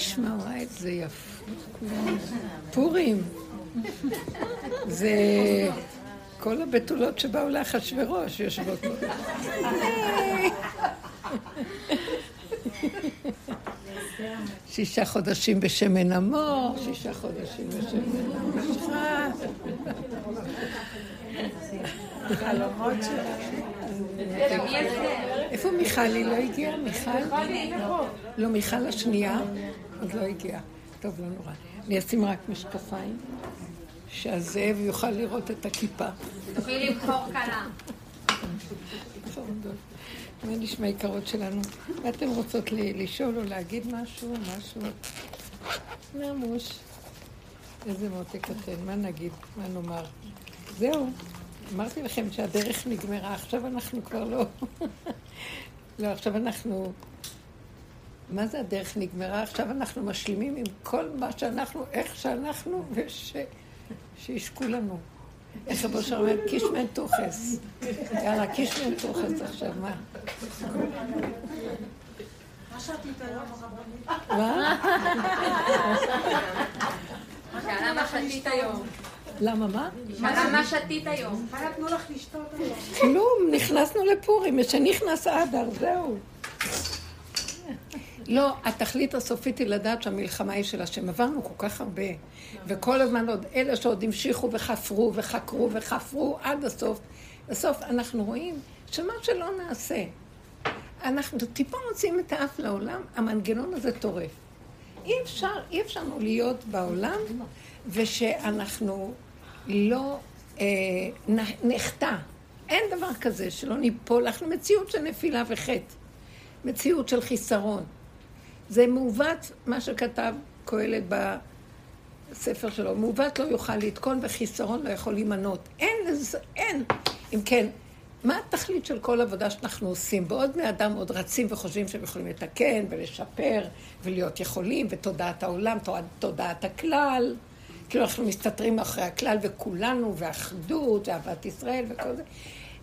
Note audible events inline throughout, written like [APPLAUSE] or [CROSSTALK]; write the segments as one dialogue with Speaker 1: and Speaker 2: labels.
Speaker 1: נשמע, וואי, זה יפה. פורים. זה כל הבתולות שבאו לאחשוורוש יושבות פה. שישה חודשים בשמן המור, שישה חודשים בשמן. חלומות איפה מיכל? היא לא הגיעה? מיכל? לא, מיכל השנייה עוד לא הגיעה. טוב, לא נורא. אני אשים רק משקפיים, שהזאב יוכל לראות את הכיפה.
Speaker 2: תוכלי לבחור כלה.
Speaker 1: מה נשמע יקרות שלנו? ואתן רוצות לשאול או להגיד משהו? משהו? נמוש. איזה מותק אתן, מה נגיד? מה נאמר? זהו. אמרתי לכם שהדרך נגמרה, עכשיו אנחנו כבר לא... [LAUGHS] לא, עכשיו אנחנו... מה זה הדרך נגמרה? עכשיו אנחנו משלימים עם כל מה שאנחנו, איך שאנחנו, ושישקו לנו. איך רבו שר אומר? קישמן תוכס. יאללה, קישמן תוכס עכשיו, מה?
Speaker 2: מה שתית היום, מה? מה שתית היום?
Speaker 1: למה מה?
Speaker 2: שאלה מה שתית היום. מה נתנו לך לשתות היום?
Speaker 1: כלום, נכנסנו לפורים, שנכנס אדר, זהו. לא, התכלית הסופית היא לדעת שהמלחמה היא של השם. עברנו כל כך הרבה, וכל הזמן עוד אלה שעוד המשיכו וחפרו וחקרו וחפרו עד הסוף. בסוף אנחנו רואים שמה שלא נעשה, אנחנו טיפה מוצאים את האף לעולם, המנגנון הזה טורף. אי אפשר, אי אפשר לנו להיות בעולם ושאנחנו לא אה, נחטא. אין דבר כזה שלא ניפול. אנחנו מציאות של נפילה וחטא. מציאות של חיסרון. זה מעוות, מה שכתב קהלת בספר שלו. מעוות לא יוכל לתקון וחיסרון לא יכול להימנות. אין לזה, אין. אם כן, מה התכלית של כל עבודה שאנחנו עושים? בעוד בני אדם עוד רצים וחושבים שהם יכולים לתקן ולשפר ולהיות יכולים, ותודעת העולם, תודעת הכלל. כאילו אנחנו מסתתרים אחרי הכלל וכולנו, ואחדות, ואהבת ישראל וכל זה.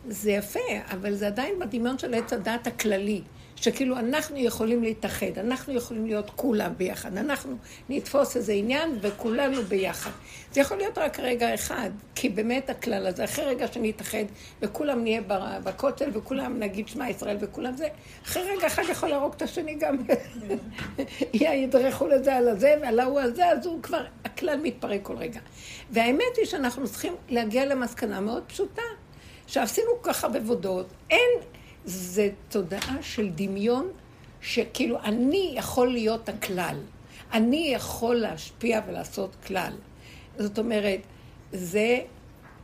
Speaker 1: זה יפה, אבל זה עדיין בדמיון של עץ הדת הכללי. שכאילו אנחנו יכולים להתאחד, אנחנו יכולים להיות כולם ביחד, אנחנו נתפוס איזה עניין וכולנו ביחד. זה יכול להיות רק רגע אחד, כי באמת הכלל הזה, אחרי רגע שנתאחד וכולם נהיה בכותל וכולם נגיד שמע ישראל וכולם זה, אחרי רגע אחד יכול להרוג את השני גם, [LAUGHS] ידרכו לזה על הזה ועל ההוא הזה, אז הוא כבר, הכלל מתפרק כל רגע. והאמת היא שאנחנו צריכים להגיע למסקנה מאוד פשוטה, שעשינו ככה בבודות, אין... זה תודעה של דמיון, שכאילו אני יכול להיות הכלל. אני יכול להשפיע ולעשות כלל. זאת אומרת, זה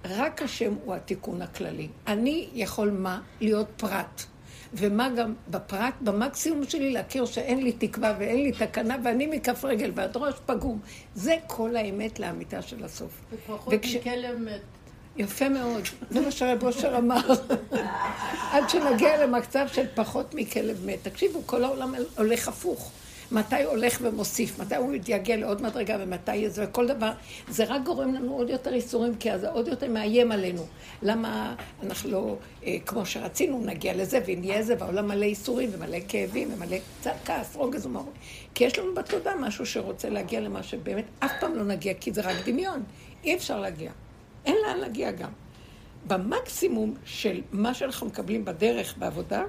Speaker 1: רק השם הוא התיקון הכללי. אני יכול מה? להיות פרט. ומה גם בפרט, במקסימום שלי להכיר שאין לי תקווה ואין לי תקנה ואני מכף רגל ועד ראש פגום. זה כל האמת לאמיתה של הסוף.
Speaker 3: ופחות וכש... מכלב מת.
Speaker 1: יפה מאוד, זה מה שרב אושר אמר. עד שנגיע למצב של פחות מכלב מת. תקשיבו, כל העולם הולך הפוך. מתי הולך ומוסיף, מתי הוא יגיע לעוד מדרגה ומתי זה, וכל דבר, זה רק גורם לנו עוד יותר איסורים, כי אז עוד יותר מאיים עלינו. למה אנחנו לא, אה, כמו שרצינו, נגיע לזה ונהיה זה, והעולם מלא איסורים ומלא כאבים ומלא קצת כעס, רוגז ומרות. כי יש לנו בתודעה משהו שרוצה להגיע למה שבאמת אף פעם לא נגיע, כי זה רק דמיון. אי אפשר להגיע. אין לאן להגיע גם. במקסימום של מה שאנחנו מקבלים בדרך, בעבודה,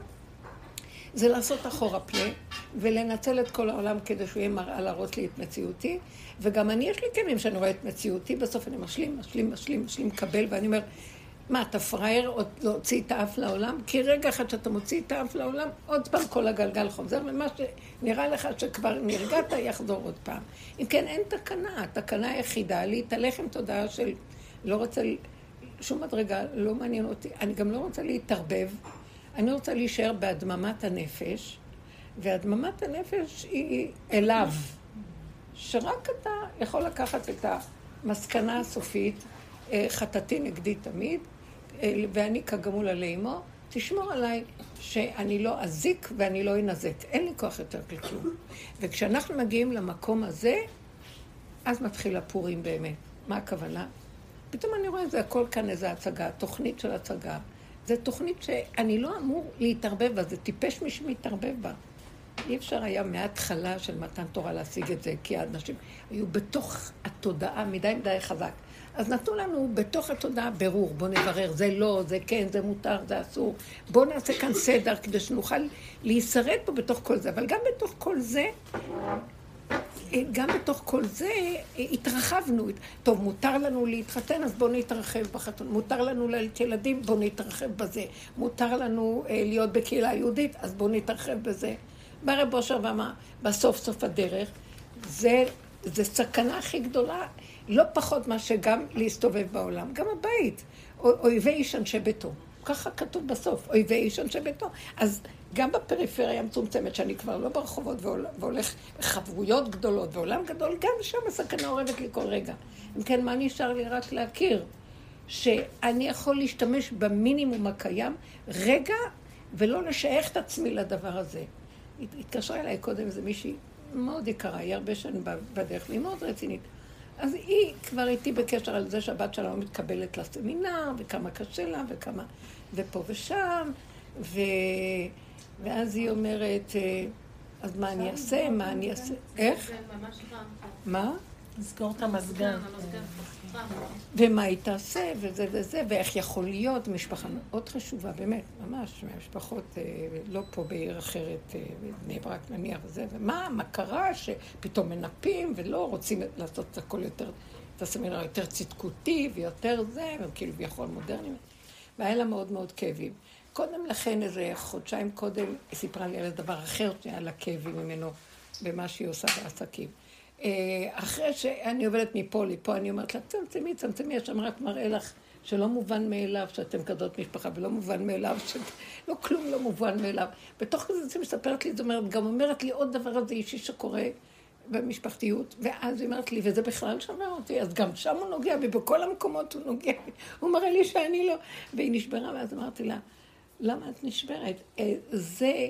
Speaker 1: זה לעשות אחורה פנה ולנצל את כל העולם כדי שהוא יהיה מראה להראות לי את מציאותי. וגם אני, יש לי כלים שאני רואה את מציאותי, בסוף אני משלים, משלים, משלים, משלים, מקבל, ואני אומר, מה, אתה פראייר להוציא את האף לעולם? כי רגע אחד שאתה מוציא את האף לעולם, עוד פעם כל הגלגל חוזר, ומה שנראה לך שכבר נרגעת, יחזור עוד פעם. אם כן, אין תקנה. התקנה היחידה, להתהלך עם תודעה של לא רוצה, שום מדרגה, לא מעניין אותי. אני גם לא רוצה להתערבב. אני רוצה להישאר בהדממת הנפש, והדממת הנפש היא אליו. שרק אתה יכול לקחת את המסקנה הסופית, אה, חטאתי נגדי תמיד, אה, ואני כגמול עלי אמו, תשמור עליי שאני לא אזיק ואני לא אנזק. אין לי כוח יותר כלום. וכשאנחנו מגיעים למקום הזה, אז מתחיל הפורים באמת. מה הכוונה? פתאום אני רואה את זה הכל כאן איזה הצגה, תוכנית של הצגה. זו תוכנית שאני לא אמור להתערבב בה, זה טיפש מי שמתערבב בה. אי אפשר היה מההתחלה של מתן תורה להשיג את זה, כי האנשים היו בתוך התודעה מדי מדי חזק. אז נתנו לנו בתוך התודעה ברור, בואו נברר, זה לא, זה כן, זה מותר, זה אסור. בואו נעשה כאן סדר כדי שנוכל להישרד פה בתוך כל זה. אבל גם בתוך כל זה, גם בתוך כל זה התרחבנו. טוב, מותר לנו להתחתן, אז בואו נתרחב בחתון. מותר לנו ללדת ילדים, בואו נתרחב בזה. מותר לנו אה, להיות בקהילה יהודית, אז בואו נתרחב בזה. בא רב אושר ואמר, בסוף סוף הדרך, זה, זה סכנה הכי גדולה, לא פחות מאשר גם להסתובב בעולם, גם הבית. אויבי איש אנשי ביתו. ככה כתוב בסוף, אויבי איש אנשי ביתו. אז גם בפריפריה המצומצמת, שאני כבר לא ברחובות והולך בחברויות גדולות ועולם גדול, גם שם הסכנה אורבת לי כל רגע. אם כן, מה נשאר לי רק להכיר? שאני יכול להשתמש במינימום הקיים רגע ולא לשייך את עצמי לדבר הזה. התקשרה אליי קודם איזה מישהי מאוד יקרה, היא הרבה שנים בדרך, והיא מאוד רצינית. אז היא כבר איתי בקשר על זה שהבת שלה לא מתקבלת לסמינר, וכמה קשה לה, וכמה... ופה ושם, ו... ואז היא אומרת, אה, אז מה אני אעשה? מה אני אעשה? איך? מה?
Speaker 3: לסגור את המזגן.
Speaker 1: ומה היא תעשה, וזה וזה, ואיך יכול להיות, משפחה מאוד חשובה, באמת, ממש, מהמשפחות, אה, לא פה בעיר אחרת, אה, בני ברק נניח וזה, ומה, מה קרה שפתאום מנפים ולא רוצים לעשות את הכל יותר, את הסמינר יותר צדקותי ויותר זה, וכאילו כביכול מודרני, והיה לה מאוד מאוד כאבים. קודם לכן, איזה חודשיים קודם, היא סיפרה לי על דבר אחר שהיה לה כאבים ממנו במה שהיא עושה בעסקים. אה, אחרי שאני עובדת מפה לפה, אני אומרת לה, צמצמי, צמצמי, השם רק מראה לך שלא מובן מאליו שאתם כזאת משפחה, ולא מובן מאליו, שלא כלום לא מובן מאליו. בתוך כזה זה מספרת לי, זאת אומרת, גם אומרת לי עוד דבר הזה אישי שקורה במשפחתיות, ואז היא אומרת לי, וזה בכלל שומר אותי, אז גם שם הוא נוגע בי, בכל המקומות הוא נוגע. הוא מראה לי שאני לא... והיא נשברה, ואז אמרתי לה, למה את נשברת? אה, זה...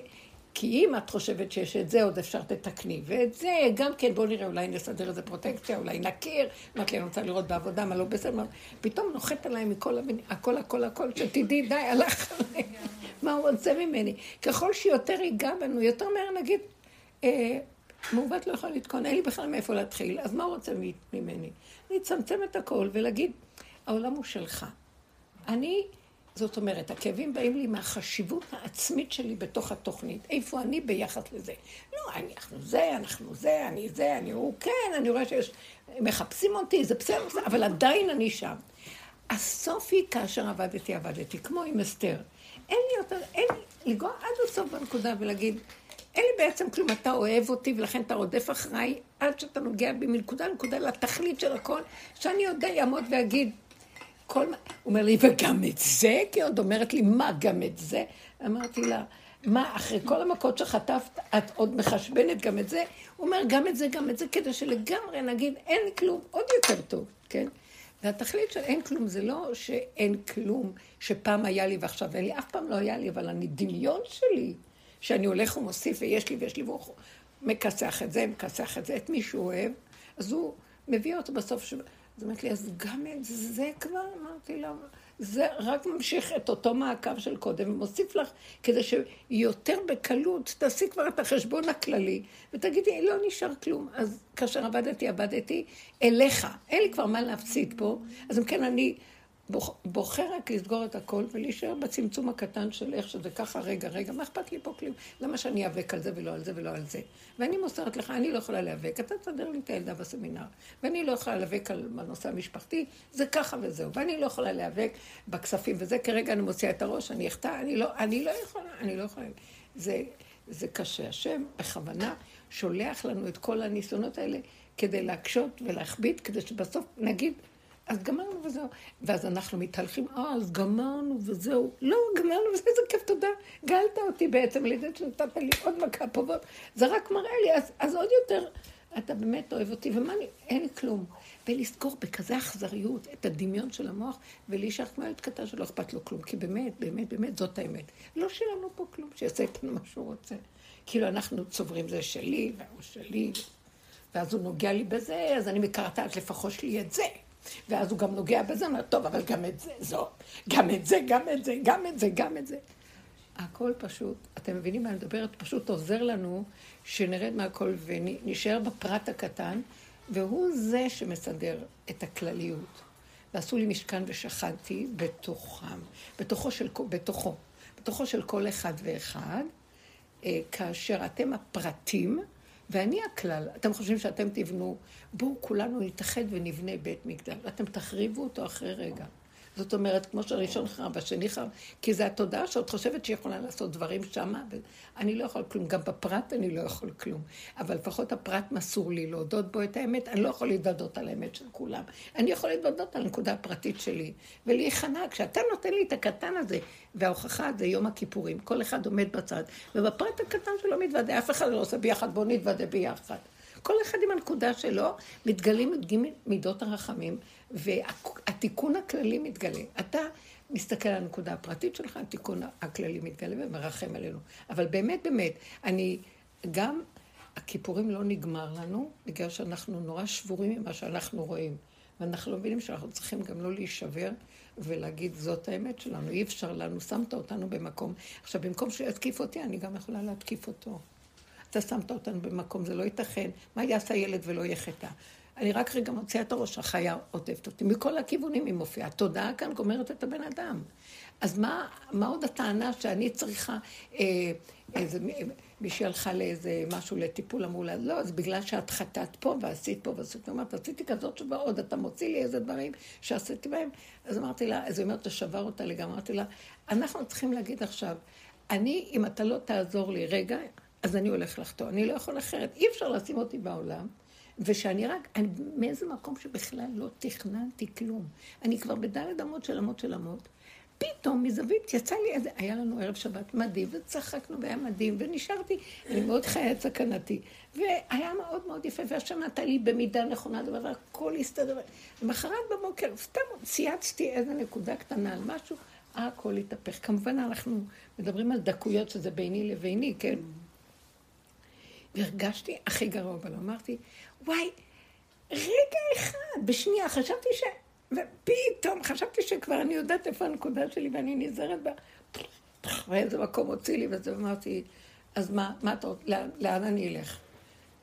Speaker 1: כי אם את חושבת שיש את זה, עוד אפשר תתקני. ואת זה, גם כן, בואו נראה, אולי נסדר איזה פרוטקציה, אולי נכיר. אמרתי לי, אני רוצה לראות בעבודה מה לא בסדר. פתאום נוחת עליי מכל הבין... הכל, הכל, הכל, שתדעי, די, הלך עליי. מה הוא רוצה ממני? ככל שיותר ייגע בנו, יותר מהר נגיד, אה, מעוות לא יכול לתקון, אין לי בכלל מאיפה להתחיל, אז מה הוא רוצה ממני? אני אצמצם את הכל ולהגיד, העולם הוא שלך. אני... זאת אומרת, הכאבים באים לי מהחשיבות העצמית שלי בתוך התוכנית. איפה אני ביחס לזה? לא, אנחנו זה, אנחנו זה, אני זה, אני הוא, כן, אני רואה שיש... מחפשים אותי, זה בסדר, אבל עדיין אני שם. הסוף היא כאשר עבדתי, עבדתי, כמו עם אסתר. אין לי יותר, אין לי, לגוע עד הסוף בנקודה ולהגיד, אין לי בעצם כלום, אתה אוהב אותי ולכן אתה רודף אחריי עד שאתה נוגע בי מנקודה לנקודה לתכלית של הכל, שאני יודע, יעמוד ואגיד, כל מה... הוא אומר לי, וגם את זה? כי עוד אומרת לי, מה גם את זה? אמרתי לה, מה, אחרי כל המכות שחטפת, את עוד מחשבנת גם את זה? הוא אומר, גם את זה, גם את זה, כדי שלגמרי נגיד, אין כלום, עוד יותר טוב, כן? והתכלית של אין כלום זה לא שאין כלום, שפעם היה לי ועכשיו אין לי, אף פעם לא היה לי, אבל אני דמיון שלי, שאני הולך ומוסיף ויש לי ויש לי, והוא מכסח את זה, מכסח את זה, את מי שהוא אוהב, אז הוא מביא אותו בסוף. אז אמרת לי, אז גם זה כבר? אמרתי לה, זה רק ממשיך את אותו מעקב של קודם, ומוסיף לך, כדי שיותר בקלות תעשי כבר את החשבון הכללי, ותגידי, לא נשאר כלום. אז כאשר עבדתי, עבדתי אליך. אין לי כבר מה להפסיד פה, אז אם כן, אני... בוחר רק לסגור את הכל ולהישאר בצמצום הקטן של איך שזה ככה, רגע, רגע, מה אכפת לי פה כלום? למה שאני איאבק על זה ולא על זה ולא על זה? ואני מוסרת לך, אני לא יכולה להיאבק, אתה תסדר לי את הילדה בסמינר, ואני לא יכולה להיאבק על הנושא המשפחתי, זה ככה וזהו, ואני לא יכולה להיאבק בכספים וזה, כרגע אני מוציאה את הראש, אני אחטא, אני לא, אני לא יכולה, אני לא יכולה. זה, זה קשה. השם בכוונה שולח לנו את כל הניסיונות האלה כדי להקשות ולהכביד, כדי שבסוף נגיד, אז גמרנו וזהו. ואז אנחנו מתהלכים, אה, אז גמרנו וזהו. לא, גמרנו וזה, איזה כיף, תודה. גאלת אותי בעצם על ידי שנתת לי עוד מכה פה ועוד. זה רק מראה לי, אז, אז עוד יותר, אתה באמת אוהב אותי, ומה אני, אין לי כלום. ולזכור בכזה אכזריות את הדמיון של המוח, ולהישאר כמו ילד קטן שלא אכפת לו כלום. כי באמת, באמת, באמת, זאת האמת. לא שלנו פה כלום, שיעשה איתנו מה שהוא רוצה. כאילו אנחנו צוברים זה שלי, והוא שלי, ואז הוא נוגע לי בזה, אז אני מקרטעת לפחות לי את זה. ואז הוא גם נוגע בזה, אומר, טוב, אבל גם את זה, זו, גם את זה, גם את זה, גם את זה, גם את זה. הכל פשוט, אתם מבינים מה אני מדברת? פשוט עוזר לנו שנרד מהכל ונשאר בפרט הקטן, והוא זה שמסדר את הכלליות. ועשו לי משכן ושכנתי בתוכם, בתוכו של, בתוכו, בתוכו של כל אחד ואחד, אה, כאשר אתם הפרטים ואני הכלל. אתם חושבים שאתם תבנו, בואו כולנו נתאחד ונבנה בית מקדש. אתם תחריבו אותו אחרי רגע. זאת אומרת, כמו שהראשון חרב, השני חרב, כי זה התודעה שאת חושבת שיכולה לעשות דברים שמה, ואני לא יכול כלום. גם בפרט אני לא יכול כלום. אבל לפחות הפרט מסור לי להודות בו את האמת, אני לא יכול להתוודות על האמת של כולם. אני יכול להתוודות על הנקודה הפרטית שלי, ולהיכנע. כשאתה נותן לי את הקטן הזה, וההוכחה זה יום הכיפורים, כל אחד עומד בצד, ובפרט הקטן שלו מתוודה, אף אחד לא עושה ביחד, בואו נתוודה ביחד. כל אחד עם הנקודה שלו, מתגלים מידות הרחמים, והתיקון הכללי מתגלה. אתה מסתכל על הנקודה הפרטית שלך, התיקון הכללי מתגלה ומרחם עלינו. אבל באמת, באמת, אני גם, הכיפורים לא נגמר לנו, בגלל שאנחנו נורא שבורים ממה שאנחנו רואים. ואנחנו לא מבינים שאנחנו צריכים גם לא להישבר ולהגיד, זאת האמת שלנו, אי אפשר לנו, שמת אותנו במקום. עכשיו, במקום שיתקיף אותי, אני גם יכולה להתקיף אותו. אתה שמת אותנו במקום, זה לא ייתכן. מה יעשה ילד ולא יהיה חטא? אני רק רגע מוציאה את הראש, החיה עוטפת אותי. מכל הכיוונים היא מופיעה. התודעה כאן גומרת את הבן אדם. אז מה, מה עוד הטענה שאני צריכה, אה, איזה, מישהי הלכה לאיזה משהו לטיפול, אמרו לה, לא, זה בגלל שאת חטאת פה ועשית פה ועשית. אמרת, עשיתי כזאת שבה עוד, אתה מוציא לי איזה דברים שעשיתי בהם. אז אמרתי לה, אז היא אומרת, תשבר אותה לגמרי. אמרתי לה, אנחנו צריכים להגיד עכשיו, אני, אם אתה לא תעזור לי רגע, אז אני הולך לחטוא. אני לא יכול אחרת. אי אפשר לשים אותי בעולם. ושאני רק, אני מאיזה מקום שבכלל לא תכננתי כלום. אני כבר בדלת אמות של אמות של אמות. פתאום מזווית יצא לי איזה, היה לנו ערב שבת מדהים, וצחקנו והיה מדהים, ונשארתי, אני מאוד חיה את סכנתי. והיה מאוד מאוד יפה, והשם נתן לי במידה נכונה דבר, והכל הסתדר. למחרת בבוקר, סתם צייצתי איזה נקודה קטנה על משהו, הכל התהפך. כמובן, אנחנו מדברים על דקויות שזה ביני לביני, כן? והרגשתי הכי גרוע, אבל אמרתי, וואי, רגע אחד, בשנייה, חשבתי ש... ופתאום חשבתי שכבר אני יודעת איפה הנקודה שלי ואני נזהרת בה. ואיזה מקום הוציא לי וזה, אמרתי, אז מה, מה אתה רוצה, לאן, לאן אני אלך?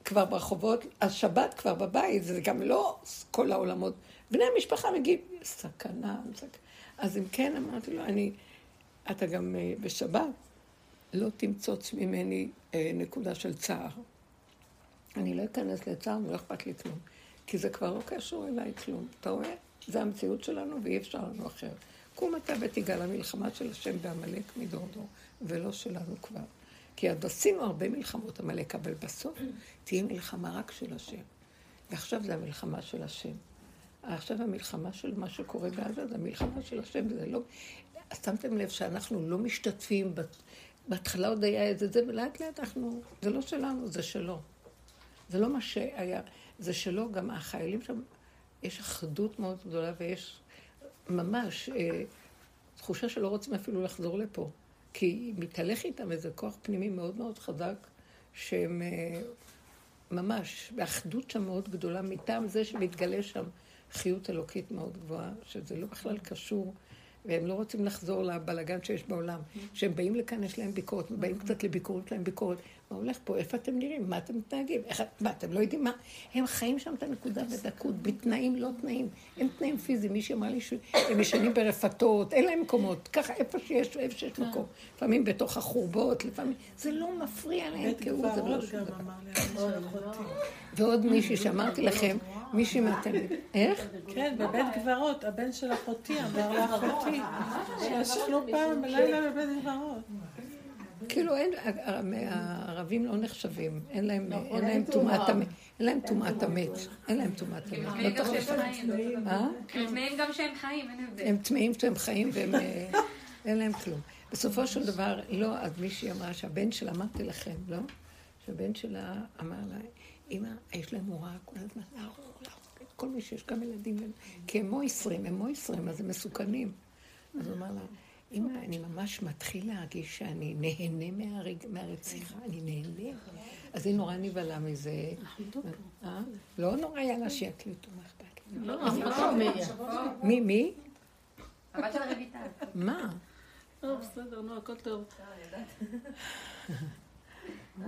Speaker 1: כבר ברחובות, השבת כבר בבית, זה גם לא כל העולמות. בני המשפחה מגיעים, סכנה, סכנה. אז אם כן, אמרתי לו, אני, אתה גם אה, בשבת, לא תמצוץ ממני אה, נקודה של צער. אני לא אכנס לצער ולא אכפת לי כלום. כי זה כבר לא קשור אליי כלום. אתה רואה? זה המציאות שלנו ואי אפשר לנו אחר. קום אתה ותיגע למלחמה של השם בעמלק מדור דור, ולא שלנו כבר. כי עוד עשינו הרבה מלחמות עמלק, אבל בסוף תהיה מלחמה רק של השם. ועכשיו זה המלחמה של השם. עכשיו המלחמה של מה שקורה בעזה זה המלחמה של השם, זה לא... שמתם לב שאנחנו לא משתתפים, בהתחלה עוד היה איזה זה, ולאט לאט אנחנו, זה לא שלנו, זה שלו. זה לא מה שהיה, זה שלו, גם החיילים שם, יש אחדות מאוד גדולה ויש ממש אה, תחושה שלא רוצים אפילו לחזור לפה. כי מתהלך איתם איזה כוח פנימי מאוד מאוד חזק, שהם אה, ממש באחדות שם מאוד גדולה, מטעם זה שמתגלה שם חיות אלוקית מאוד גבוהה, שזה לא בכלל קשור. והם לא רוצים לחזור לבלגן שיש בעולם. כשהם באים לכאן, יש להם ביקורת, באים קצת לביקורת, יש להם ביקורת. מה הולך פה? איפה אתם נראים? מה אתם מתנהגים? איך, מה, אתם לא יודעים מה? הם חיים שם את הנקודה בדקות, בתנאים לא תנאים. הם תנאים פיזיים. מישהי אמר לי שהם ישנים ברפתות, אין להם מקומות. ככה, איפה שיש, איפה שיש מקום. לפעמים בתוך החורבות, לפעמים... זה לא מפריע להם כהוא, זה לא שום דבר. ועוד מישהי שאמרתי לכם, מישהי מהתלמיד. איך?
Speaker 3: כן, בבית גברות, הבן של אחותי אמר לאחותי, שישנו פעם בלילה בבית גברות.
Speaker 1: כאילו אין, הערבים לא נחשבים, אין להם טומאת המת, אין להם טומאת המת, אין להם טומאת המת.
Speaker 2: הם טמאים גם שהם חיים, אין הבדל.
Speaker 1: הם טמאים שהם חיים והם, אין להם כלום. בסופו של דבר, לא, אז מישהי אמרה שהבן שלה, אמרתי לכם, לא? שהבן שלה אמר לה, אמא, יש להם הוראה כל הזמן להרוג, את כל מי שיש גם ילדים, כי הם מויסרים, הם מויסרים, אז הם מסוכנים. אז הוא אמר לה, אמא, אני ממש מתחיל להרגיש שאני נהנה מהרג... מהרציחה, אני נהנה. אז היא נורא נבהלה מזה. אה? לא נורא, יאללה, שיקליטו, מה אכפת לי? לא, מי, מי?
Speaker 2: הבת של רויטל.
Speaker 1: מה?
Speaker 3: לא, בסדר, נו, הכל טוב.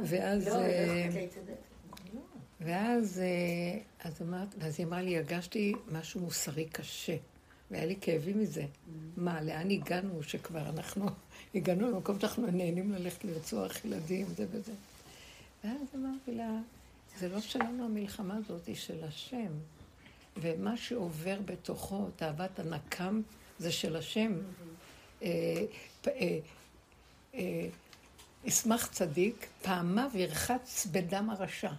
Speaker 1: ואז...
Speaker 4: לא,
Speaker 1: אה,
Speaker 4: לא.
Speaker 1: ואז אה, אז אמרת, ואז היא אמרה לי, הרגשתי משהו מוסרי קשה, והיה לי כאבים מזה. מה, לאן הגענו שכבר אנחנו [LAUGHS] הגענו למקום שאנחנו נהנים ללכת לרצוח ילדים, זה וזה. ואז אמרתי לה, זה לא שלנו המלחמה הזאת, היא של השם. ומה שעובר בתוכו, תאוות הנקם, זה של השם. אה, פ- אה, אה, ישמח צדיק, פעמיו ירחץ בדם הרשע.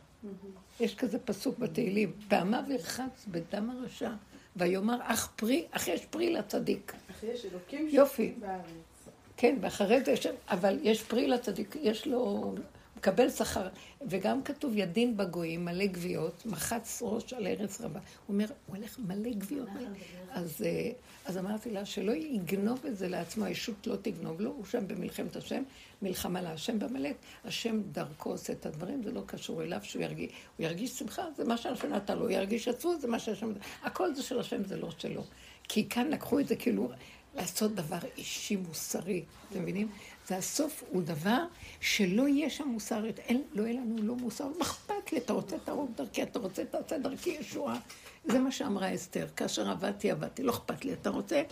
Speaker 1: יש כזה פסוק בתהילים, פעמיו ירחץ בדם הרשע, ויאמר אך פרי, אך יש פרי לצדיק.
Speaker 5: אך יש אלוקים
Speaker 1: יופי.
Speaker 5: בארץ.
Speaker 1: כן, ואחרי זה יש, אבל יש פרי לצדיק, יש לו, מקבל שכר. וגם כתוב ידין בגויים, מלא גוויות, מחץ ראש על ארץ רבה. הוא אומר, הוא הולך מלא גוויות. מלא. אז, אה, אז אמרתי לה, שלא יגנוב את זה לעצמו, הישות לא תגנוב לו, הוא שם במלחמת השם, מלחמה להשם במלט. השם דרכו עושה את הדברים, זה לא קשור אליו שהוא ירגיש, הוא ירגיש שמחה, זה מה שהשם נתן לו, הוא ירגיש עצוב, זה מה שהשם. הכל זה של השם, זה לא שלו. כי כאן לקחו את זה כאילו לעשות דבר אישי מוסרי, אתם מבינים? זה הסוף הוא דבר שלא יהיה שם מוסר, אין, לא יהיה לנו לא מוסר, מה אכפת לי, אתה רוצה תהרוג דרכי, אתה רוצה תעשה דרכי ישועה. זה מה שאמרה אסתר, כאשר עבדתי, עבדתי, לא אכפת לי, אתה רוצה,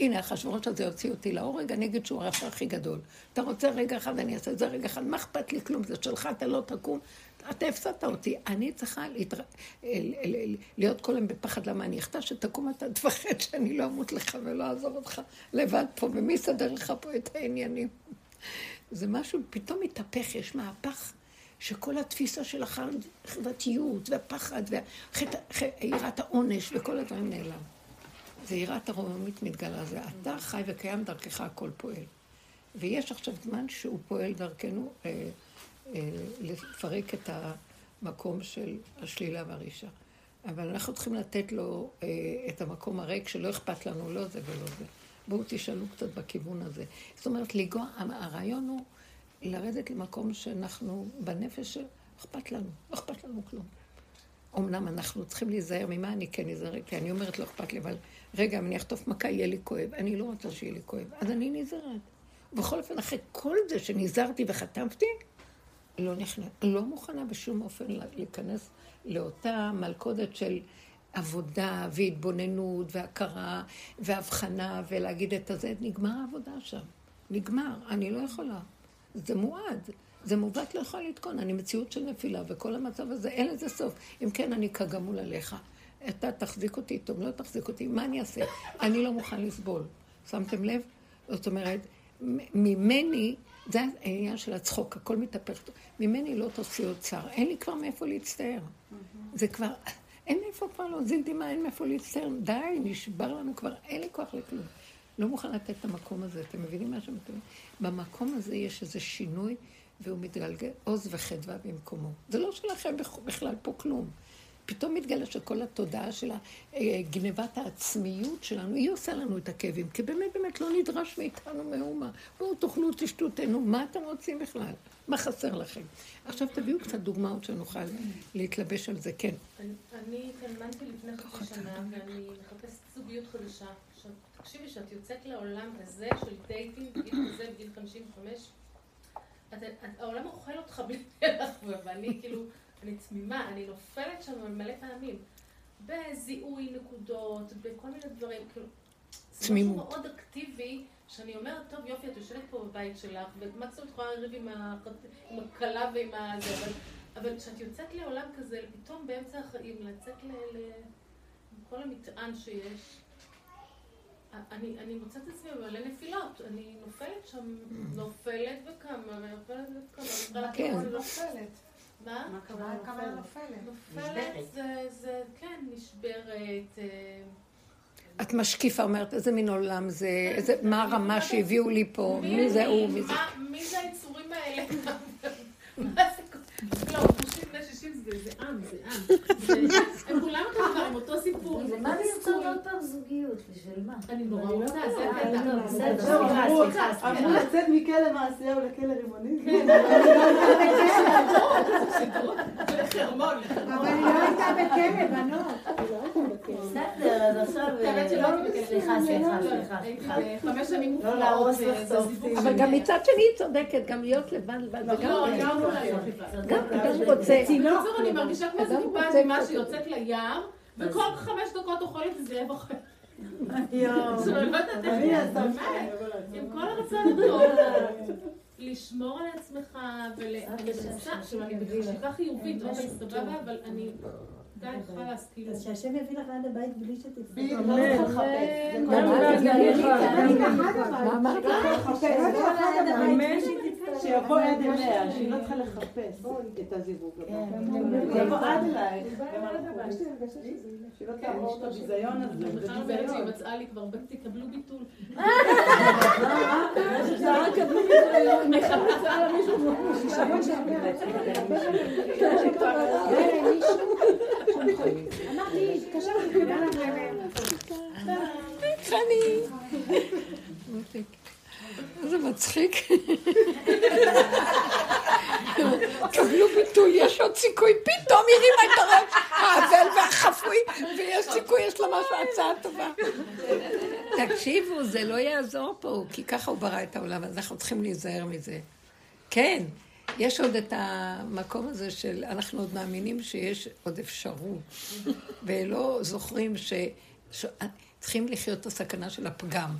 Speaker 1: הנה אחשוורוש הזה יוציא אותי להורג, אני אגיד שהוא הרשע הכי גדול. אתה רוצה רגע אחד, אני אעשה את זה רגע אחד, מה אכפת לי כלום, זה שלך, אתה לא תקום, אתה הפסדת אותי, אני צריכה להתר... להיות כל היום בפחד, למה? אני אחטא שתקום אתה תפחד שאני לא אמות לך ולא אעזוב אותך לבד פה, ומי יסדר לך פה את העניינים? זה משהו, פתאום מתהפך, יש מהפך, שכל התפיסה של החרדתיות והפחד ויראת העונש וכל הדברים נעלם. זה יראת הרוממית מתגלה, זה אתה חי וקיים דרכך הכל פועל. ויש עכשיו זמן שהוא פועל דרכנו אה, אה, לפרק את המקום של השלילה והרישה. אבל אנחנו צריכים לתת לו אה, את המקום הריק שלא אכפת לנו לא זה ולא זה. בואו תשאלו קצת בכיוון הזה. זאת אומרת, לגוע, הרעיון הוא לרדת למקום שאנחנו בנפש אכפת לנו, לא אכפת לנו כלום. אמנם אנחנו צריכים להיזהר ממה אני כן אזהר, כי אני אומרת לא אכפת לי, אבל רגע, אם אני אחטוף מכה, יהיה לי כואב. אני לא רוצה שיהיה לי כואב, אז אני נזהרת. ובכל אופן, אחרי כל זה שנזהרתי וחטפתי, לא נכנס, לא מוכנה בשום אופן להיכנס לאותה מלכודת של עבודה והתבוננות והכרה והבחנה ולהגיד את הזה, נגמר העבודה שם. נגמר, אני לא יכולה. זה מועד, זה מעוות לא יכול לתקון, אני מציאות של נפילה, וכל המצב הזה, אין לזה סוף. אם כן, אני כגמול עליך. אתה תחזיק אותי, טוב, לא תחזיק אותי, מה אני אעשה? אני לא מוכן לסבול. שמתם לב? זאת אומרת, ממני, זה העניין של הצחוק, הכל מתהפך. ממני לא תוציא עוד צער. אין לי כבר מאיפה להצטער. זה כבר, אין מאיפה כבר להוזיל דמעה, אין מאיפה להצטער. די, נשבר לנו כבר, אין לי כוח לכלום. לא מוכן לתת את המקום הזה. אתם מבינים מה שאתם מתכוונים? במקום הזה יש איזה שינוי, והוא מתגלגל עוז וחדווה במקומו. זה לא שלכם בכלל פה כלום. פתאום מתגלה שכל התודעה של גנבת העצמיות שלנו, היא עושה לנו את הכאבים, כי באמת באמת לא נדרש מאיתנו מאומה. בואו תאכלו, תשתו, תהנו, מה אתם רוצים בכלל? מה חסר לכם? עכשיו תביאו קצת דוגמאות שנוכל להתלבש על זה, כן.
Speaker 6: אני התאלמנתי לפני חצי שנה, ואני מחפשת זוגיות חדשה. תקשיבי, שאת יוצאת לעולם הזה של dating, בגיל [COUGHS] כזה, בגיל 55, העולם אוכל אותך בלי מלח, ואני כאילו... אני תמימה, אני נופלת שם מלא פעמים. בזיהוי נקודות, בכל מיני דברים, כאילו, זה משהו מאוד אקטיבי, שאני אומרת, טוב יופי, את יושבת פה בבית שלך, ומקסימום את יכולה לריב עם, עם הכלה ועם הזה, אבל, אבל כשאת יוצאת לעולם כזה, פתאום באמצע החיים, לצאת לכל המטען שיש, אני, אני מוצאת את עצמי במלא נפילות, אני נופלת שם, נופלת וקמה, נופלת וקמה,
Speaker 1: כן,
Speaker 6: נופלת. מה?
Speaker 5: מה קרה נופלת?
Speaker 6: נופלת זה, כן, נשברת.
Speaker 1: את משקיפה, אומרת, איזה מין עולם זה, איזה, מה הרמה שהביאו לי פה, מי זה הוא, מי זה...
Speaker 6: מי זה היצורים האלה? מה זה? לא, בני זה עם, זה עם. הם כולם ככה, עם אותו סיפור.
Speaker 4: מה לרצות עוד פעם זוגיות? בשביל מה?
Speaker 6: אני נורא רוצה, זה הקטע.
Speaker 4: סליחה,
Speaker 5: אמרו לצאת מכלא מעשייה ולכלא רימונים.
Speaker 7: אבל היא לא הייתה בכלא, בנות.
Speaker 4: בסדר, אז עכשיו...
Speaker 6: האמת שלא הייתי בכלא.
Speaker 4: סליחה, סליחה,
Speaker 6: לא,
Speaker 4: סליחה,
Speaker 6: הייתי
Speaker 4: סליחה.
Speaker 6: בחמש שנים
Speaker 4: לא להרוס סוף.
Speaker 6: זיווג
Speaker 1: אבל. גם מצד שני היא צודקת, גם להיות לבד לבד,
Speaker 6: לא, גם לא להיות
Speaker 1: גם אדם רוצה,
Speaker 6: בקיצור, אני מרגישה כמו איזה טיפה
Speaker 1: קצת-
Speaker 6: שיוצאת ליער, וכל חמש דקות אוכלת איזה אחר. לא באמת,
Speaker 5: אבל
Speaker 6: עם כל הרצון הטוב, לשמור על עצמך, ואני מנסה, עכשיו אני בחשיבה חיובית, אוקיי, סבבה, אבל אני.
Speaker 4: אז שהשם יביא לך עד הבית בלי שתצטרך.
Speaker 5: לא
Speaker 1: אמרת?
Speaker 5: שיבוא עד אליה, שהיא לא צריכה לחפש את הזיווג הבא. יבוא עד אליי, שהיא לא תעבור את הביזיון הזה. זה
Speaker 6: בכלל אומרת שהיא. מצאה לי כבר, תקבלו ביטול.
Speaker 1: חני. איזה מצחיק. קבלו ביטוי, יש עוד סיכוי, פתאום הרימה את הראש, האבל והחפוי, ויש סיכוי, יש לה משהו, הצעה טובה. תקשיבו, זה לא יעזור פה, כי ככה הוא ברא את העולם, אז אנחנו צריכים להיזהר מזה. כן, יש עוד את המקום הזה של, אנחנו עוד מאמינים שיש עוד אפשרות, [LAUGHS] ולא זוכרים ש... ש... צריכים לחיות את הסכנה של הפגם,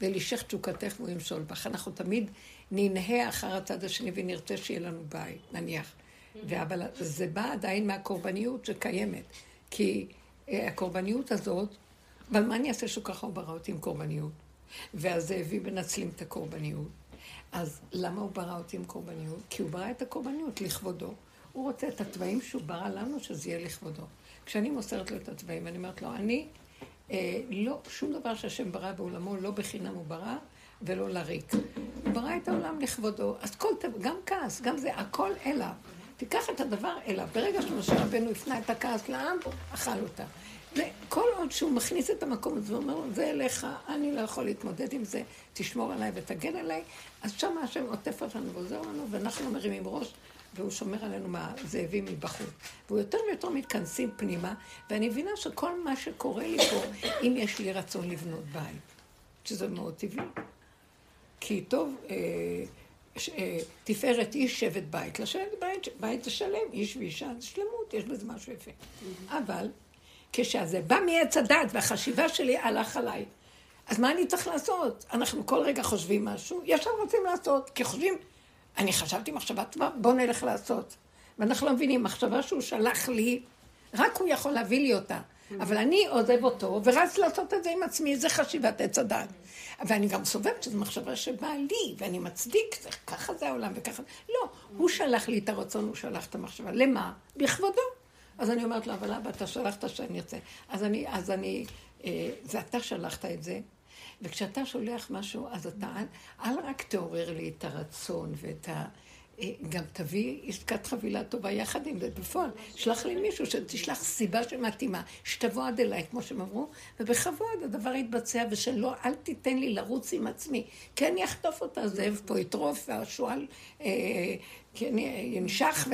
Speaker 1: ולשך תשוקתך והוא ימשול בך. אנחנו תמיד ננהה אחר הצד השני ונרצה שיהיה לנו בית, נניח. אבל זה בא עדיין מהקורבניות שקיימת. כי אה, הקורבניות הזאת, אבל מה אני אעשה שהוא ככה הוא ברא אותי עם קורבניות? והזאבים מנצלים את הקורבניות. אז למה הוא ברא אותי עם קורבניות? כי הוא ברא את הקורבניות לכבודו. הוא רוצה את התוואים שהוא ברא לנו, שזה יהיה לכבודו. כשאני מוסרת לו את התוואים, אני אומרת לו, אני, אה, לא, שום דבר שהשם ברא בעולמו, לא בחינם הוא ברא, ולא לריק. הוא ברא את העולם לכבודו, אז כל גם כעס, גם זה, הכל אליו. תיקח את הדבר אליו. ברגע שמשה רבנו הפנה את הכעס לעם, אכל אותה. וכל עוד שהוא מכניס את המקום הזה ואומר, זה אליך, אני לא יכול להתמודד עם זה, תשמור עליי ותגן עליי, אז שם השם עוטף אותנו ועוזר לנו, ואנחנו מרימים ראש, והוא שומר עלינו מהזאבים מבחוץ. והוא יותר ויותר מתכנסים פנימה, ואני מבינה שכל מה שקורה לי פה, אם יש לי רצון לבנות בית, שזה מאוד טבעי. כי טוב, אה, אה, תפארת איש שבט בית. לשבת בית, בית זה שלם, איש ואישה זה שלמות, יש בזה משהו יפה. אבל כשזה בא מעץ הדת והחשיבה שלי הלך עליי, אז מה אני צריך לעשות? אנחנו כל רגע חושבים משהו, ישר רוצים לעשות, כי חושבים, אני חשבתי מחשבה טובה, בוא נלך לעשות. ואנחנו לא מבינים, מחשבה שהוא שלח לי, רק הוא יכול להביא לי אותה. אבל אני עוזב אותו ורץ לעשות את זה עם עצמי, זה חשיבת עץ הדת. ואני גם סובבת שזו מחשבה שבאה לי, ואני מצדיק, זה, ככה זה העולם וככה... לא, הוא שלח לי את הרצון, הוא שלח את המחשבה. למה? בכבודו. אז אני אומרת לו, אבל אבא, אתה שלחת שאני ארצה. אז אני, אז אני, אה, זה אתה שלחת את זה, וכשאתה שולח משהו, אז אתה, אל, רק תעורר לי את הרצון ואת ה... אה, גם תביא עסקת חבילה טובה יחד עם זה בפועל. שלח לי מישהו שתשלח סיבה שמתאימה, שתבוא עד אליי, כמו שהם אמרו, ובכבוד הדבר יתבצע, ושלא, אל תיתן לי לרוץ עם עצמי. כן יחטוף אותה, הזאב פה יטרוף, והשועל אה, ינשך,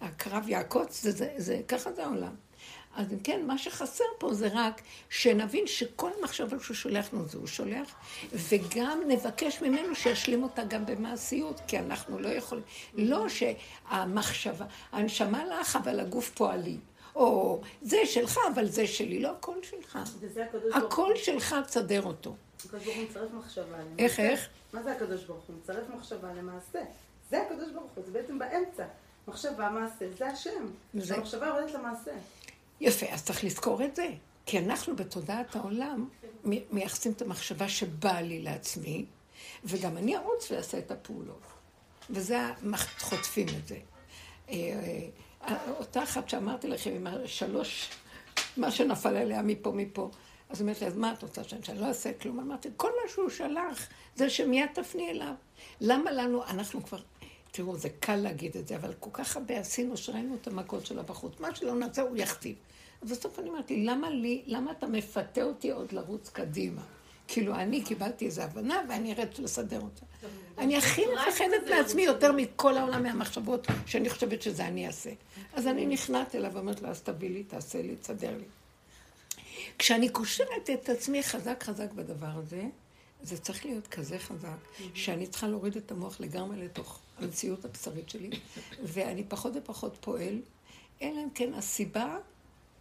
Speaker 1: והקרב יעקוץ, זה, זה, זה, ככה זה העולם. אז אם כן, מה שחסר פה זה רק שנבין שכל מחשבה שהוא שולח לנו זה הוא שולח, וגם נבקש ממנו שישלים אותה גם במעשיות, כי אנחנו לא יכולים, לא שהמחשבה, הנשמה לך אבל הגוף פועלי, או זה שלך אבל זה שלי, לא הכל שלך. הכל שלך, תסדר אותו.
Speaker 5: הקדוש ברוך הוא מצרף מחשבה למעשה.
Speaker 1: איך, איך?
Speaker 5: מה זה הקדוש ברוך הוא? מצרף מחשבה למעשה. זה הקדוש ברוך הוא, זה בעצם באמצע. מחשבה, מעשה, זה השם.
Speaker 1: זה-
Speaker 5: המחשבה יורדת למעשה.
Speaker 1: יפה, אז צריך לזכור את זה. כי אנחנו בתודעת העולם מייחסים את המחשבה שבאה לי לעצמי, וגם אני ארוץ ואעשה את הפעולות. וזה, חוטפים את זה. אה, אה, אותה אחת שאמרתי לכם עם השלוש, מה שנפל עליה מפה מפה. אז היא אומרת לי, אז מה את רוצה שאני לא אעשה כלום? אמרתי, כל מה שהוא שלח, זה שמיד תפני אליו. למה לנו, אנחנו כבר, תראו, זה קל להגיד את זה, אבל כל כך הרבה עשינו שראינו את המכות שלה בחוץ. מה שלא נעשה, הוא יכתיב. אז בסוף אני אמרתי, למה לי, למה אתה מפתה אותי עוד לרוץ קדימה? כאילו, אני קיבלתי איזו הבנה ואני ארד לסדר אותה. אני הכי מפחדת מעצמי יותר מכל העולם מהמחשבות שאני חושבת שזה אני אעשה. אז אני נכנעת אליו ואומרת לו, אז תביא לי, תעשה לי, תסדר לי. כשאני קושרת את עצמי חזק חזק בדבר הזה, זה צריך להיות כזה חזק, שאני צריכה להוריד את המוח לגמרי לתוך המציאות הבשרית שלי, [LAUGHS] ואני פחות ופחות פועל, אלא אם כן הסיבה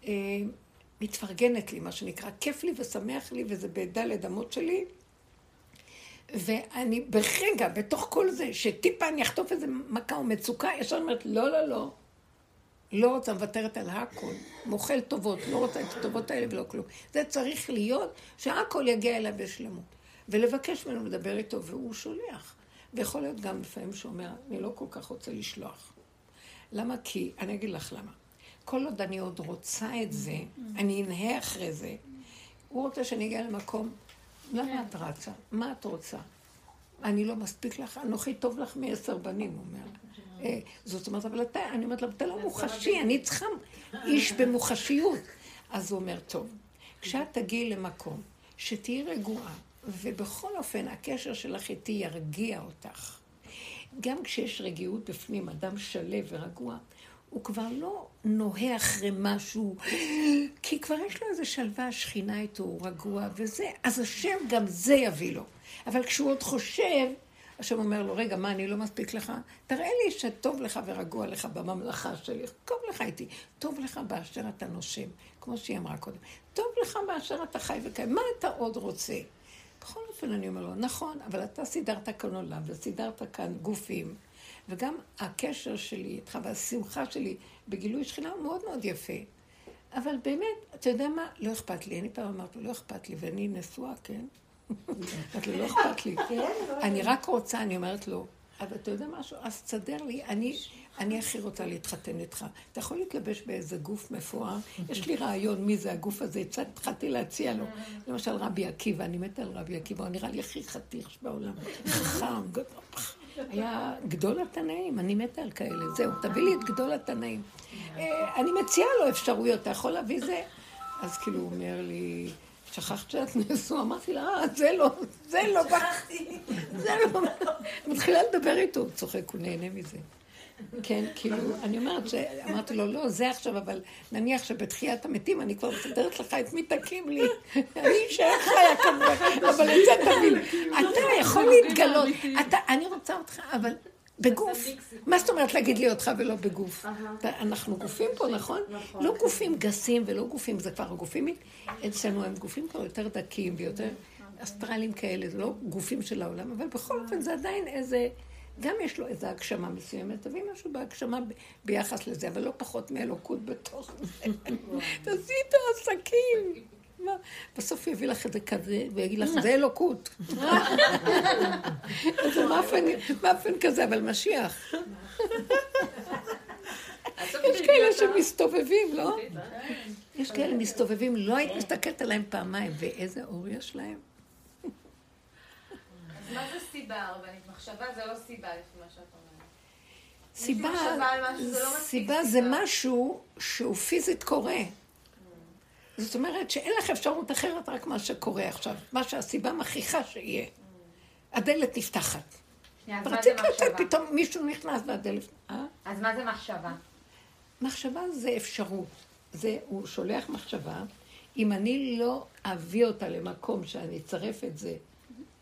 Speaker 1: אה, מתפרגנת לי, מה שנקרא, כיף לי ושמח לי, וזה בדלת אמות שלי, ואני ברגע, בתוך כל זה, שטיפה אני אחטוף איזה מכה או מצוקה, ישר אומרת, לא, לא, לא. לא רוצה, מוותרת על הכל. מוכל טובות, לא רוצה את הטובות האלה ולא כלום. זה צריך להיות שהכל יגיע אליו בשלמות. ולבקש ממנו לדבר איתו, והוא שולח. ויכול להיות גם לפעמים שהוא אומר, אני לא כל כך רוצה לשלוח. למה? כי, אני אגיד לך למה. כל עוד אני עוד רוצה את זה, אני אנהה אחרי זה. הוא רוצה שאני אגיע למקום, למה את רצה? מה את רוצה? אני לא מספיק לך, אנוכי טוב לך מעשר בנים, הוא אומר. אה, זאת אומרת, אבל אתה, אני אומרת לו, אתה לא מוחשי, אני צריכה איש במוחשיות. אז הוא אומר, טוב, כשאת תגיעי למקום שתהיי רגועה, ובכל אופן הקשר שלך איתי ירגיע אותך, גם כשיש רגיעות בפנים, אדם שלו ורגוע, הוא כבר לא נוהה אחרי משהו, כי כבר יש לו איזה שלווה, שכינה איתו, הוא רגוע וזה, אז השם גם זה יביא לו. אבל כשהוא עוד חושב, השם אומר לו, רגע, מה, אני לא מספיק לך? תראה לי שטוב לך ורגוע לך בממלכה שלי. טוב לך איתי. טוב לך באשר אתה נושם, כמו שהיא אמרה קודם. טוב לך באשר אתה חי וקיים. מה אתה עוד רוצה? בכל אופן, אני אומר לו, נכון, אבל אתה סידרת כאן עולם וסידרת כאן גופים, וגם הקשר שלי איתך והשמחה שלי בגילוי שכינה הוא מאוד מאוד יפה. אבל באמת, אתה יודע מה? לא אכפת לי. אני פעם אמרתי לא אכפת לי, ואני נשואה, כן? [LAUGHS] אמרתי לו, לא אכפת לי. אני רק רוצה, אני אומרת לו, אבל אתה יודע משהו? אז תסדר לי, אני, אני הכי רוצה להתחתן איתך. אתה יכול להתלבש באיזה גוף מפואר? יש לי רעיון מי זה הגוף הזה, התחלתי להציע לו. למשל רבי עקיבא, אני מתה על רבי עקיבא, הוא נראה לי הכי חתיך בעולם. חכם, גדול. היה גדול התנאים, אני מתה על כאלה. זהו, תביא לי את גדול התנאים. אה, אני מציעה לו אפשרויות, אתה יכול להביא זה? אז כאילו הוא אומר לי, שכחת שאת נשוא? אמרתי לה, אה, זה לא, זה לא, זה לא. מתחילה לדבר איתו, הוא צוחק, הוא נהנה מזה. כן, כאילו, אני אומרת ש... אמרתי לו, לא, זה עכשיו, אבל נניח שבתחיית המתים אני כבר מסדרת לך את מי תקים לי. [LAUGHS] אני אשאר חיה כמובן, אבל את זה תבין. [LAUGHS] אתה יכול להתגלות. אני רוצה אותך, אבל בגוף. מה זאת אומרת להגיד לי אותך ולא בגוף? אנחנו גופים פה, נכון? נכון? לא גופים גסים ולא גופים, זה כבר גופים, אצלנו הם גופים כבר יותר דקים ויותר אסטרליים כאלה, זה לא גופים של העולם, אבל בכל אופן זה עדיין איזה... גם יש לו איזו הגשמה מסוימת, תביא משהו בהגשמה ביחס לזה, אבל לא פחות מאלוקות בתוך זה. [LAUGHS] תעשי איתו עסקים. בסוף הוא יביא לך את זה כזה, ויגיד לך, זה אלוקות. [LAUGHS] זה מאפן כזה, אבל משיח. יש כאלה שמסתובבים, לא? יש כאלה מסתובבים, לא היית מסתכלת עליהם פעמיים, ואיזה אור יש להם.
Speaker 2: מה זה סיבה, הרבנית? מחשבה זה לא סיבה לפי מה שאת אומרת.
Speaker 1: סיבה,
Speaker 2: לא
Speaker 1: סיבה זה משהו שהוא פיזית קורה. זאת אומרת שאין לך אפשרות אחרת רק מה שקורה עכשיו, מה שהסיבה מכריחה שיהיה. הדלת נפתחת. רצית לתת פתאום מישהו נכנס והדלת...
Speaker 2: אה? אז מה זה מחשבה?
Speaker 1: מחשבה זה אפשרות. זה, הוא שולח מחשבה. אם אני לא אביא אותה למקום שאני אצרף את זה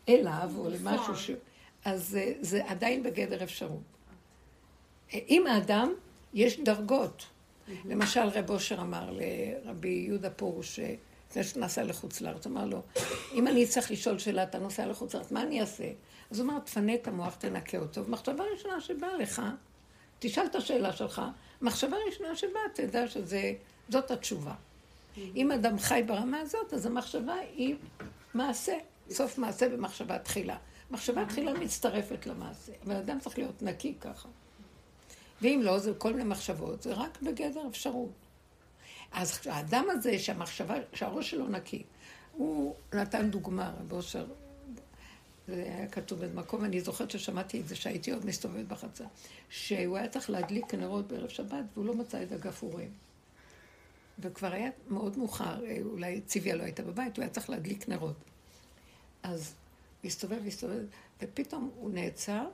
Speaker 1: אליו, או למשהו ש... אז זה, זה עדיין בגדר אפשרות. עם האדם יש דרגות. למשל, רב אושר אמר לרבי יהודה פורוש, לפני שהוא נסע לחוץ לארץ, אמר לו, אם אני צריך לשאול שאלה, אתה נוסע לחוץ לארץ, מה אני אעשה? אז הוא אמר, תפנה את המוח, תנקה אותו, ומחשבה ראשונה שבאה לך, תשאל את השאלה שלך, מחשבה ראשונה שבאה, תדע שזאת התשובה. אם אדם חי ברמה הזאת, אז המחשבה היא מעשה. סוף מעשה במחשבה תחילה. מחשבה תחילה מצטרפת למעשה, אבל אדם צריך להיות נקי ככה. ואם לא, זה כל מיני מחשבות, זה רק בגדר אפשרות. אז האדם הזה, שהמחשבה, שהראש שלו נקי, הוא נתן דוגמה, רב אושר, זה היה כתוב באיזה מקום, אני זוכרת ששמעתי את זה, שהייתי עוד מסתובבת בחצר, שהוא היה צריך להדליק נרות בערב שבת, והוא לא מצא את הגפרורים. וכבר היה מאוד מאוחר, אולי ציוויה לא הייתה בבית, הוא היה צריך להדליק נרות. אז הסתובב, הסתובב, ופתאום הוא נעצר,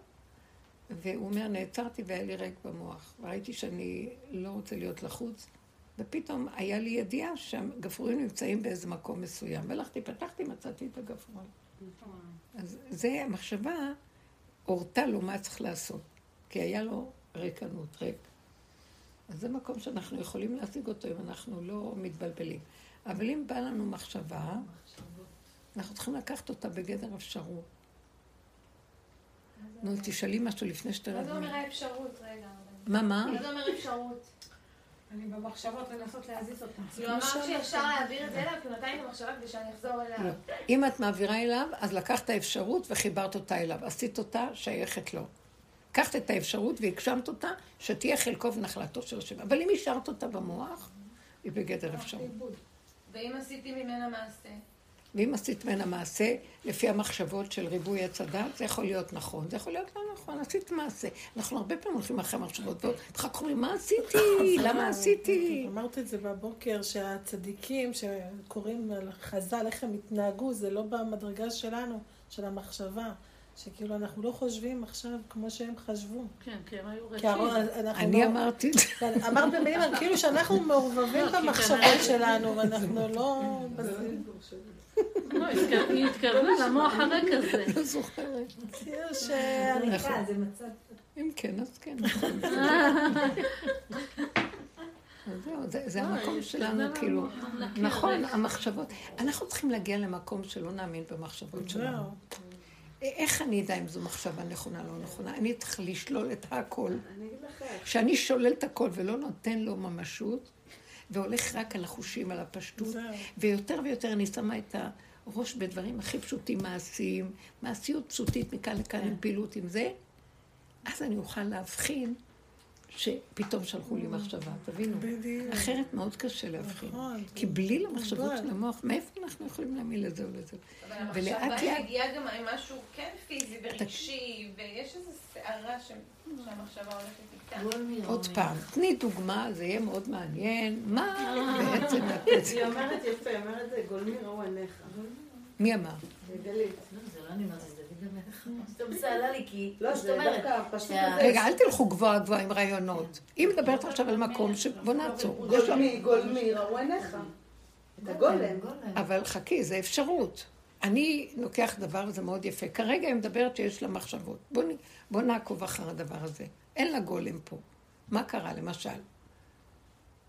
Speaker 1: והוא אומר, נעצרתי והיה לי ריק במוח. וראיתי שאני לא רוצה להיות לחוץ, ופתאום היה לי ידיעה שהגפרורים נמצאים באיזה מקום מסוים. והלכתי, פתחתי, מצאתי את הגפרון. אז זה המחשבה הורתה לו מה צריך לעשות. כי היה לו ריקנות, ריק. אז זה מקום שאנחנו יכולים להשיג אותו אם אנחנו לא מתבלבלים. אבל אם באה לנו מחשבה, אנחנו צריכים לקחת אותה בגדר אפשרות. נו, תשאלי משהו לפני שתרדמי.
Speaker 2: מה זה אומר האפשרות? רגע.
Speaker 1: מה, מה?
Speaker 2: מה זה אומר אפשרות?
Speaker 7: אני במחשבות לנסות להזיז אותה.
Speaker 2: לא אמרת שאפשר להעביר את זה אליו, כי מתי אני במחשבה כדי שאני אחזור
Speaker 1: לא.
Speaker 2: אליו?
Speaker 1: אם את מעבירה אליו, אז לקחת האפשרות וחיברת אותה אליו. עשית אותה שייכת לו. לקחת את האפשרות והגשמת אותה, שתהיה חלקו ונחלתו של השם. אבל אם השארת אותה במוח, היא בגדר אפשרות.
Speaker 2: ואם עשיתי ממנה מעשה?
Speaker 1: ואם עשית ממנה מעשה, לפי המחשבות של ריבוי עץ הדת, זה יכול להיות נכון, זה יכול להיות לא נכון, עשית מעשה. אנחנו הרבה פעמים הולכים אחרי המחשבות, ואחר כך אומרים, מה עשיתי? [LAUGHS] למה עשיתי?
Speaker 3: אמרת את זה בבוקר, שהצדיקים שקוראים על חז"ל, איך הם התנהגו, זה לא במדרגה שלנו, של המחשבה. שכאילו אנחנו לא חושבים עכשיו כמו שהם חשבו.
Speaker 7: כן, כי הם היו רצים.
Speaker 1: אני
Speaker 3: לא-
Speaker 1: אמרתי,
Speaker 3: אמרת במילים, כאילו שאנחנו מעורבבים
Speaker 7: לא, כי
Speaker 3: במחשבות
Speaker 7: כנראה-
Speaker 3: שלנו, ואנחנו לא...
Speaker 7: לא, היא התקרבה למוח הריק הזה.
Speaker 1: לא זוכרת.
Speaker 3: כאילו שאני...
Speaker 1: נכון.
Speaker 4: זה מצב...
Speaker 1: אם כן, אז כן. [LAUGHS] זהו, זה- זה המקום שלנו, כאילו, נכון. המחשבות. אנחנו צריכים להגיע למקום שלא נאמין במחשבות שלנו. איך אני אדע אם זו מחשבה נכונה או לא נכונה? אני צריך לשלול את הכל. כשאני שולל את הכל ולא נותן לו ממשות, והולך רק על החושים, על הפשטות. ויותר ויותר אני שמה את הראש בדברים הכי פשוטים, מעשיים, מעשיות פשוטית מכאן לכאן עם פעילות עם זה, אז אני אוכל להבחין שפתאום שלחו לי מחשבה, תבינו.
Speaker 3: בדיוק.
Speaker 1: אחרת מאוד קשה להבחין.
Speaker 3: נכון.
Speaker 1: כי בלי למחשבות. של המוח, מאיפה אנחנו יכולים להאמין לזה או לזה?
Speaker 2: אבל המחשבה מגיעה גם עם משהו כן פיזי ורגשי, ויש איזו סערה שהמחשבה הולכת איתה.
Speaker 1: עוד פעם, תני דוגמה, זה יהיה מאוד מעניין. מה בעצם את...
Speaker 5: היא אומרת יפה, היא אומרת גולמי ראו עיניך.
Speaker 1: מי אמר?
Speaker 5: זה גלית.
Speaker 4: טוב, זה.
Speaker 5: לא, זה
Speaker 4: אומרת,
Speaker 5: הזה.
Speaker 1: רגע, אל תלכו גבוהה גבוהה עם רעיונות. היא מדברת עכשיו על מקום ש... בוא נעצור.
Speaker 5: גולמי, גולמי ראו עיניך. את הגולם.
Speaker 1: אבל חכי, זה אפשרות. אני לוקח דבר, וזה מאוד יפה. כרגע היא מדברת שיש לה מחשבות. בוא נעקוב אחר הדבר הזה. אין לה גולם פה. מה קרה, למשל?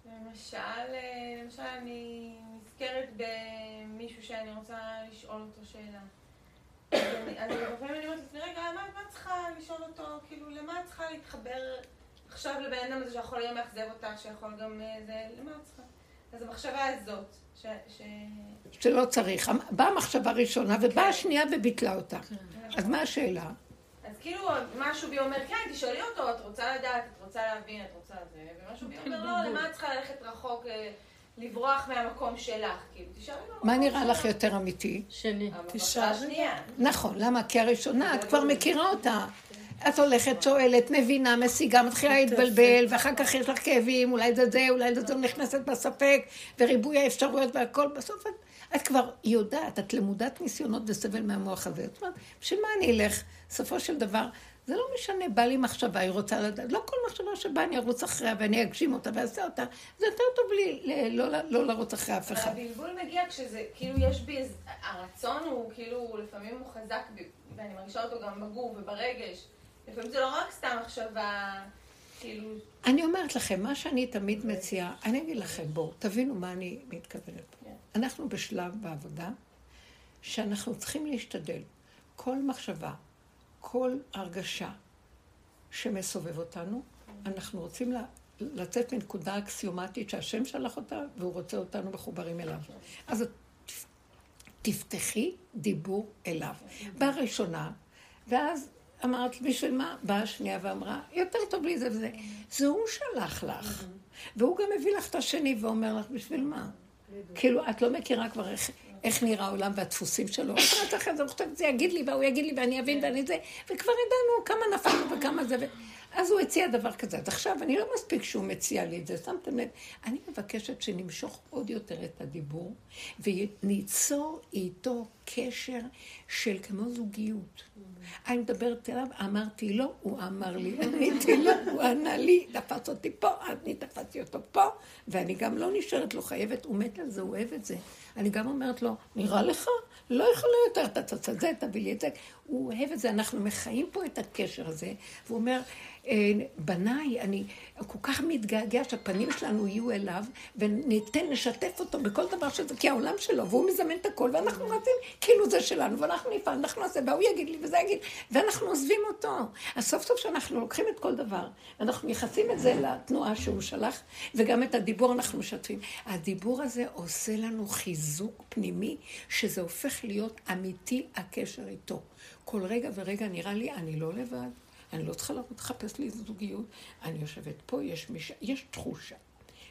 Speaker 2: למשל, אה, למשל אני נזכרת במישהו שאני רוצה לשאול אותו שאלה. אז לפעמים אני אומרת לעצמי, רגע, מה את צריכה לשאול אותו? כאילו, למה את צריכה להתחבר עכשיו לבן אדם הזה שיכול היום לאכזב אותך, שיכול גם אה, זה, למה את צריכה? אז המחשבה הזאת, ש... ש...
Speaker 1: שלא צריך. באה המחשבה הראשונה, ובאה השנייה וביטלה אותה. אז מה השאלה?
Speaker 2: אז כאילו משהו בי אומר, כן, תשאלי אותו, את רוצה לדעת, את רוצה להבין, את רוצה זה, ומשהו בי אומר, לא, למה את צריכה ללכת רחוק, אה, לברוח מהמקום שלך, כאילו, תשאלי במקום
Speaker 1: מה נראה לך. יותר אמיתי?
Speaker 3: תשאלי.
Speaker 2: השנייה.
Speaker 1: נכון, למה? כי הראשונה, את כבר מכירה אותה. את הולכת, שואלת, מבינה, משיגה, מתחילה להתבלבל, ואחר כך יש לך כאבים, אולי זה זה, אולי זה זה, נכנסת בספק, וריבוי האפשרויות והכל, בסוף את, את כבר יודעת, את למודת ניסיונות וסבל מהמוח הזה. זאת אומרת, בשביל מה אני אלך? בסופו של דבר, זה לא משנה, בא לי מחשבה, היא רוצה לדעת, לא כל מחשבה שבאה אני ארוץ אחריה ואני אגשים אותה ואעשה אותה, זה יותר טוב לי ל- לא, לא לרוץ אחרי אף
Speaker 2: אבל
Speaker 1: אחד.
Speaker 2: הבלבול מגיע כשזה, כאילו יש בי, הרצון הוא, כאילו, לפעמים הוא חזק בי, ואני מרגישה אותו גם בגוף וברגש. לפעמים זה לא רק סתם מחשבה, כאילו,
Speaker 1: אני אומרת לכם, מה שאני תמיד מציעה, אני אגיד לכם, בואו, תבינו מה אני מתכוונת.
Speaker 2: כן.
Speaker 1: אנחנו בשלב בעבודה שאנחנו צריכים להשתדל. כל מחשבה, כל הרגשה שמסובב אותנו, אנחנו רוצים ל- לצאת מנקודה אקסיומטית שהשם שלח אותה והוא רוצה אותנו מחוברים אליו. אז תפתחי דיבור אליו. באה ראשונה, ואז אמרת, בשביל מה? באה השנייה ואמרה, יותר טוב לי זה וזה. זה הוא שלח לך. והוא גם מביא לך את השני ואומר לך, בשביל מה? כאילו, את לא מכירה כבר איך, איך נראה העולם והדפוסים שלו. אומרת אחרי זה, הוא חושב, זה יגיד לי, והוא יגיד לי, ואני אבין, ואני זה, וכבר ידענו כמה נפלנו וכמה זה. אז הוא הציע דבר כזה. אז עכשיו, אני לא מספיק שהוא מציע לי את זה, שמתם לב? אני מבקשת שנמשוך עוד יותר את הדיבור, וניצור איתו קשר של כמו זוגיות. אני מדברת אליו, אמרתי לו, הוא אמר לי, עניתי לו, הוא ענה לי, תפס אותי פה, אני תפסתי אותו פה, ואני גם לא נשארת לו חייבת, הוא מת על זה, הוא אוהב את זה. אני גם אומרת לו, נראה לך? לא יכולה יותר, אתה תעשה את זה, תביא לי את זה. הוא אוהב את זה, אנחנו מחיים פה את הקשר הזה, והוא אומר, אה, בניי, אני כל כך מתגעגע שהפנים שלנו יהיו אליו, וניתן לשתף אותו בכל דבר שזה, כי העולם שלו, והוא מזמן את הכל, ואנחנו רצים, כאילו זה שלנו, ואנחנו נפעל, אנחנו נעשה, והוא יגיד לי, וזה יגיד, ואנחנו עוזבים אותו. אז סוף סוף שאנחנו לוקחים את כל דבר, אנחנו מייחסים את זה לתנועה שהוא שלח, וגם את הדיבור אנחנו משתפים. הדיבור הזה עושה לנו חיזוק פנימי, שזה הופך להיות אמיתי הקשר איתו. כל רגע ורגע נראה לי, אני לא לבד. אני לא צריכה לחפש לי זוגיות. אני יושבת פה, יש, מיש... יש תחושה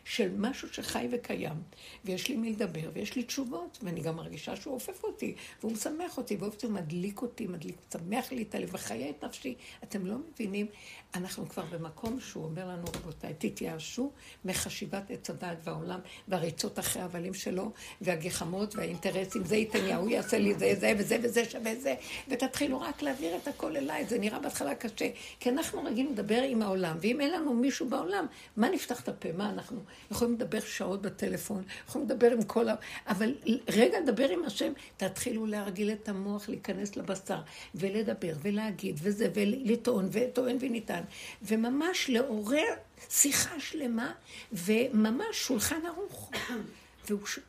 Speaker 1: של משהו שחי וקיים, ויש לי מי לדבר, ויש לי תשובות, ואני גם מרגישה שהוא עופף אותי, והוא משמח אותי, והוא מדליק אותי, מדליק, שמח לי את הלב, וחיה את נפשי. אתם לא מבינים, אנחנו כבר במקום שהוא אומר לנו, רבותיי, תתייאשו מחשיבת עץ הדעת והעולם, והריצות אחרי הבלים שלו, והגחמות והאינטרסים, זה ייתן לי, ההוא יעשה לי זה, זה וזה וזה שווה זה, ותתחילו רק להעביר את הכל אליי. זה נראה בהתחלה קשה, כי אנחנו רגילים לדבר עם העולם, ואם אין לנו מישהו בעולם, מה נפתח את הפה? מה אנחנו? יכולים לדבר שעות בטלפון, יכולים לדבר עם כל ה... אבל רגע לדבר עם השם, תתחילו להרגיל את המוח להיכנס לבשר, ולדבר, ולהגיד, וזה, ולטעון, וטוען וניתן, וממש לעורר שיחה שלמה, וממש שולחן ערוך.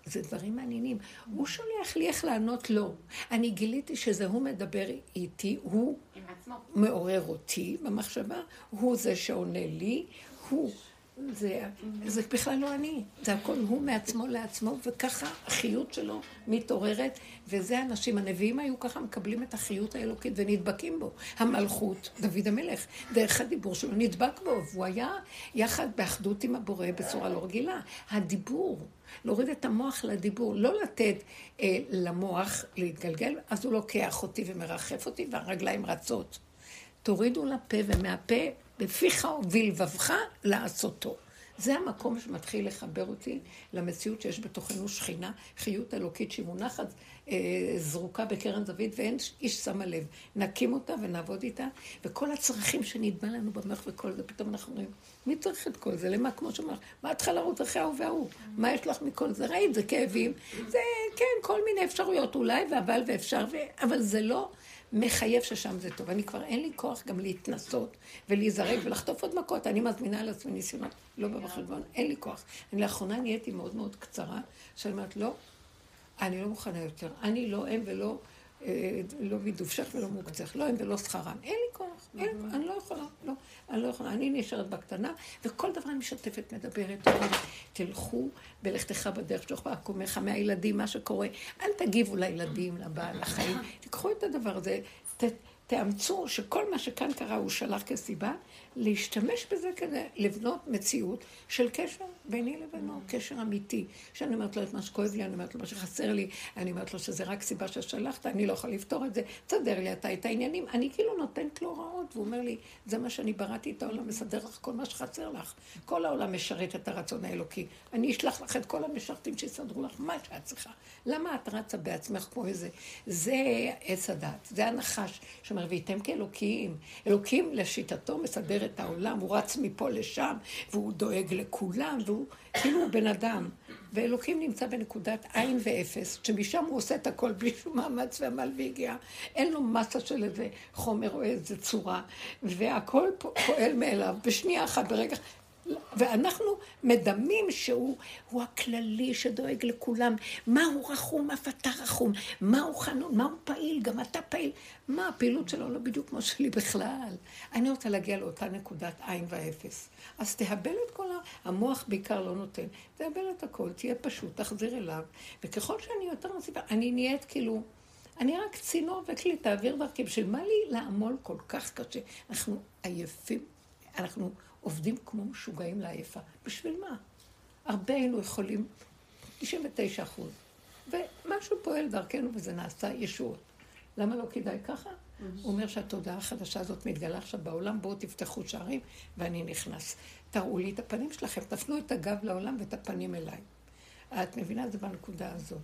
Speaker 1: וזה דברים מעניינים. הוא שולח לי איך לענות לו. אני גיליתי שזה הוא מדבר איתי, הוא מעורר אותי במחשבה, הוא זה שעונה לי, הוא זה, זה בכלל לא אני, זה הכל הוא מעצמו לעצמו, וככה החיות שלו מתעוררת, וזה אנשים, הנביאים היו ככה מקבלים את החיות האלוקית ונדבקים בו. המלכות, דוד המלך, דרך הדיבור שלו נדבק בו, והוא היה יחד באחדות עם הבורא בצורה לא רגילה. הדיבור, להוריד את המוח לדיבור, לא לתת אה, למוח להתגלגל, אז הוא לוקח אותי ומרחף אותי, והרגליים רצות. תורידו לפה, ומהפה בפיך ובלבבך לעשותו. זה המקום שמתחיל לחבר אותי למציאות שיש בתוכנו שכינה, חיות אלוקית שהיא מונחת, אה, זרוקה בקרן זווית, ואין איש שמה לב. נקים אותה ונעבוד איתה, וכל הצרכים שנדמה לנו במוח וכל זה, פתאום אנחנו אומרים, מי צריך את כל זה? למה, כמו שאומר, מה את צריכה לרוץ אחרי ההוא וההוא? מה יש לך מכל זה? ראית, זה כאבים, זה, כן, כל מיני אפשרויות אולי, ואבל ואפשר, ו... אבל זה לא מחייב ששם זה טוב. אני כבר אין לי כוח גם להתנסות ולהיזרק ולחטוף עוד מכות. אני מזמינה על עצמי ניסיונות, לא בא בחשבון, אין לי כוח. אני לאחרונה נהייתי מאוד מאוד קצרה, שאני אומרת, לא, אני לא מוכנה יותר. אני לא אם ולא... אה, לא מדובשך ולא מוקצך, לא הם ולא שכרם. אין לי כוח, אין, אני לא יכולה, לא, אני לא יכולה. אני נשארת בקטנה, וכל דבר אני משתפת, מדברת, תלכו בלכתך בדרך שלך בעקומך, מהילדים, מה שקורה. אל תגיבו לילדים, לבעל, לחיים. תיקחו את הדבר הזה, ת, תאמצו שכל מה שכאן קרה הוא שלח כסיבה, להשתמש בזה כדי לבנות מציאות של קשר ביני לבינו, קשר אמיתי. שאני אומרת לו את מה שכואב לי, אני אומרת לו מה שחסר לי, אני אומרת לו שזה רק סיבה ששלחת, אני לא יכולה לפתור את זה, תסדר לי אתה את העניינים. אני כאילו נותנת לו הוראות, והוא אומר לי, זה מה שאני בראתי את העולם, מסדר לך כל מה שחסר לך. כל העולם משרת את הרצון האלוקי. אני אשלח לך את כל המשרתים שיסדרו לך מה שאת צריכה. למה את רצה בעצמך כמו איזה... זה עץ הדת, זה הנחש שאומר, וייתם כאלוקים. אלוקים לשיטתו מסדר את העולם, הוא רץ מפה לשם, והוא דואג לכולם, והוא כאילו בן אדם. ואלוקים נמצא בנקודת עין ואפס, שמשם הוא עושה את הכל בלי שום מאמץ ועמל והגיע. אין לו מסה של איזה חומר או איזה צורה, והכל פועל מאליו בשנייה אחת, ברגע... ואנחנו מדמים שהוא הכללי שדואג לכולם. מה הוא רחום, אף אתה רחום. מה הוא חנון, מה הוא פעיל, גם אתה פעיל. מה, הפעילות שלו לא בדיוק כמו שלי בכלל. אני רוצה להגיע לאותה נקודת עין ואפס. אז תהבל את כל ה... המוח בעיקר לא נותן. תהבל את הכל, תהיה פשוט, תחזיר אליו. וככל שאני יותר מוסיפה, אני נהיית כאילו... אני רק צינור וכלי, תעביר דרכי. בשביל מה לי לעמול כל כך קשה? אנחנו עייפים, אנחנו עובדים כמו משוגעים לעייפה. בשביל מה? הרבה היינו יכולים, 99 אחוז. ומשהו פועל דרכנו וזה נעשה ישועות. למה לא כדאי ככה? הוא אומר שהתודעה החדשה הזאת מתגלה עכשיו בעולם, בואו תפתחו שערים ואני נכנס. תראו לי את הפנים שלכם, תפנו את הגב לעולם ואת הפנים אליי. את מבינה? זה בנקודה הזאת.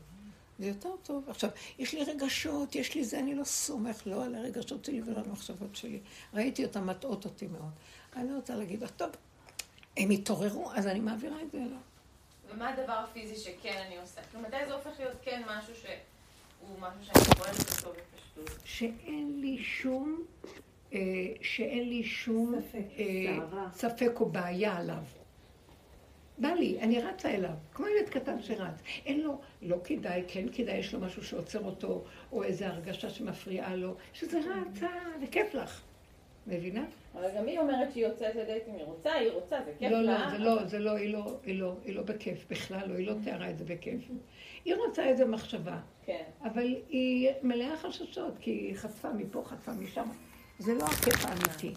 Speaker 1: זה יותר טוב. עכשיו, יש לי רגשות, יש לי זה, אני לא סומך לא על הרגשות שלי ולא על המחשבות שלי. ראיתי אותם מטעות אותי מאוד. אני לא רוצה להגיד לך, טוב, הם התעוררו, אז אני מעבירה את זה אליו.
Speaker 2: ומה הדבר הפיזי שכן אני עושה? כלומר, מתי זה הופך להיות כן משהו שהוא משהו שאני פועלת אותו בפשטות?
Speaker 1: שאין לי שום, אה, שאין לי שום אה, ספק או בעיה עליו. בא לי, אני רצה אליו, כמו ילד קטן שרץ. אין לו, לא כדאי, כן כדאי, יש לו משהו שעוצר אותו, או איזו הרגשה שמפריעה לו, שזה רצה, וכיף לך. מבינה?
Speaker 2: אבל גם היא אומרת שהיא יוצאת לדייטים, היא רוצה, היא רוצה, זה כיף
Speaker 1: לא,
Speaker 2: לה.
Speaker 1: לא, זה לא, זה לא, היא לא, היא לא, היא לא בכיף, בכלל לא, היא לא תיארה את זה בכיף. היא רוצה איזה מחשבה,
Speaker 2: כן.
Speaker 1: אבל היא מלאה חששות, כי היא חטפה מפה, חטפה משם. זה לא הכיף האמיתי.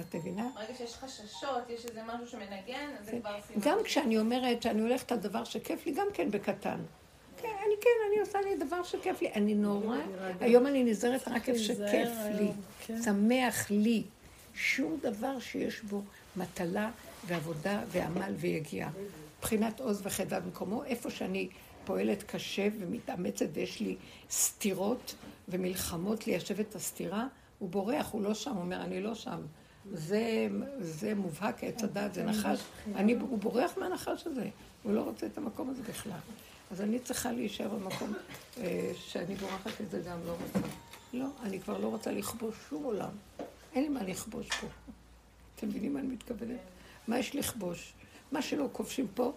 Speaker 1: את מבינה?
Speaker 2: ברגע שיש חששות, יש איזה משהו שמנגן, אז זה כבר סימן.
Speaker 1: גם כשאני אומרת שאני הולכת על דבר שכיף לי, גם כן בקטן. כן, אני כן, אני עושה לי דבר שכיף לי. אני נורא, היום אני נזהרת רק איפה שכיף לי,
Speaker 3: היום, כן.
Speaker 1: שמח לי. שום דבר שיש בו מטלה ועבודה ועמל ויגיעה. מבחינת עוז וחדה במקומו, איפה שאני פועלת קשה ומתאמצת ויש לי סתירות ומלחמות ליישב את הסתירה, הוא בורח, הוא לא שם, הוא אומר, אני לא שם. זה, זה מובהק, עץ הדת, זה נחש. אני, הוא בורח מהנחש הזה, הוא לא רוצה את המקום הזה בכלל. אז אני צריכה להישאר במקום אה, שאני בורחת את זה גם לא רוצה. לא, אני כבר לא רוצה לכבוש שום עולם. אין לי מה לכבוש פה. אתם מבינים מה אני מתכוונת? מה יש לכבוש? מה שלא כובשים פה,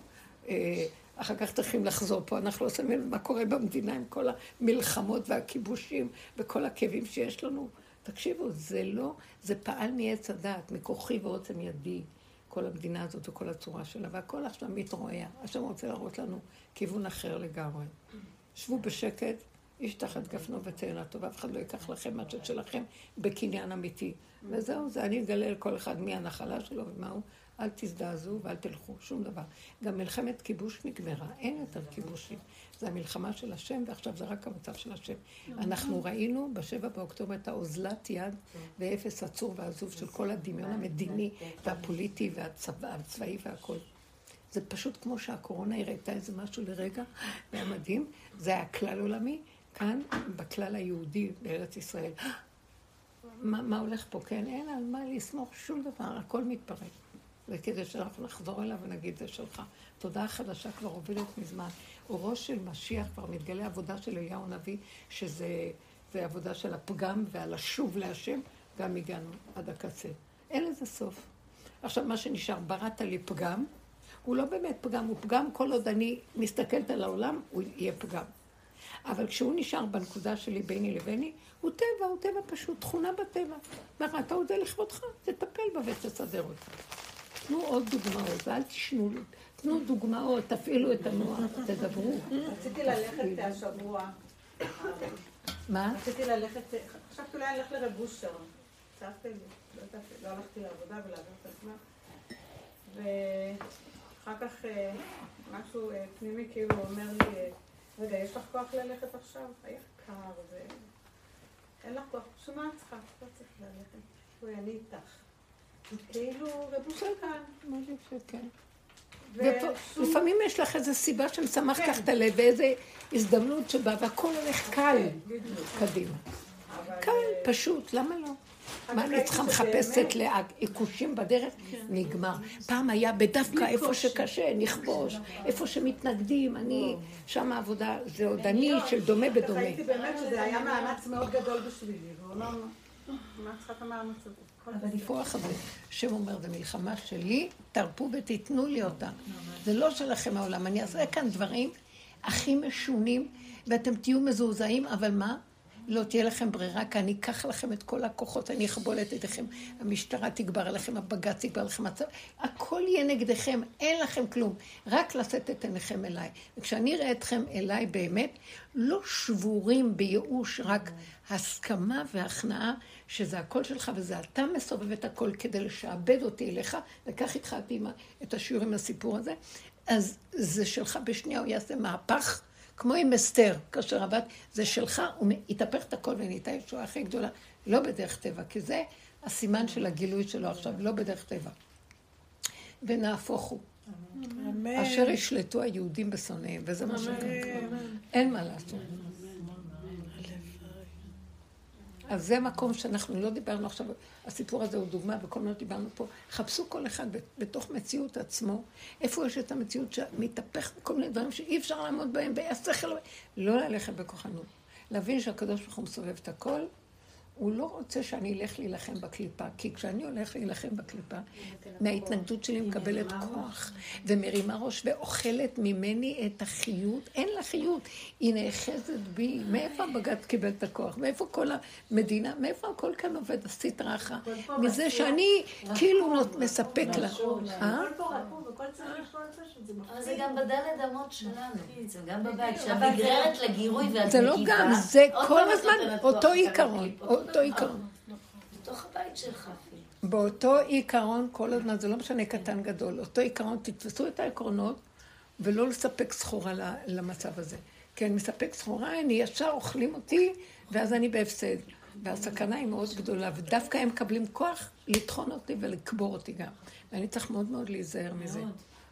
Speaker 1: אה, אחר כך צריכים לחזור פה. אנחנו לא שמים מה קורה במדינה עם כל המלחמות והכיבושים וכל הכאבים שיש לנו. תקשיבו, זה לא, זה פעל מעץ הדעת, מכוחי ועוצם ידי, כל המדינה הזאת וכל הצורה שלה, והכל עכשיו מתרועע. השם רוצה להראות לנו כיוון אחר לגמרי. שבו בשקט, איש תחת גפנו ותאנתו, ואף אחד לא ייקח לכם מה ששלכם בקניין אמיתי. וזהו, זה אני אגלה לכל אחד מי הנחלה שלו ומה הוא. אל תזדעזעו ואל תלכו, שום דבר. גם מלחמת כיבוש נגמרה, אין יותר כיבושים. זה המלחמה של השם, ועכשיו זה רק המצב של השם. אנחנו ראינו בשבע באוקטובר את האוזלת יד ואפס עצור ועזוב של כל הדמיון המדיני והפוליטי והצבא, הצבאי והכל. זה פשוט כמו שהקורונה הראתה איזה משהו לרגע, והיה מדהים. זה היה כלל עולמי, כאן, בכלל היהודי בארץ ישראל. מה, מה הולך פה? כן, אין על מה לסמוך שום דבר, הכל מתפרק. וכדי שאנחנו נחזור אליו ונגיד, זה שלך. תודעה חדשה כבר עובדת מזמן. אורו של משיח כבר מתגלה עבודה של אליהו הנביא, שזה זה עבודה של הפגם ועל השוב להשם, גם הגענו עד הקצה. אין לזה סוף. עכשיו, מה שנשאר, בראת לי פגם, הוא לא באמת פגם, הוא פגם כל עוד אני מסתכלת על העולם, הוא יהיה פגם. אבל כשהוא נשאר בנקודה שלי ביני לביני, הוא טבע, הוא טבע פשוט, תכונה בטבע. בראת את זה לכבודך, תטפל בה ותסדר אותה. תנו עוד דוגמאות, ואל תשנו, תנו דוגמאות, תפעילו את המוח, תדברו.
Speaker 5: רציתי ללכת השבוע.
Speaker 1: מה?
Speaker 5: רציתי ללכת, חשבתי אולי ללכת לרב אושר. צעקתי לי, לא לא הלכתי לעבודה ולהעביר את הזמן. ואחר כך אה, משהו אה, פנימי כאילו אומר לי, רגע, יש לך כוח ללכת עכשיו? היה קר ו... אין לך כוח, את צריכה? לא צריך ללכת. אני איתך. כאילו, רב אושר כאן.
Speaker 1: משהו שכן.
Speaker 5: ושום-
Speaker 1: לפעמים יש לך איזו סיבה שמשמחת
Speaker 5: כן.
Speaker 1: לך את הלב, ואיזו הזדמנות שבאה, והכל הולך קל
Speaker 5: בדיוק.
Speaker 1: קדימה. קל,
Speaker 5: אה,
Speaker 1: פשוט, למה לא? מה אני צריכה מחפשת לעיקושים בדרך? נגמר. פעם היה בדווקא איפה שקשה, נכבוש. איפה שמתנגדים, אני, שם העבודה, זה עוד אני של דומה בדומה.
Speaker 5: ראיתי באמת שזה היה מאמץ מאוד גדול בשבילי, והוא אומר, מה צריכה את המאמץ הזה? בסדר."
Speaker 1: הכוח הזה, השם אומר, זו מלחמה שלי, תרפו ותיתנו לי אותה. זה לא שלכם העולם, אני אעשה כאן דברים הכי משונים, ואתם תהיו מזועזעים, אבל מה? לא תהיה לכם ברירה, כי אני אקח לכם את כל הכוחות, אני אכבול את ידיכם, המשטרה תגבר עליכם, הבג"ץ יגבר עליכם, הצ... הכל יהיה נגדכם, אין לכם כלום, רק לשאת את עיניכם אליי. וכשאני אראה אתכם אליי באמת, לא שבורים בייאוש, רק הסכמה והכנעה שזה הכל שלך וזה אתה מסובב את הכל כדי לשעבד אותי אליך, וכך התחלתי עם את השיעור עם הסיפור הזה, אז זה שלך בשנייה, הוא יעשה מהפך כמו עם אסתר, כאשר הבת, זה שלך, הוא התהפך את הכל ונהייתה ישועה הכי גדולה, לא בדרך טבע, כי זה הסימן של הגילוי שלו עכשיו, לא בדרך טבע. ונהפוך הוא.
Speaker 3: אמן.
Speaker 1: אשר ישלטו היהודים בשונאיהם, וזה מה שקורה. אין מה לעשות. אז זה מקום שאנחנו לא דיברנו עכשיו, הסיפור הזה הוא דוגמה בכל מה שדיברנו פה. חפשו כל אחד בתוך מציאות עצמו, איפה יש את המציאות שמתהפך בכל מיני דברים שאי אפשר לעמוד בהם, והשכל, לא ללכת בכוחנות. להבין שהקדוש ברוך הוא מסובב את הכל, הוא לא רוצה שאני אלך להילחם בקליפה, כי כשאני הולך להילחם בקליפה, מההתנגדות שלי מקבלת כוח, ומרימה ראש ואוכלת ממני את החיות. אין לה חיות, היא נאחזת בי. מאיפה הבג"ץ קיבל את הכוח? מאיפה כל המדינה? מאיפה הכל כאן עובד? עשית רחה. מזה שאני כאילו מספק לה. אה?
Speaker 8: אבל זה גם בדלת אמות שלנו, זה גם בבית, כשאת נגררת לגירוי ואת מגיבה,
Speaker 1: זה לא גם, זה כל הזמן אותו עיקרון,
Speaker 8: לקליפות.
Speaker 1: אותו עיקרון.
Speaker 8: בתוך הבית שלך אפילו.
Speaker 1: באותו עיקרון כל הזמן, זה לא משנה קטן גדול, אותו עיקרון, תתפסו את העקרונות ולא לספק סחורה למצב הזה. כי אני מספק סחורה, אני ישר אוכלים אותי, ואז אני בהפסד. והסכנה היא מאוד גדולה, ודווקא הם מקבלים כוח לטחון אותי ולקבור אותי גם. ואני צריך מאוד מאוד להיזהר מזה.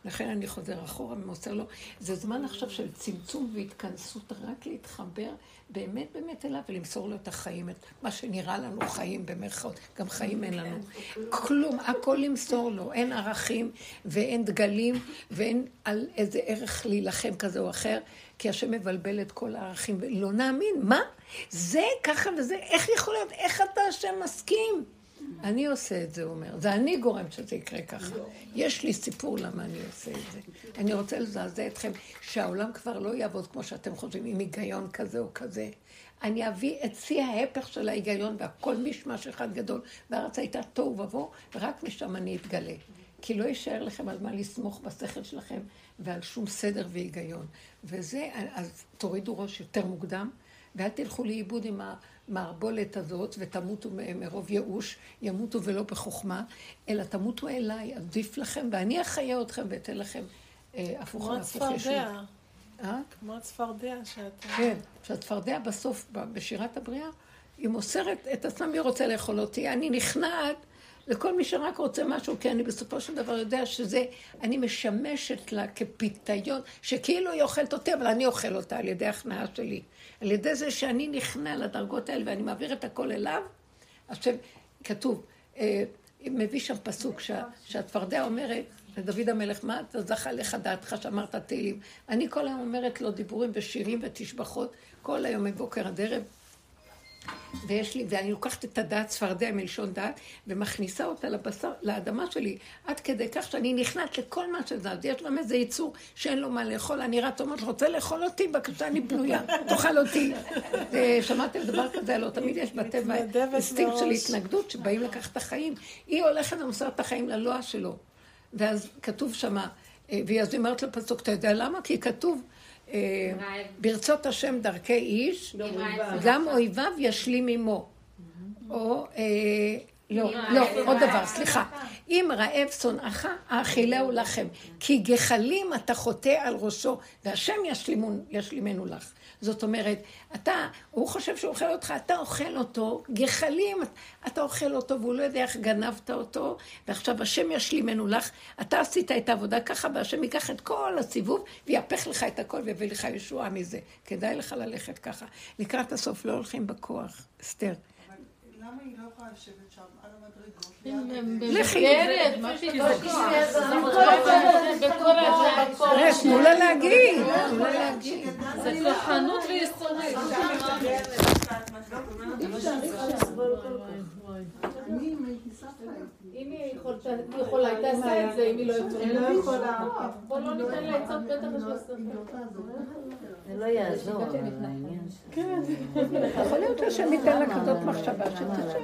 Speaker 1: לכן אני חוזר אחורה ומוסר לו. זה זמן עכשיו של צמצום והתכנסות, רק להתחבר באמת באמת אליו ולמסור לו את החיים, את מה שנראה לנו חיים במרכאות. גם חיים אין לנו. כלום, הכל למסור לו. אין ערכים ואין דגלים ואין על איזה ערך להילחם כזה או אחר, כי השם מבלבל את כל הערכים. ולא נאמין, מה? זה ככה וזה, איך יכול להיות? איך אתה השם מסכים? אני עושה את זה, הוא אומר. זה אני גורם שזה יקרה ככה. יש לי סיפור למה אני עושה את זה. אני רוצה לזעזע אתכם, שהעולם כבר לא יעבוד כמו שאתם חושבים, עם היגיון כזה או כזה. אני אביא את שיא ההפך של ההיגיון, והכל משמש אחד גדול. והארץ הייתה תוהו ובוהו, ורק משם אני אתגלה. כי לא יישאר לכם על מה לסמוך בשכל שלכם, ועל שום סדר והיגיון. וזה, אז תורידו ראש יותר מוקדם, ואל תלכו לאיבוד עם המערבולת הזאת ותמותו מרוב ייאוש, ימותו ולא בחוכמה, אלא תמותו אליי, עדיף לכם, ואני אחיה אתכם ואתן לכם אה, הפוך
Speaker 3: כמו
Speaker 1: על הפוך ישוב.
Speaker 3: הצפרדע,
Speaker 1: אה?
Speaker 3: כמו הצפרדע שאתה...
Speaker 1: כן, שהצפרדע בסוף, בשירת הבריאה, היא מוסרת את עצמה מי רוצה לאכול אותי. אני נכנעת לכל מי שרק רוצה משהו, כי אני בסופו של דבר יודע שזה, אני משמשת לה כפיתיון, שכאילו היא אוכלת אותי, אבל אני אוכל אותה על ידי הכנעה שלי. על ידי זה שאני נכנע לדרגות האלה ואני מעביר את הכל אליו, עכשיו, כתוב, אה, מביא שם פסוק שה, שהצפרדע אומרת לדוד המלך, מה אתה זכה לך דעתך שאמרת תהילים? אני כל היום אומרת לו דיבורים ושירים ותשבחות, כל היום מבוקר עד ערב. ויש לי, ואני לוקחת את הדעת צפרדע מלשון דעת, ומכניסה אותה לבשר, לאדמה שלי, עד כדי כך שאני נכנעת לכל מה שזז. יש גם איזה יצור שאין לו מה לאכול, אני רק אומרת, רוצה לאכול אותי? בבקשה, אני פנויה, תאכל אותי. [LAUGHS] אה, שמעתם דבר כזה? לא, תמיד יש בטבע אינסטינקט של. התנגדות, שבאים לקחת את החיים. היא הולכת ומוסרת את החיים ללוע שלו. ואז כתוב שמה, אה, והיא אז אומרת לפסוק, אתה יודע למה? כי כתוב, ברצות השם דרכי איש, גם אויביו ישלים עמו. או, אה, לא, לא, עוד דבר, סליחה. אם רעב שונאך, האכילהו לחם. כי גחלים אתה חוטא על ראשו, והשם ישלימו- ישלימנו לך. זאת אומרת, אתה, הוא חושב שהוא אוכל אותך, אתה אוכל אותו, גחלים, אתה אוכל אותו, והוא לא יודע איך גנבת אותו, ועכשיו השם ישלימנו לך. אתה עשית את העבודה ככה, והשם ייקח את כל הסיבוב, ויהפך לך את הכל, ויביא לך ישועה מזה. כדאי לך ללכת ככה. לקראת הסוף לא הולכים בכוח, אסתר.
Speaker 9: למה היא לא יכולה לשבת שם?
Speaker 1: לכי. תנו לה להגיד.
Speaker 7: זה כוחנות וייסורים.
Speaker 6: אם היא יכולה, היא תעשה את זה, אם היא לא
Speaker 9: אני לא
Speaker 6: יכולה.
Speaker 9: יכולה.
Speaker 6: בוא לא ניתן לה עצות, בטח
Speaker 9: לא.
Speaker 8: זה לא יעזור, העניין של...
Speaker 1: יכול להיות שהשם ייתן לה כזאת מחשבה שתשב.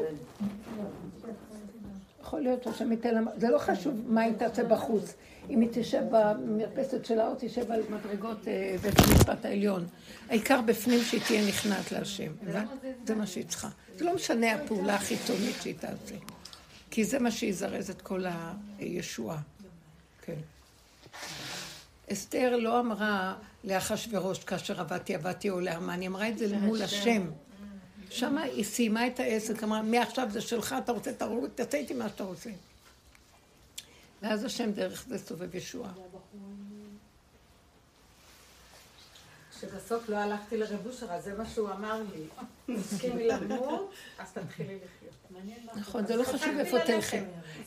Speaker 1: יכול להיות שהשם ייתן לה... זה לא חשוב מה היא תעשה בחוץ. אם היא תשב במרפסת שלה או תשב על מדרגות אה, בית המשפט העליון. העיקר בפנים שהיא תהיה נכנעת להשם. זה מה שהיא צריכה. זה לא משנה הפעולה החיצונית שהיא תעשה. כי זה מה שיזרז את כל הישועה. כן. אסתר לא אמרה לאחשוורוש כאשר עבדתי, עבדתי או להמן, היא אמרה את זה מול השם. שמה היא סיימה את העסק, אמרה, מעכשיו זה שלך, אתה רוצה, תרוג, תעשה איתי מה שאתה רוצה. ואז השם דרך זה סובב ישועה.
Speaker 5: שבסוף לא הלכתי לרב אושר, אז זה מה שהוא אמר לי. תסכימי למות, [LAUGHS] אז תתחילי לחיות.
Speaker 1: נכון, זה לא חשוב איפה תלכי.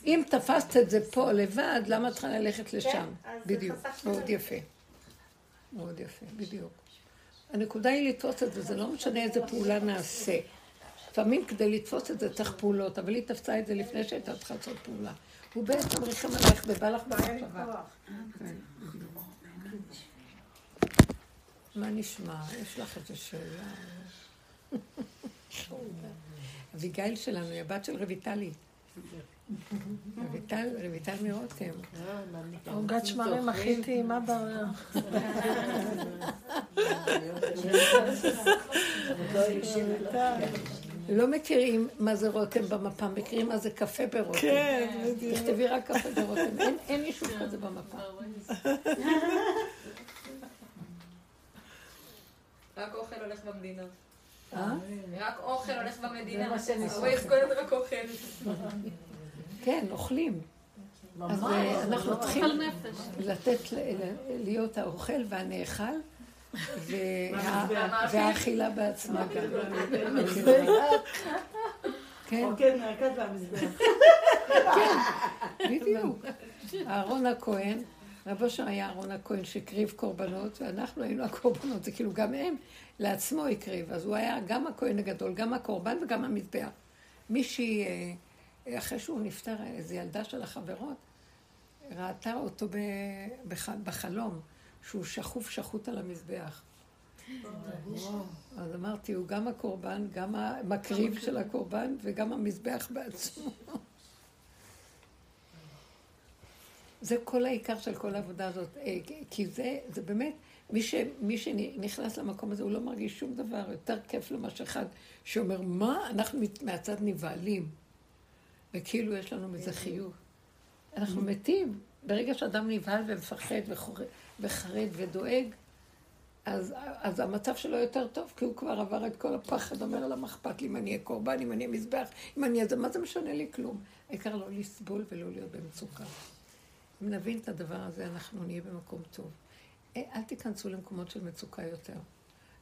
Speaker 1: אם תפסת את זה פה לבד, למה את צריכה ללכת לשם?
Speaker 5: כן, אז
Speaker 1: בדיוק, מאוד. יפה. מאוד יפה, בדיוק. הנקודה היא לתפוס את זה, זה לא משנה איזה פעולה נעשה. לפעמים כדי לתפוס את זה צריך פעולות, אבל היא תפסה את זה לפני שהייתה צריכה לעשות פעולה. הוא בעצם ריחם עליך ובא לך במחשבה. כן, בדיוק. מה נשמע? יש לך איזו שאלה? [LAUGHS] אביגיל שלנו היא הבת של רויטלי. רויטל, רויטל מרותם.
Speaker 3: עוגת שמרים הכי טעימה בעולם.
Speaker 1: לא מכירים מה זה רותם במפה, מכירים מה זה קפה ברותם.
Speaker 3: כן, בדיוק.
Speaker 1: תכתבי רק קפה ברותם, אין- יישוב כזה במפה.
Speaker 10: רק אוכל הולך במדינה.
Speaker 1: אה?
Speaker 10: רק אוכל הולך במדינה.
Speaker 1: זה מה שאני
Speaker 10: הווייז כל הזמן רק אוכל.
Speaker 1: כן, אוכלים. אז אה, אנחנו צריכים. לתת, להיות האוכל והנאכל. [LAUGHS] והאכילה בעצמה גם. כן,
Speaker 9: אוקיי, והמזבח.
Speaker 1: בדיוק. אהרון הכהן, רב אושר היה אהרון הכהן שהקריב קורבנות, ואנחנו היינו הקורבנות, זה כאילו גם הם לעצמו הקריב, אז הוא היה גם הכהן הגדול, גם הקורבן וגם המזבח. מישהי, אה, אחרי שהוא נפטר, איזו ילדה של החברות, ראתה אותו בחלום, שהוא שחוף שחוט על המזבח. אז אמרתי, הוא גם הקורבן, גם המקריב של הקורבן וגם המזבח בעצמו. זה כל העיקר של כל העבודה הזאת, אה, כי זה, זה באמת, מי, ש, מי שנכנס למקום הזה, הוא לא מרגיש שום דבר, יותר כיף לו מאשר אחד שאומר, מה, אנחנו מהצד נבהלים, וכאילו יש לנו מזה חיוב. אנחנו מתים. ברגע שאדם נבהל ומפחד וחרד ודואג, אז, אז המצב שלו יותר טוב, כי הוא כבר עבר את כל הפחד, אומר לה, מה אכפת לי אם אני אהיה קורבן, אם אני אהיה מזבח, אם אני אהיה זה, מה זה משנה לי כלום? העיקר לא לסבול ולא להיות במצוקה. אם נבין את הדבר הזה, אנחנו נהיה במקום טוב. אה, אל תיכנסו למקומות של מצוקה יותר.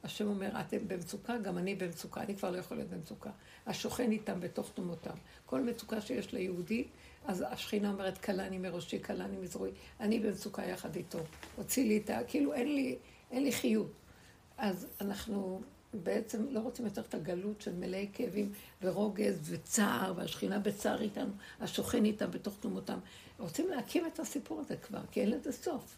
Speaker 1: השם אומר, אתם במצוקה, גם אני במצוקה, אני כבר לא יכול להיות במצוקה. השוכן איתם בתוך תומותם. כל מצוקה שיש ליהודי, אז השכינה אומרת, קלני מראשי, קלני מזרועי. אני במצוקה יחד איתו. הוציא לי את ה... כאילו, אין לי, אין לי חיות. אז אנחנו בעצם לא רוצים יותר את הגלות של מלאי כאבים ורוגז וצער, והשכינה בצער איתנו, השוכן איתם בתוך תלומותם. רוצים להקים את הסיפור הזה כבר, כי אין לזה סוף.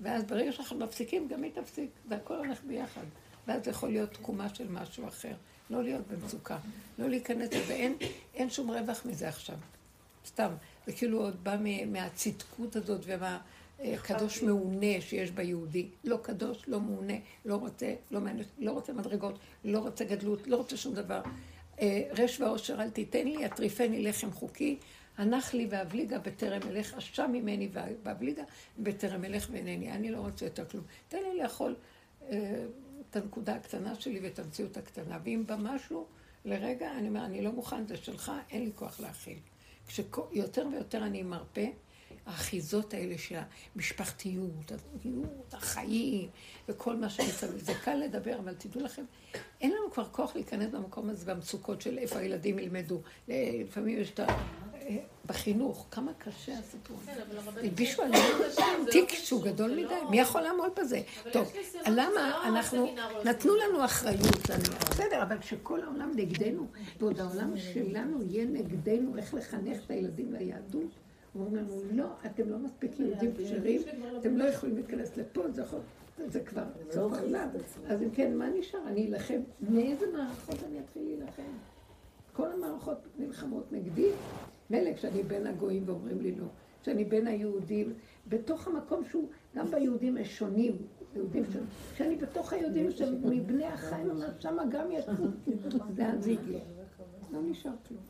Speaker 1: ואז ברגע שאנחנו מפסיקים, גם היא תפסיק, והכל הולך ביחד. ואז יכול להיות תקומה של משהו אחר. לא להיות במצוקה, לא להיכנס, ואין אין שום רווח מזה עכשיו. סתם, זה כאילו עוד בא מהצדקות הזאת ומהקדוש מעונה שיש ביהודי. לא קדוש, לא מעונה, לא רוצה, לא, מעניין, לא רוצה מדרגות, לא רוצה גדלות, לא רוצה שום דבר. אה, רש ועושר אל תיתן לי, אטריפני לחם חוקי, הנח לי ואבליגה בטרם אלך, אשם ממני ואבליגה בטרם אלך ואינני. אני לא רוצה יותר כלום. תן לי לאכול אה, את הנקודה הקטנה שלי ואת המציאות הקטנה. ואם בא משהו, לרגע, אני אומר, אני לא מוכן, זה שלך, אין לי כוח להכיל. כשיותר ויותר אני מרפה, האחיזות האלה של המשפחתיות, הזוגיות, החיים, וכל מה שמסביב. זה קל לדבר, אבל תדעו לכם, אין לנו כבר כוח להיכנס במקום הזה, במצוקות של איפה הילדים ילמדו. לפעמים יש את. בחינוך, כמה קשה הסיפור.
Speaker 6: הרבנית...
Speaker 1: הלבישו עלינו תיק שהוא גדול מדי, מי יכול לעמוד בזה? טוב, למה אנחנו, נתנו לנו אחריות. בסדר, אבל כשכל העולם נגדנו, ועוד העולם שלנו יהיה נגדנו, איך לחנך את הילדים ליהדות, אומרים לנו, לא, אתם לא מספיק יהודים כשרים, אתם לא יכולים להיכנס לפה, זה יכול... זה כבר סוף העולם. אז אם כן, מה נשאר? אני אלחם. מאיזה מערכות אני אתחיל להילחם? כל המערכות נלחמות נגדי. מילא כשאני בין הגויים ואומרים לי לא. כשאני בין היהודים, בתוך המקום שהוא, גם ביהודים יש שונים, יהודים שונים. כשאני בתוך היהודים שמבני החיים, [LAUGHS] שם גם יש, זה הגיע? לא נשאר כלום.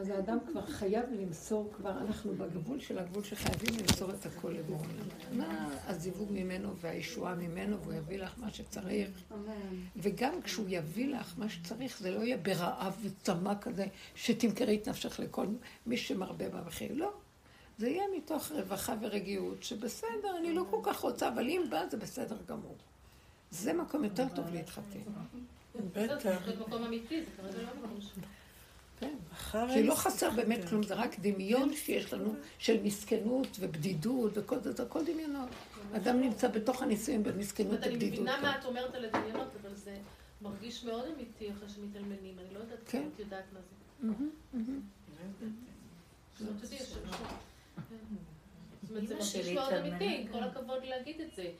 Speaker 1: אז האדם כבר חייב למסור, כבר אנחנו בגבול של הגבול שחייבים למסור את הכל לבורא. מה הזיווג ממנו והישועה ממנו, והוא יביא לך מה שצריך. וגם כשהוא יביא לך מה שצריך, זה לא יהיה ברעב וצמא כזה, שתמכרי את נפשך לכל מי שמרבה במחיר. לא. זה יהיה מתוך רווחה ורגיעות, שבסדר, אני לא כל כך רוצה, אבל אם בא, זה בסדר גמור. זה מקום יותר טוב להתחתן.
Speaker 6: בטח. זה מקום אמיתי, זה כרגע לא מקום ש...
Speaker 1: כן. כי לא חסר באמת כלום, זה רק דמיון שיש לנו של מסכנות ובדידות וכל זה, זה הכל דמיונות. אדם נמצא בתוך הנישואים במסכנות
Speaker 6: אני
Speaker 1: ובדידות.
Speaker 6: מבינה מה את אומרת על הדמיונות, אבל זה מרגיש מאוד אמיתי אחרי שמתאלמנים. אני לא יודעת
Speaker 1: כן.
Speaker 6: אם את יודעת מה זה. זאת אומרת, זה מרגיש
Speaker 8: שלי
Speaker 6: מאוד. אמיתי, כל הכבוד להגיד את זה.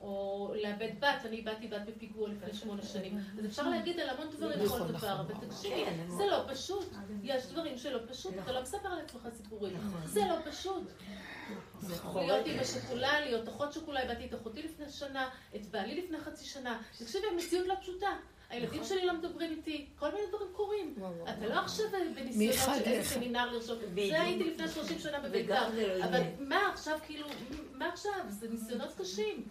Speaker 6: או לאבד בת, אני איבדתי בת בפיגוע לפני שמונה שנים. אז אפשר להגיד על המון דברים
Speaker 1: נכון,
Speaker 6: בכל
Speaker 1: נכון,
Speaker 6: דבר, אבל
Speaker 1: נכון.
Speaker 6: תקשיבי,
Speaker 8: כן,
Speaker 6: זה לא פשוט. יש דברים שלא פשוט, אתה לא מספר לעצמך סיפורים. זה לא פשוט. להיות אימא שכולה, להיות אחות שכולה, איבדתי את אחותי לפני שנה, את בעלי לפני חצי שנה. תקשיבי, המציאות לא פשוטה. הילדים שלי לא מדברים איתי, כל מיני דברים קורים. אתה לא עכשיו בניסיונות של איזה. סמינר לרשום. זה הייתי לפני 30 שנה בביתר.
Speaker 8: זה לא
Speaker 6: אבל. מה עכשיו, כאילו, מה עכשיו? זה ניסיונות קשים.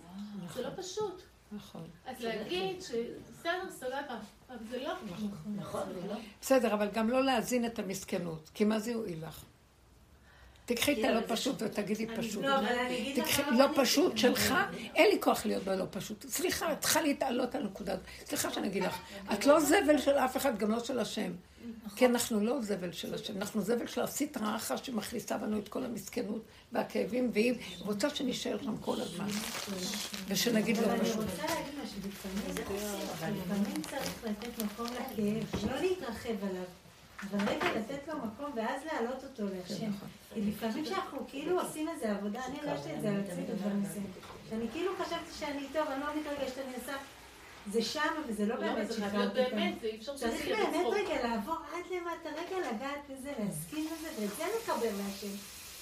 Speaker 6: זה לא פשוט.
Speaker 1: נכון.
Speaker 6: אז להגיד שבסדר, סבבה, אבל זה לא.
Speaker 8: נכון, ולא?
Speaker 1: בסדר, אבל גם לא להזין את המסכנות, כי מה זה יועיל לך? תקחי את
Speaker 8: כן,
Speaker 1: הלא
Speaker 8: אבל
Speaker 1: פשוט ותגידי פשוט.
Speaker 4: לא, אבל אני אגיד לך
Speaker 1: תקחי לא פשוט שלך, אין לי כוח להיות בלא פשוט. סליחה, את צריכה להתעלות על נקודה. סליחה שאני אגיד לך, את לא זבל של אף אחד, גם לא של השם. כי אנחנו לא זבל של השם, אנחנו זבל של הסטרא אחרא שמכניסה בנו את כל המסכנות והכאבים, והיא רוצה שנישאר שם כל הזמן. ושנגיד
Speaker 4: אבל
Speaker 1: לא
Speaker 4: אני
Speaker 1: פשוט.
Speaker 4: רוצה להגיד משהו, אבל לפעמים צריך לתת מקום לכאב, לא להתרחב עליו, אבל רגע לתת לו מקום ואז להעלות אותו להשם. כי לפעמים שאנחנו כאילו עושים איזה עבודה, אני הרגשתי את זה על עצמי בדברים מסוימים, שאני כאילו חשבתי שאני טוב, אני לא מתרגשת, אני עושה, זה שם וזה לא
Speaker 6: לא,
Speaker 4: באמת שחררתי
Speaker 6: באמת, זה אי אפשר שזה
Speaker 4: צריך
Speaker 6: יהיה
Speaker 4: באמת
Speaker 6: בצחוק.
Speaker 4: רגע לעבור עד למטה, רגע לגעת בזה, להסכים לזה, ואת זה לחבר להשם.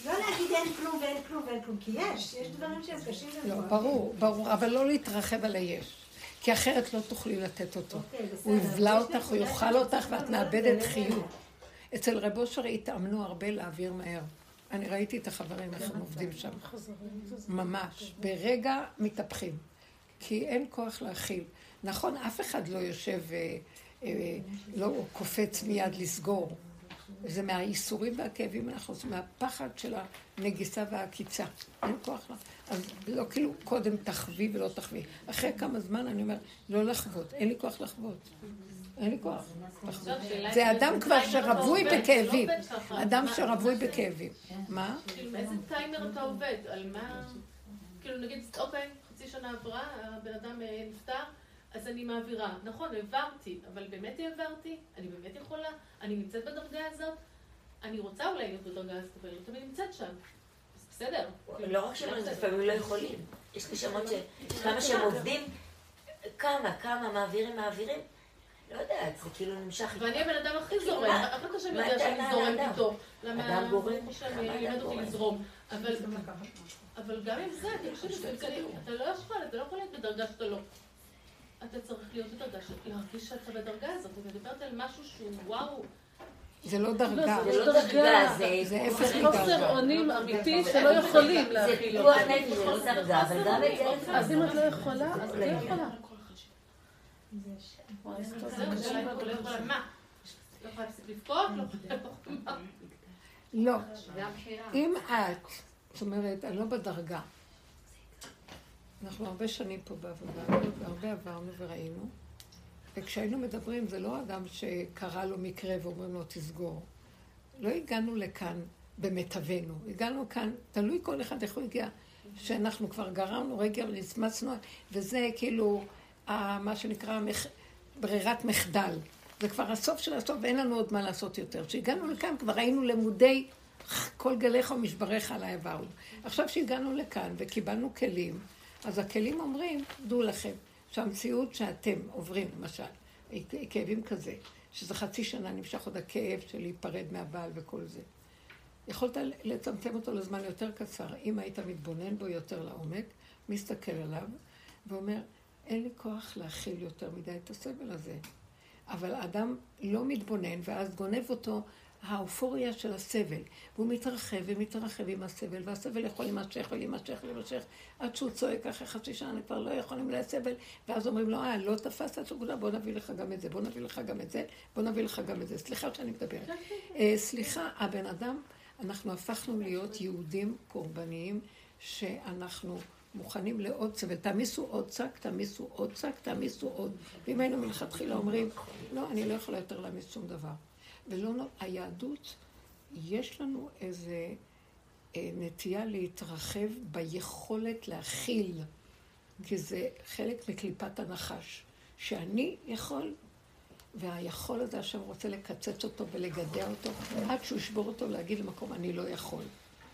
Speaker 4: לא להגיד אין כלום ואין כלום ואין כלום, כי יש, יש דברים שהם קשים
Speaker 1: לא,
Speaker 4: לנו.
Speaker 1: ברור, ברור, אבל לא להתרחב על היש. כי אחרת לא תוכלי לתת אותו.
Speaker 4: אוקיי.
Speaker 1: הוא יבלע אותך, הוא יאכל אותך ואת מאבדת חיות. אצל רב אושר התאמנו הרבה להעביר מהר. אני ראיתי את החברים, איך הם עובדים שם. ממש. ברגע מתהפכים. כי אין כוח להכיל. נכון, אף אחד לא יושב, אה, אה, לא קופץ מיד לסגור. זה מהייסורים והכאבים אנחנו עושים, מהפחד של הנגיסה והעקיצה. אין כוח לה. אז לא כאילו קודם תחווי ולא תחווי. אחרי כמה זמן אני אומרת, לא לחוות, אין לי כוח לחוות. אין לי כוח. זה אדם כבר שרווי בכאבים. אדם שרווי? בכאבים. מה?
Speaker 6: איזה טיימר אתה עובד? על מה... כאילו, נגיד, אוקיי, חצי שנה עברה, הבן אדם אה, נפטר, אז אני מעבירה. נכון, העברתי, אבל באמת העברתי? אני באמת יכולה? אני נמצאת בדרגה הזאת? אני רוצה אולי להיות בדרגה הזאת, אבל אני לא תמיד נמצאת שם. אז בסדר.
Speaker 8: לא רק שהם לפעמים לא יכולים. יש נשמות שכמה שהם עובדים, כמה, כמה, מעבירים, מעבירים. לא יודעת, זה כאילו נמשך.
Speaker 6: ואני הבן אדם הכי זורם,
Speaker 8: מה-
Speaker 6: אחר כך שאני יודע שאני זורם? איתו. למה
Speaker 8: אדם
Speaker 6: לימד אותי? לזרום. אבל אבל גם עם זה, תקשיב, אתה לא יכול, אתה לא יכול להיות בדרגה שאתה לא. אתה צריך להיות בדרגה, להרגיש שאתה בדרגה הזאת. אני מדברת על משהו שהוא וואו.
Speaker 1: זה לא דרגה.
Speaker 8: זה לא דרגה, זה...
Speaker 1: זה הפך
Speaker 7: זה
Speaker 1: מדרגה.
Speaker 7: חוסר אונים אמיתי שלא יכולים
Speaker 8: זה
Speaker 7: להכיל אותו.
Speaker 8: נפש, זה לא דרגה, אבל גם את זה...
Speaker 7: אז אם את לא יכולה, אז את לא יכולה.
Speaker 6: לא? לא? לא?
Speaker 1: לא. אם את, זאת אומרת, אני לא בדרגה. אנחנו הרבה שנים פה בעבודה, והרבה עברנו וראינו. וכשהיינו מדברים, זה לא אדם שקרה לו מקרה ואומרים לו, תסגור. לא הגענו לכאן במיטבנו. הגענו כאן, תלוי כל אחד איך הוא הגיע, שאנחנו כבר גררנו רגע ונצמצנו, וזה כאילו, מה שנקרא, מח... ברירת מחדל. זה כבר הסוף של הסוף, ואין לנו עוד מה לעשות יותר. כשהגענו לכאן כבר היינו למודי כל גליך ומשבריך עליי עברנו. עכשיו שהגענו לכאן וקיבלנו כלים, אז הכלים אומרים, דעו לכם, שהמציאות שאתם עוברים, למשל, כאבים כזה, שזה חצי שנה נמשך עוד הכאב של להיפרד מהבעל וכל זה. יכולת לצמצם אותו לזמן יותר קצר, אם היית מתבונן בו יותר לעומק, מסתכל עליו, ואומר, אין לי כוח להכיל יותר מדי את הסבל הזה. אבל האדם לא מתבונן, ואז גונב אותו האופוריה של הסבל. והוא מתרחב ומתרחב עם הסבל, והסבל יכול להימשך ולהימשך ולהימשך, עד שהוא צועק אחרי חצי שעה, אני כבר לא יכול למלא סבל, ואז אומרים לו, אה, לא תפסת את הנקודה, בוא נביא לך גם את זה, בוא נביא לך גם את זה, בוא נביא לך גם את זה. סליחה שאני מדברת. [LAUGHS] אה, סליחה, הבן אדם, אנחנו הפכנו להיות יהודים קורבניים, שאנחנו... מוכנים לעוד סבל. תעמיסו עוד שק, תעמיסו עוד שק, תעמיסו עוד. ואם היינו מלכתחילה אומרים, לא, אני לא יכולה יותר להעמיס שום דבר. ולא, לא, היהדות, יש לנו איזה אה, נטייה להתרחב ביכולת להכיל, כי זה חלק מקליפת הנחש, שאני יכול, והיכול הזה השם רוצה לקצץ אותו ולגדע אותו, עד שהוא ישבור אותו ולהגיד למקום, אני לא יכול.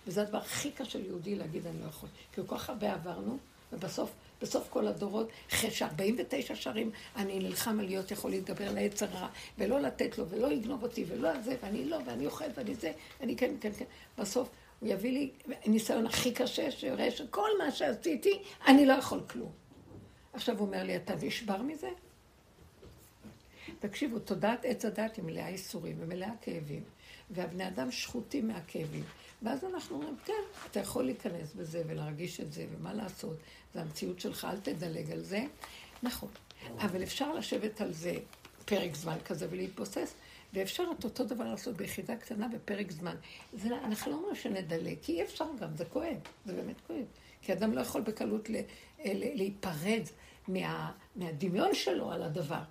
Speaker 1: וזה הדבר הכי קשה ליהודי להגיד אני לא יכול. כי כל כך הרבה עברנו, ובסוף, בסוף כל הדורות, אחרי ש-49 שרים, אני נלחם על להיות יכול להתגבר על העץ הרע, ולא לתת לו, ולא יגנוב אותי, ולא על זה, ואני לא, ואני אוכל, ואני זה, ואני כן, כן, כן. בסוף הוא יביא לי ניסיון הכי קשה, שיראה שכל מה שעשיתי, אני לא יכול כלום. עכשיו הוא אומר לי, אתה נשבר מזה? תקשיבו, תודעת עץ הדת היא מלאה ייסורים ומלאה כאבים, והבני אדם שחוטים מהכאבים. ואז אנחנו אומרים, כן, אתה יכול להיכנס בזה ולהרגיש את זה, ומה לעשות, זה המציאות שלך, אל תדלג על זה. נכון. אבל אפשר לשבת על זה פרק זמן כזה ולהתבוסס, ואפשר את אותו דבר לעשות ביחידה קטנה בפרק זמן. זה, אנחנו לא אומרים שנדלג, כי אי אפשר גם, זה כואב, זה באמת כואב. כי אדם לא יכול בקלות ל, ל, להיפרד מה, מהדמיון שלו על הדבר.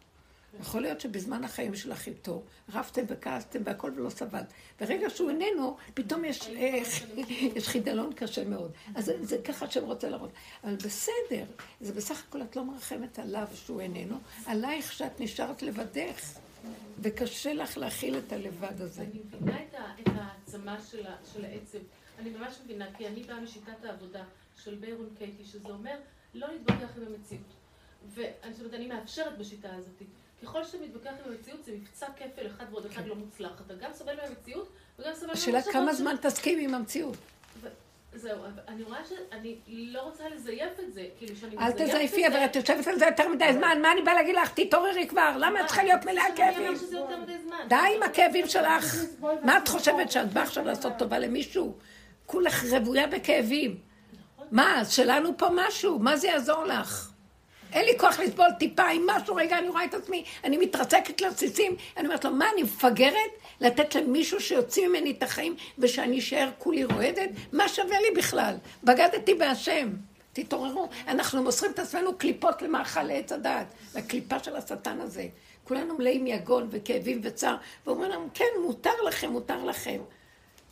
Speaker 1: יכול להיות שבזמן החיים של אחיתו, רבתם וכעסתם והכל ולא סבל. ברגע שהוא איננו, פתאום יש, אה, [LAUGHS] יש חידלון קשה מאוד. אז זה, זה ככה שהם רוצה להראות. אבל בסדר, זה בסך הכל את לא מרחמת עליו שהוא איננו, עלייך שאת נשארת לבדך. וקשה לך להכיל את הלבד הזה.
Speaker 6: אני מבינה את העצמה של העצב. אני ממש מבינה, כי אני באה משיטת העבודה של ביירון קייטי, שזה אומר לא להתווכח עם המציאות. ואני אומרת, אני מאפשרת בשיטה הזאת. ככל שאתה מתווכח עם המציאות, זה מבצע כפל אחד ועוד אחד לא מוצלח. אתה גם סובל מהמציאות, וגם סובל
Speaker 1: השאלה
Speaker 6: מהמחשבות
Speaker 1: כמה זמן תסכימי עם המציאות.
Speaker 6: זהו, אני רואה שאני לא רוצה לזייף את זה, כאילו שאני
Speaker 1: אל
Speaker 6: מזייפת את
Speaker 1: תזייפי,
Speaker 6: זה-
Speaker 1: אבל את יושבת על זה יותר מדי זמן, מה אני באה להגיד לך? תתעוררי כבר, למה את צריכה להיות מלאה כאבים? די עם הכאבים שלך. מה את חושבת, שאת באה עכשיו לעשות טובה למישהו? כולך רוויה בכאבים. מה, אז שלנו פה משהו, מה זה יעזור לך? אין לי כוח לסבול טיפה עם משהו, רגע, אני רואה את עצמי, אני מתרסקת לרסיסים, אני אומרת לו, מה, אני מפגרת לתת למישהו שיוציא ממני את החיים ושאני אשאר כולי רועדת? מה שווה לי בכלל? בגדתי בהשם. תתעוררו. אנחנו מוסרים את עצמנו קליפות למאכל לעץ הדעת, לקליפה של השטן הזה. כולנו מלאים יגון וכאבים וצער, ואומרים לנו, כן, מותר לכם, מותר לכם.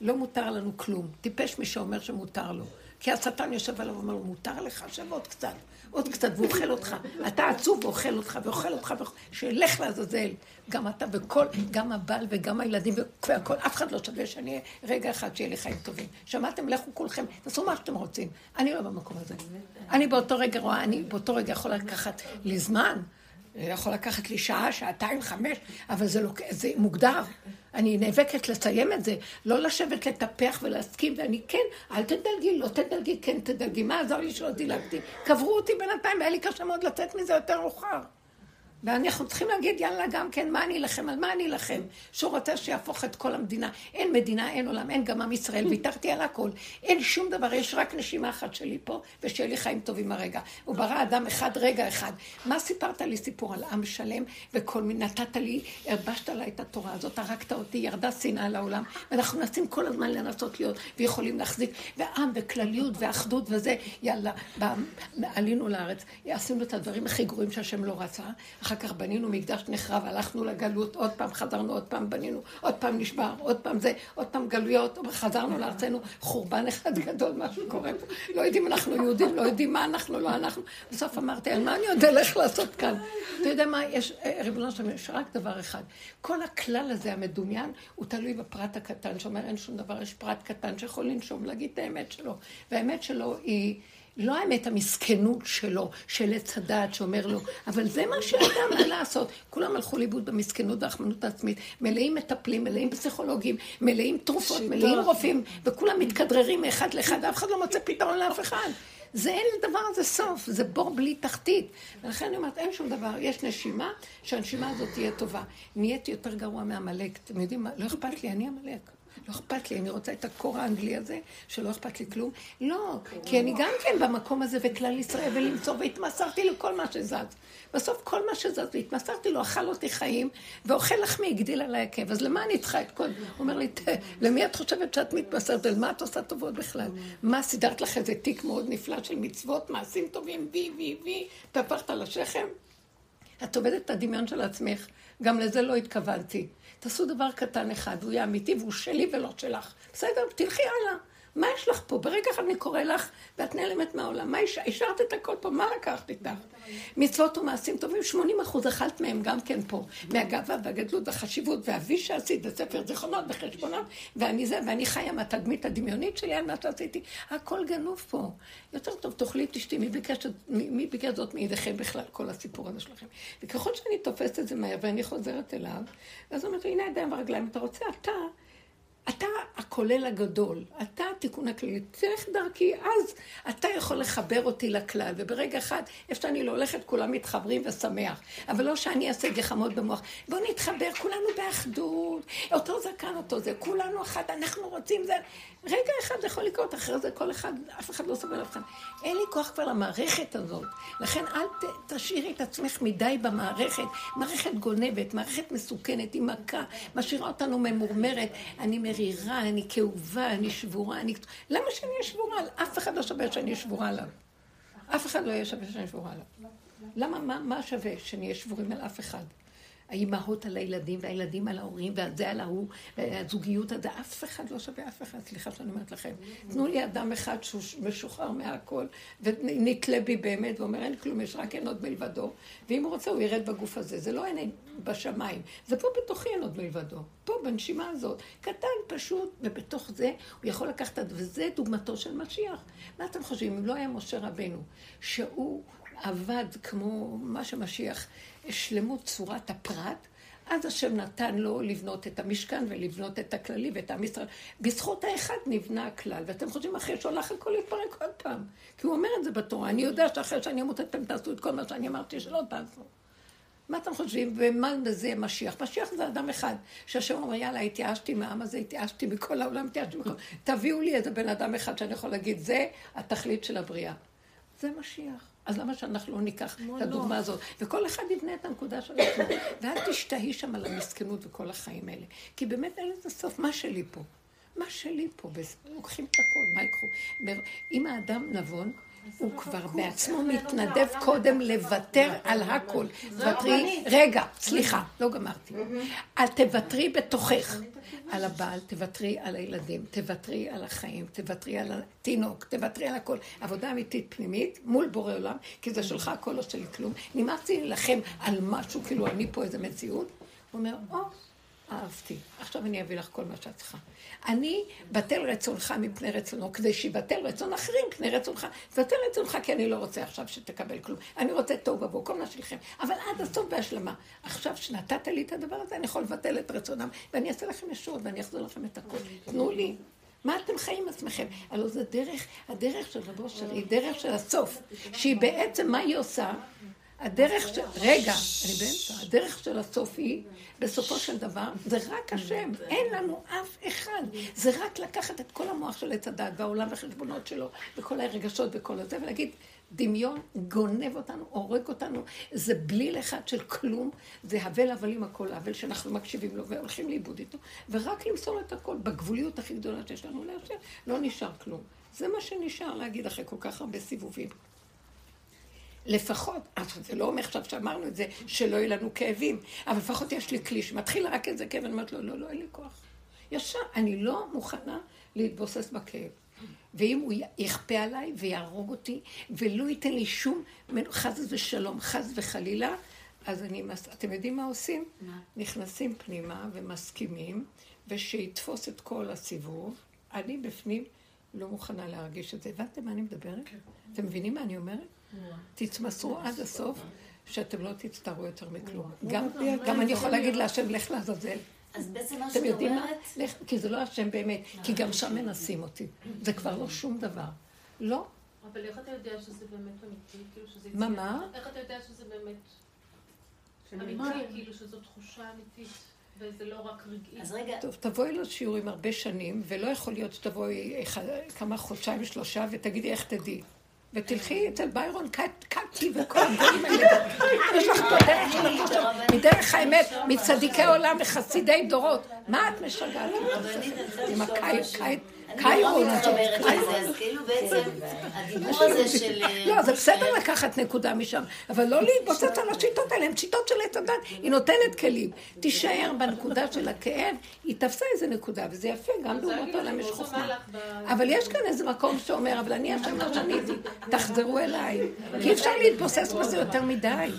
Speaker 1: לא מותר לנו כלום. טיפש מי שאומר שמותר לו. כי השטן יושב עליו ואומר לו, מותר לך, שב עוד קצת, עוד קצת, והוא אוכל אותך. אתה עצוב ואוכל אותך, ואוכל אותך, שילך לעזאזל. גם אתה וכל, גם הבעל וגם הילדים והכל, אף אחד לא שווה שאני אהיה רגע אחד שיהיה לי חיים טובים. שמעתם? לכו כולכם, תעשו מה שאתם רוצים. אני לא במקום הזה. אני באותו רגע רואה, אני באותו רגע יכולה לקחת לי זמן. יכול לקחת לי שעה, שעתיים, חמש, אבל זה, לא, זה מוגדר. אני נאבקת לסיים את זה, לא לשבת לטפח ולהסכים, ואני כן, אל תדלגי, לא תדלגי, כן תדלגי. מה עזר לי שלא דילגתי? קברו אותי בינתיים, והיה לי קשה מאוד לצאת מזה יותר מאוחר. ואנחנו צריכים להגיד, יאללה, גם כן, מה אני אלחם? על מה אני אלחם? שהוא רוצה שיהפוך את כל המדינה. אין מדינה, אין עולם, אין גם עם ישראל, ויתרתי על הכל. אין שום דבר, יש רק נשימה אחת שלי פה, ושיהיה לי חיים טובים הרגע. הוא ברא אדם אחד, רגע אחד. מה סיפרת לי סיפור על עם שלם, וכל מיני, נתת לי, הלבשת עליי את התורה הזאת, הרגת אותי, ירדה שנאה לעולם, ואנחנו מנסים כל הזמן לנסות להיות, ויכולים להחזיק, ועם, וכלליות, ואחדות, וזה, יאללה, עלינו לארץ, עשינו את הדברים הכי גרועים שהשם לא רצה, אחר כך בנינו מקדש נחרב, הלכנו לגלות, עוד פעם חזרנו, עוד פעם בנינו, עוד פעם נשבר, עוד פעם זה, עוד פעם גלויות, חזרנו לארצנו, חורבן אחד גדול, משהו קורה פה, לא יודעים אנחנו יהודים, לא יודעים מה אנחנו, לא אנחנו. בסוף אמרתי, על מה אני עוד אלך לעשות כאן? אתה יודע מה, יש, אה, ריבונו של יש רק דבר אחד. כל הכלל הזה המדומיין, הוא תלוי בפרט הקטן, שאומר אין שום דבר, יש פרט קטן שיכול לנשום, להגיד את האמת שלו. והאמת שלו היא... לא האמת המסכנות שלו, של עץ הדעת שאומר לו, אבל זה מה שאדם, מה לעשות? כולם הלכו לאיבוד במסכנות והרחמנות העצמית, מלאים מטפלים, מלאים פסיכולוגים, מלאים תרופות, מלאים רופאים, וכולם מתכדררים מאחד לאחד, אף אחד לא מוצא פתרון לאף אחד. זה אין לדבר הזה סוף, זה בור בלי תחתית. ולכן אני אומרת, אין שום דבר, יש נשימה, שהנשימה הזאת תהיה טובה. נהייתי יותר גרוע מעמלק. אתם יודעים מה? לא אכפת לי, אני עמלק. לא אכפת לי, אני רוצה את הקור האנגלי הזה, שלא אכפת לי כלום. לא, כי אני גם כן במקום הזה וכלל ישראל ולמצוא, והתמסרתי לכל מה שזז. בסוף כל מה שזז, והתמסרתי לו, אכל אותי חיים, ואוכל לחמי, הגדיל עליי עקב. אז למה אני צריכה את כל... הוא אומר לי, "ת- למי את חושבת שאת מתמסרת? למה את עושה טובות בכלל? מה, סידרת לך איזה תיק מאוד נפלא של מצוות, מעשים טובים, וי, וי, וי, טפחת על השכם? את עובדת את הדמיון של עצמך, גם לזה לא התכוונתי. תעשו דבר קטן אחד, הוא יהיה אמיתי והוא שלי ולא שלך. בסדר, תלכי הלאה. מה יש לך פה? ברגע אחד אני קורא לך, ואת נעלמת מהעולם. מה השארת? את הכל פה, מה לקחת איתך? מצוות ומעשים טובים, 80 אחוז אכלת מהם גם כן פה. מהגאווה והגדלות והחשיבות והאבי שעשית, וספר זיכרונות וחשבונות, ואני זה, ואני חיה מהתדמית הדמיונית שלי על מה שעשיתי. הכל גנוב פה. יותר טוב, תאכלי, תשתי, מי ביקש, מי מי ביקש זאת מידיכם בכלל, כל הסיפור הזה שלכם. וככל שאני תופסת את זה מהר ואני חוזרת אליו, אז הוא אומר, הנה הידיים והרגליים, אתה רוצה, אתה... אתה הכולל הגדול, אתה התיקון הכללי, תלך דרכי, אז אתה יכול לחבר אותי לכלל, וברגע אחד, איפה שאני לא הולכת, כולם מתחברים ושמח. אבל לא שאני אעשה גחמות במוח. בואו נתחבר, כולנו באחדות, אותו זקן, אותו זה, כולנו אחת, אנחנו רוצים זה. רגע אחד יכול לקרות, אחרי זה כל אחד, אף אחד לא סובל אף אחד. אין לי כוח כבר למערכת הזאת. לכן אל ת, תשאירי את עצמך מדי במערכת. מערכת גונבת, מערכת מסוכנת, היא מכה, משאירה אותנו ממורמרת. אני מרירה, אני כאובה, אני שבורה, אני... למה שאני אהיה שבורה? אף אחד לא שווה שאני שבורה עליו. אף אחד לא יהיה שווה שאני שבורה עליו. למה, מה, מה שווה שנהיה שבורים על אף אחד? האימהות על הילדים, והילדים על ההורים, והזה על ההוא, והזוגיות הזה, אף אחד לא שווה אף אחד, סליחה שאני אומרת לכם. תנו לי אדם אחד שהוא משוחרר מהכל, ונתלה בי באמת, ואומר, אין כלום, יש רק אין עוד מלבדו, ואם הוא רוצה, הוא ירד בגוף הזה. זה לא אין בשמיים, זה פה בתוכי אין עוד מלבדו. פה, בנשימה הזאת. קטן, פשוט, ובתוך זה הוא יכול לקחת, וזה דוגמתו של משיח. מה אתם חושבים, אם לא היה משה רבנו, שהוא עבד כמו מה שמשיח, שלמות צורת הפרט, אז השם נתן לו לבנות את המשכן ולבנות את הכללי ואת עם ישראל. בזכות האחד נבנה הכלל, ואתם חושבים אחרי שהולך הכל להתפרק עוד פעם. כי הוא אומר את זה בתורה, אני יודע שאחרי שאני אמות אתם תעשו את כל מה שאני אמרתי שלא תעשו. מה אתם חושבים? ומה זה משיח? משיח זה אדם אחד, שהשם אומר, יאללה, התייאשתי מהעם הזה, התייאשתי מכל העולם, התייאשתי מכל... תביאו לי איזה בן אדם אחד שאני יכול להגיד, זה התכלית של הבריאה. זה משיח. אז למה שאנחנו לא ניקח את הדוגמה הזאת? וכל אחד יבנה את הנקודה של עצמו. [COUGHS] ואל תשתהי שם על המסכנות וכל החיים האלה. כי באמת אין לזה סוף. מה שלי פה? מה שלי פה? לוקחים את הכל, מה? אומר, אם האדם נבון, הוא כבר בעצמו מתנדב קודם לוותר על הכל. תוותרי, רגע, סליחה, לא גמרתי. אל תוותרי בתוכך. על הבעל, תוותרי על הילדים, תוותרי על החיים, תוותרי על התינוק, תוותרי על הכל. עבודה אמיתית פנימית מול בורא עולם, כי זה שלך הכל לא שלי כלום. נמאס לי להילחם על משהו, כאילו אני פה איזה מציאות. הוא אומר, או, אהבתי, עכשיו אני אביא לך כל מה שאת צריכה. אני בטל רצונך מפני רצונו, כדי שיבטל רצון אחרים מפני רצונך. תבטל רצונך כי אני לא רוצה עכשיו שתקבל כלום. אני רוצה תוהו ובוהו, כל מה שלכם. אבל עד הסוף בהשלמה. עכשיו שנתת לי את הדבר הזה, אני יכול לבטל את רצונם, ואני אעשה לכם ישועות, ואני אחזור לכם את הכול. תנו לי. מה אתם חיים עצמכם? הלוא זה דרך, הדרך של רבו שלי היא דרך של הסוף, שהיא בעצם, מה היא עושה? הדרך של... רגע, אני באמצע. הדרך של הסוף היא, בסופו של דבר, זה רק השם. אין לנו אף אחד. זה רק לקחת את כל המוח של עץ הדת והעולם והחשבונות שלו, וכל הרגשות וכל הזה, ולהגיד, דמיון גונב אותנו, הורג אותנו, זה בליל אחד של כלום, זה הבל הבלים הכל הבל שאנחנו מקשיבים לו והולכים לאיבוד איתו, ורק למסור את הכל בגבוליות הכי גדולה שיש לנו להשם, לא נשאר כלום. זה מה שנשאר להגיד אחרי כל כך הרבה סיבובים. לפחות, עכשיו זה לא אומר עכשיו שאמרנו את זה, שלא יהיו לנו כאבים, אבל לפחות יש לי כלי שמתחיל רק איזה כאב, אני אומרת לו, לא, לא, אין לי כוח. ישר, אני לא מוכנה להתבוסס בכאב. ואם הוא יכפה עליי ויהרוג אותי, ולא ייתן לי שום, חס ושלום, חס וחלילה, אז אני, מס... אתם יודעים מה עושים? מה? נכנסים פנימה ומסכימים, ושיתפוס את כל הסיבוב. אני בפנים לא מוכנה להרגיש את זה. הבנתם מה אני מדברת? כן. אתם מבינים מה אני אומרת? תתמסרו עד הסוף, שאתם לא תצטערו יותר מכלום. גם, גם אני יכולה להגיד להשם, לך לעזאזל.
Speaker 11: אז בעצם מה
Speaker 1: אתם
Speaker 11: שאת
Speaker 1: יודעים מה?
Speaker 11: אומרת...
Speaker 1: לך, כי זה לא השם באמת, כי גם שם מנסים אותי. זה כבר לא שום דבר. לא,
Speaker 6: אבל איך אתה יודע שזה באמת אמיתי? כאילו שזה...
Speaker 1: מה? מה?
Speaker 6: איך אתה יודע שזה באמת. אמיתי? כאילו שזו תחושה אמיתית, וזה לא רק רגעי.
Speaker 8: אז רגע,
Speaker 1: טוב, תבואי לשיעורים הרבה שנים, ולא יכול להיות שתבואי כמה חודשיים, שלושה, ותגידי איך תדעי. ותלכי אצל ביירון קטי וכל הדברים האלה. יש לך פה דרך של שם, מדרך האמת, מצדיקי עולם וחסידי דורות. מה את משגעת? עם
Speaker 8: לשאול
Speaker 1: הקי-
Speaker 8: משהו.
Speaker 1: קי-
Speaker 8: אני
Speaker 1: הזאת,
Speaker 8: מתחברת. לזה, אז כאילו בעצם הדיבור הזה של... אה,
Speaker 1: לא, זה בסדר לקחת נקודה משם, אבל לא להתבוסס על השיטות האלה, הן שיטות של עץ הדת, היא נותנת כלים. תישאר בנקודה של הכאב, היא תפסה איזה נקודה, וזה יפה, גם לעומת העולם יש חוכמה. אבל יש כאן איזה מקום שאומר, אבל אני אשם מה שאני הייתי, תחזרו אליי. כי אי אפשר להתבוסס בזה יותר מדי.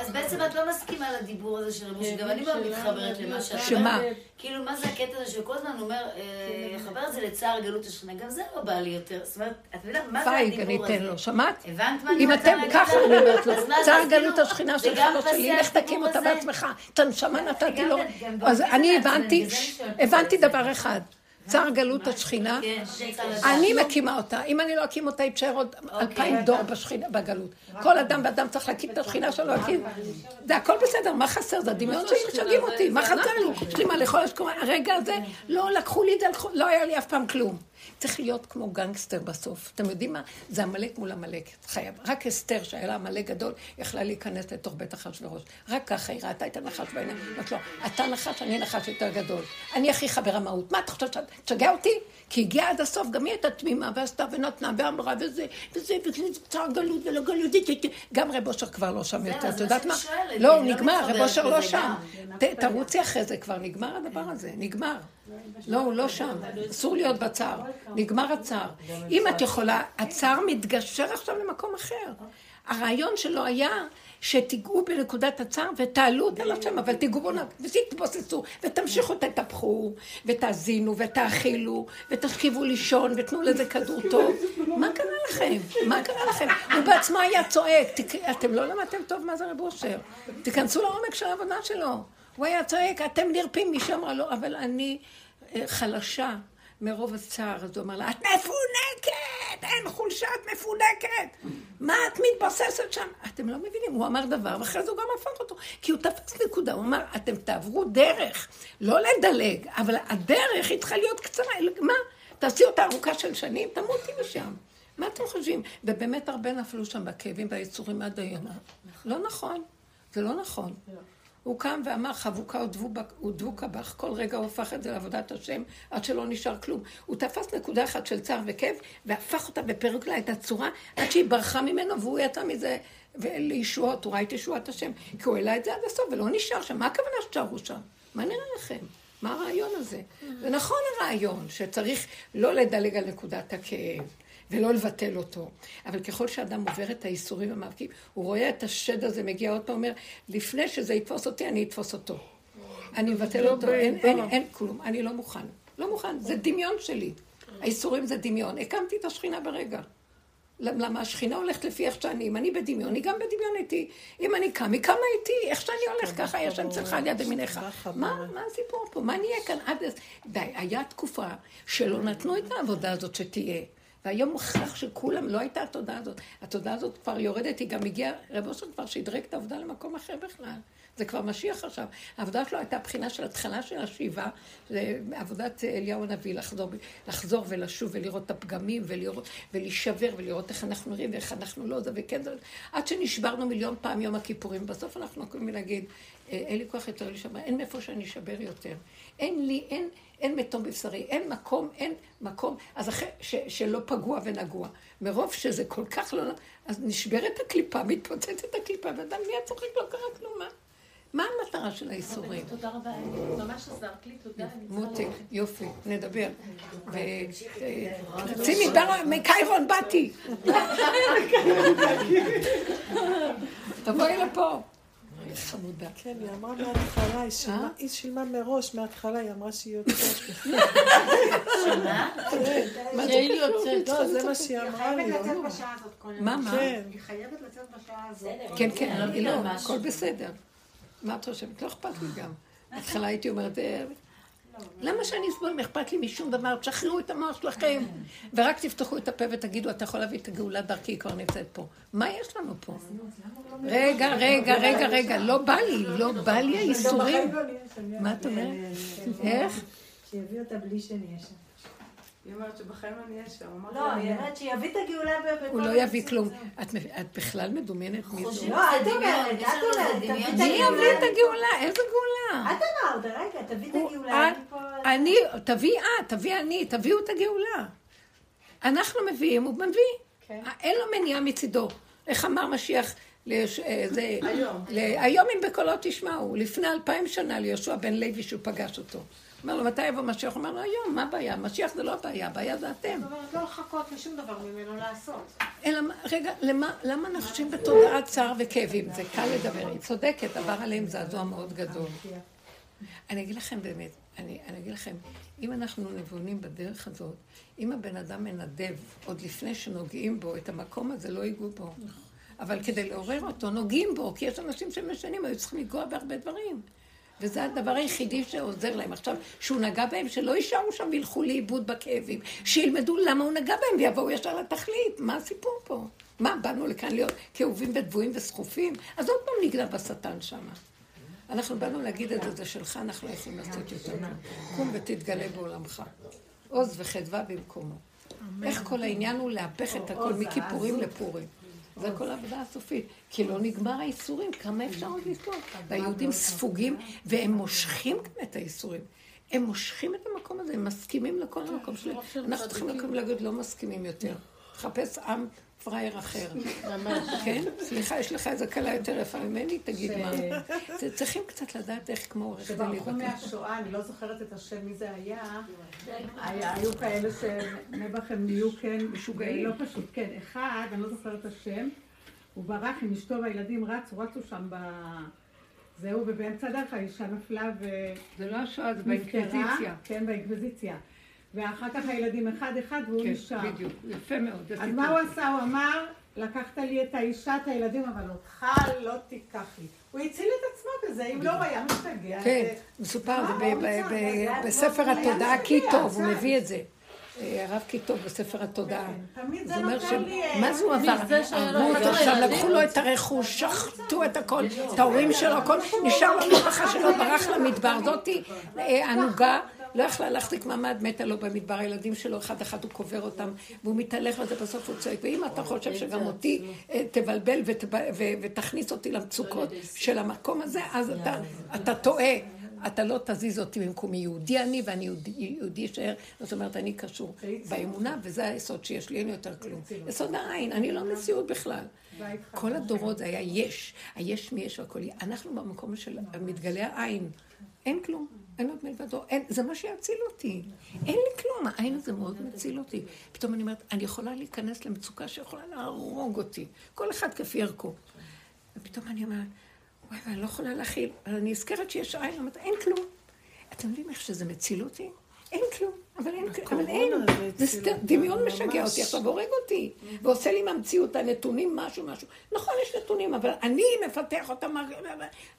Speaker 8: אז בעצם את לא מסכימה לדיבור הזה של רבו, שגם אני מאוד מתחברת למה שאת
Speaker 1: שמה?
Speaker 8: אומרת. כאילו, מה זה הקטע הזה שכל הזמן אומר, אה, חבר את זה לצער גלות השכינה, גם זה לא בא לי יותר. זאת אומרת, את מבינה, מה זה
Speaker 1: פייג, אני
Speaker 8: הדיבור הזה?
Speaker 1: אתן לו, שמעת?
Speaker 8: הבנת מה אני
Speaker 1: אם
Speaker 8: רוצה
Speaker 1: אתם
Speaker 8: להגיד
Speaker 1: ככה,
Speaker 8: לך?
Speaker 1: אני אומרת לו, צער גלות השכינה שלך,
Speaker 8: גם
Speaker 1: לא שלי, לך תקים אותה? בעצמך. את הנשמה נתתי
Speaker 8: גם-
Speaker 1: לו.
Speaker 8: גם
Speaker 1: אז אני הבנתי,
Speaker 8: אני
Speaker 1: הבנתי. דבר אחד. צער גלות השכינה,
Speaker 8: כן, לדעת.
Speaker 1: אני מקימה אותה. אם אני לא אקים אותה, היא תישאר עוד אלפיים דור בשכינה, בגלות. כל אדם ואדם צריך להקים את השכינה שלו, להקים. זה הכל בסדר, מה חסר? זה הדמיון שלי משגעים אותי, מה חסר לי? יש לי מה לאכול, יש כל הרגע הזה, לא לקחו לי את זה, לא היה לי אף פעם כלום. צריך להיות כמו גנגסטר בסוף. אתם יודעים מה? זה עמלק מול עמלק. חייב. רק אסתר, שהיה לה עמלק גדול, יכלה להיכנס לתוך בית אחשוורוש. רק ככה היא ראתה את הנחש בעיניים. אמרת לו, אתה נחש, אני נחש יותר גדול. אני הכי חבר המהות. מה אתה חושב שאת תשגע אותי? כי הגיעה עד הסוף, גם היא הייתה תמימה, ועשתה ונתנה, ואמרה, וזה, וזה, וזה, צער גלות ולא גלות. גם רב אושר כבר לא שם יותר. את יודעת מה? לא,
Speaker 8: אני לא
Speaker 1: נגמר, רב אושר לא שם. תרוצי אחרי זה, כבר נגמר הדבר הזה, נגמר. לא, הוא לא שם. אסור להיות בצער. נגמר הצער. אם את יכולה, הצער מתגשר עכשיו למקום אחר. הרעיון שלו היה שתיגעו בנקודת הצער ותעלו אותה לשם, אבל תיגעו בו ותתבוססו, ותמשיכו, תטפחו, ותאזינו, ותאכילו, ותשכיבו לישון, ותנו לזה כדור טוב. מה קרה לכם? מה קרה לכם? הוא בעצמו היה צועק. אתם לא למדתם טוב מה זה רב אושר. תיכנסו לעומק של העבודה שלו. הוא היה צועק, אתם נרפים, אמרה לו, אבל אני אה, חלשה מרוב הצער. אז הוא אמר לה, את מפונקת! אין חולשה, את מפונקת! מה את מתבססת שם? אתם לא מבינים, הוא אמר דבר, ואחרי זה הוא גם הפך אותו. כי הוא תפס נקודה, הוא אמר, אתם תעברו דרך, לא לדלג, אבל הדרך היא צריכה להיות קצרה. מה? תעשי אותה ארוכה של שנים, תמותי משם. מה אתם חושבים? ובאמת הרבה נפלו שם בכאבים והיצורים עד היום. לא נכון, זה לא נכון. הוא קם ואמר, חבוקה ודבוקה בך, כל רגע הוא הפך את זה לעבודת השם, עד שלא נשאר כלום. הוא תפס נקודה אחת של צער וכאב, והפך אותה ופירק לה את הצורה, עד שהיא ברחה ממנו, והוא יצא מזה לישועות, הוא ראה את ישועת השם, כי הוא העלה את זה עד הסוף, ולא נשאר שם. מה הכוונה שתשארו שם? מה נראה לכם? מה הרעיון הזה? זה נכון הרעיון, שצריך לא לדלג על נקודת הכאב. ולא לבטל אותו. אבל ככל שאדם עובר את האיסורים והמאבקים, הוא רואה את השד הזה מגיע עוד פעם, אומר, לפני שזה יתפוס אותי, אני אתפוס אותו. אני מבטל אותו, אין, אין, אין כלום, אני לא מוכן. לא מוכן, זה דמיון שלי. האיסורים זה דמיון. הקמתי את השכינה ברגע. למה השכינה הולכת לפי איך שאני, אם אני בדמיון, היא גם בדמיון איתי. אם אני קם, היא קמה איתי, איך שאני הולך, ככה יש שם צלחה על יד ימינך. מה, מה הסיפור פה? מה נהיה כאן עד... די, היה תקופה שלא נתנו את העבודה הזאת שתהיה. והיום מוכרח שכולם, לא הייתה התודעה הזאת. התודעה הזאת כבר יורדת, היא גם הגיעה, רב אושר כבר שדרג את העבודה למקום אחר בכלל. זה כבר משיח עכשיו. העבודה שלו הייתה בחינה של התחלה של השיבה, זה עבודת אליהו הנביא, לחזור, לחזור ולשוב ולראות את הפגמים ולראות, ולהישבר ולראות איך אנחנו נראים ואיך אנחנו לא זה וכן זה, עד שנשברנו מיליון פעם יום הכיפורים. בסוף אנחנו יכולים להגיד, אין לי כוח יותר להישבר, אין מאיפה שאני אשבר יותר. אין לי, אין, אין מתום בבשרי, אין מקום, אין מקום, אז אחרי ש, שלא פגוע ונגוע. מרוב שזה כל כך לא... אז נשברת הקליפה, מתפוצצת הקליפה, ואדם נהיה צוחק, לא קרה כלום, מה? מה המטרה של האיסורים?
Speaker 6: תודה רבה, ממש עזרת לי, תודה.
Speaker 1: מוטי, יופי, נדבר. תצאי מקיירון, באתי. [LAUGHS] תבואי לפה. חמודה.
Speaker 3: כן, היא אמרה מההתחלה, היא שילמה- היא שילמה מראש, מההתחלה, היא אמרה שהיא יוצאת. [LAUGHS]
Speaker 8: שמה?
Speaker 1: מה זה
Speaker 7: שהיא? יוצאת.
Speaker 3: לא, זה מה שהיא
Speaker 9: היא
Speaker 3: אמרה לי.
Speaker 9: חייבת לצאת בשעה הזאת כל יום.
Speaker 1: מה, מה?
Speaker 3: כן.
Speaker 9: היא חייבת לצאת בשעה הזאת.
Speaker 1: כן, כן,
Speaker 8: אני לא
Speaker 1: היא לא,
Speaker 8: משהו.
Speaker 1: הכל בסדר. מה את חושבת? לא אכפת לי גם. בהתחלה הייתי אומרת, "אה, למה שאני אסבול אם אכפת לי משום דבר? תשחררו את המוח שלכם, ורק תפתחו את הפה ותגידו, אתה יכול להביא את הגאולה דרכי, היא כבר נמצאת פה. מה יש לנו פה? רגע, רגע, רגע, רגע, לא בא לי, לא בא לי האיסורים. מה את אומרת? איך?
Speaker 4: שיביא אותה בלי שנהיה שם.
Speaker 5: היא אומרת שבחיים לא נהיה שם.
Speaker 4: לא, היא אומרת שיביא את הגאולה בכל...
Speaker 1: הוא לא יביא כלום. את בכלל מדומיינת מי זו?
Speaker 4: לא, את אומרת, את אומרת, תביא את
Speaker 1: מי יביא. את הגאולה? איזה גאולה?
Speaker 4: את אמרת, רגע, תביא את הגאולה.
Speaker 1: את-
Speaker 4: אני
Speaker 1: אני, תביא את, תביא אני, תביאו את הגאולה. אנחנו מביאים, הוא מביא. אין לו מניעה מצידו. איך אמר משיח, ליש- אה, זה-
Speaker 5: היום.
Speaker 1: ל- היום אם בקולו תשמעו, לפני אלפיים שנה ליהושע בן לוי שהוא פגש אותו. אומר לו, מתי יבוא משיח? הוא אומר לו, היום, מה הבעיה? משיח זה לא הבעיה, הבעיה זה אתם.
Speaker 9: זאת אומרת, לא לחכות לשום דבר ממנו לעשות.
Speaker 1: אלא, רגע, למה, למה אנשים בתודעת צער וכאבים? זה קל לדבר, היא צודקת, עבר עליהם זעזוע מאוד גדול. אני אגיד לכם באמת, אני, אני אגיד לכם, אם אנחנו נבונים בדרך הזאת, אם הבן אדם מנדב עוד לפני שנוגעים בו, את המקום הזה לא ייגעו בו. אבל כדי לעורר אותו, נוגעים בו, כי יש אנשים שמשנים, היו צריכים לנגוע בהרבה דברים. וזה הדבר היחידי שעוזר להם. עכשיו, שהוא נגע בהם, שלא יישארו שם וילכו לאיבוד בכאבים. שילמדו למה הוא נגע בהם ויבואו ישר לתכלית. מה הסיפור פה? מה, באנו לכאן להיות כאובים ודבויים וסחופים? אז עוד פעם נגנב בשטן שם. אנחנו באנו להגיד את זה, זה שלך, אנחנו לא יכולים לעשות יותר. קום ותתגלה בעולמך. עוז וחדווה במקומו. איך כל העניין הוא להפך את הכל מכיפורים לפורים. זה כל העבודה הסופית. כי לא נגמר האיסורים, כמה אפשר עוד לסבול? והיהודים ספוגים, והם מושכים גם את האיסורים. הם מושכים את המקום הזה, הם מסכימים לכל המקום שלהם. אנחנו צריכים לקום להגיד, לא מסכימים יותר. חפש עם פראייר אחר. כן? סליחה, יש לך איזה כלה יותר יפה ממני? תגיד מה. צריכים קצת לדעת איך כמו עורך דין להתווכח.
Speaker 5: מהשואה, אני לא זוכרת את השם מי זה היה, היו כאלה שנעבך הם נהיו כן,
Speaker 1: משוגעים.
Speaker 5: לא פשוט, כן, אחד, אני לא זוכרת את השם, הוא ברח עם אשתו והילדים רצו, רצו שם ב... זהו, ובאמצע הדרך האישה נפלה ו...
Speaker 1: זה לא השואה, זה. באינקוויזיציה.
Speaker 5: כן, באינקוויזיציה. ואחר כך הילדים אחד אחד והוא
Speaker 1: כן,
Speaker 5: נשאר.
Speaker 1: בדיוק. יפה מאוד. זה
Speaker 5: אז. מה הוא עשה? הוא אמר, לקחת לי את האישה, את הילדים, אבל אותך לא תיקח לי. הוא הציל את עצמו בזה, אם לא הוא היה משתגע.
Speaker 1: כן,
Speaker 5: זה-
Speaker 1: מסופר, זה בספר
Speaker 5: היה
Speaker 1: התודעה כי טוב, הוא. מביא את זה. אה, הרב כי טוב בספר התודעה.
Speaker 5: תמיד זה
Speaker 1: זה אומר
Speaker 5: נותן לי... אה.
Speaker 1: מה זה הוא עבר?
Speaker 7: זה
Speaker 1: הרגו אותו עכשיו? לקחו לו את הרכוש, שחטו את הכל, את ההורים שלו, הכל נשאר למשפחה שלו, ברח למדבר. זאתי אה, ענוגה, לא יכלה להחזיק מעמד, מתה לו במדבר, הילדים שלו, אחד אחד הוא קובר אותם, והוא מתהלך וזה בסוף הוא צועק. ואם אתה חושב שגם אותי אה, תבלבל ותכניס אותי למצוקות של המקום הזה, אז אתה- טועה. אתה לא תזיז אותי במקומי יהודי אני ואני יהודי, אשאר, זאת אומרת אני קשור באמונה וזה היסוד שיש לי, אין יותר כלום. יסוד העין, אני לא מציאות בכלל. כל הדורות זה היה יש, היש מי יש והכל. אנחנו במקום של מתגלה העין, אין כלום, אין עוד מלבדו, אין, זה מה שיציל אותי. אין לי כלום, העין הזה מאוד מציל אותי. פתאום אני אומרת, אני יכולה להיכנס למצוקה שיכולה להרוג אותי, כל אחד כפי ערכו. ופתאום אני אומרת, וואי, אני לא יכולה להכיל, אני נזכרת שיש עין, אני אומרת, אין כלום. אתם יודעים איך שזה מציל אותי? אין כלום, אבל אין, אבל אין.
Speaker 3: זה
Speaker 1: סתם, דמיון משגע. אותי, עכשיו הורג אותי. ועושה לי מהמציאות הנתונים משהו, משהו. נכון, יש נתונים, אבל אני מפתח אותם.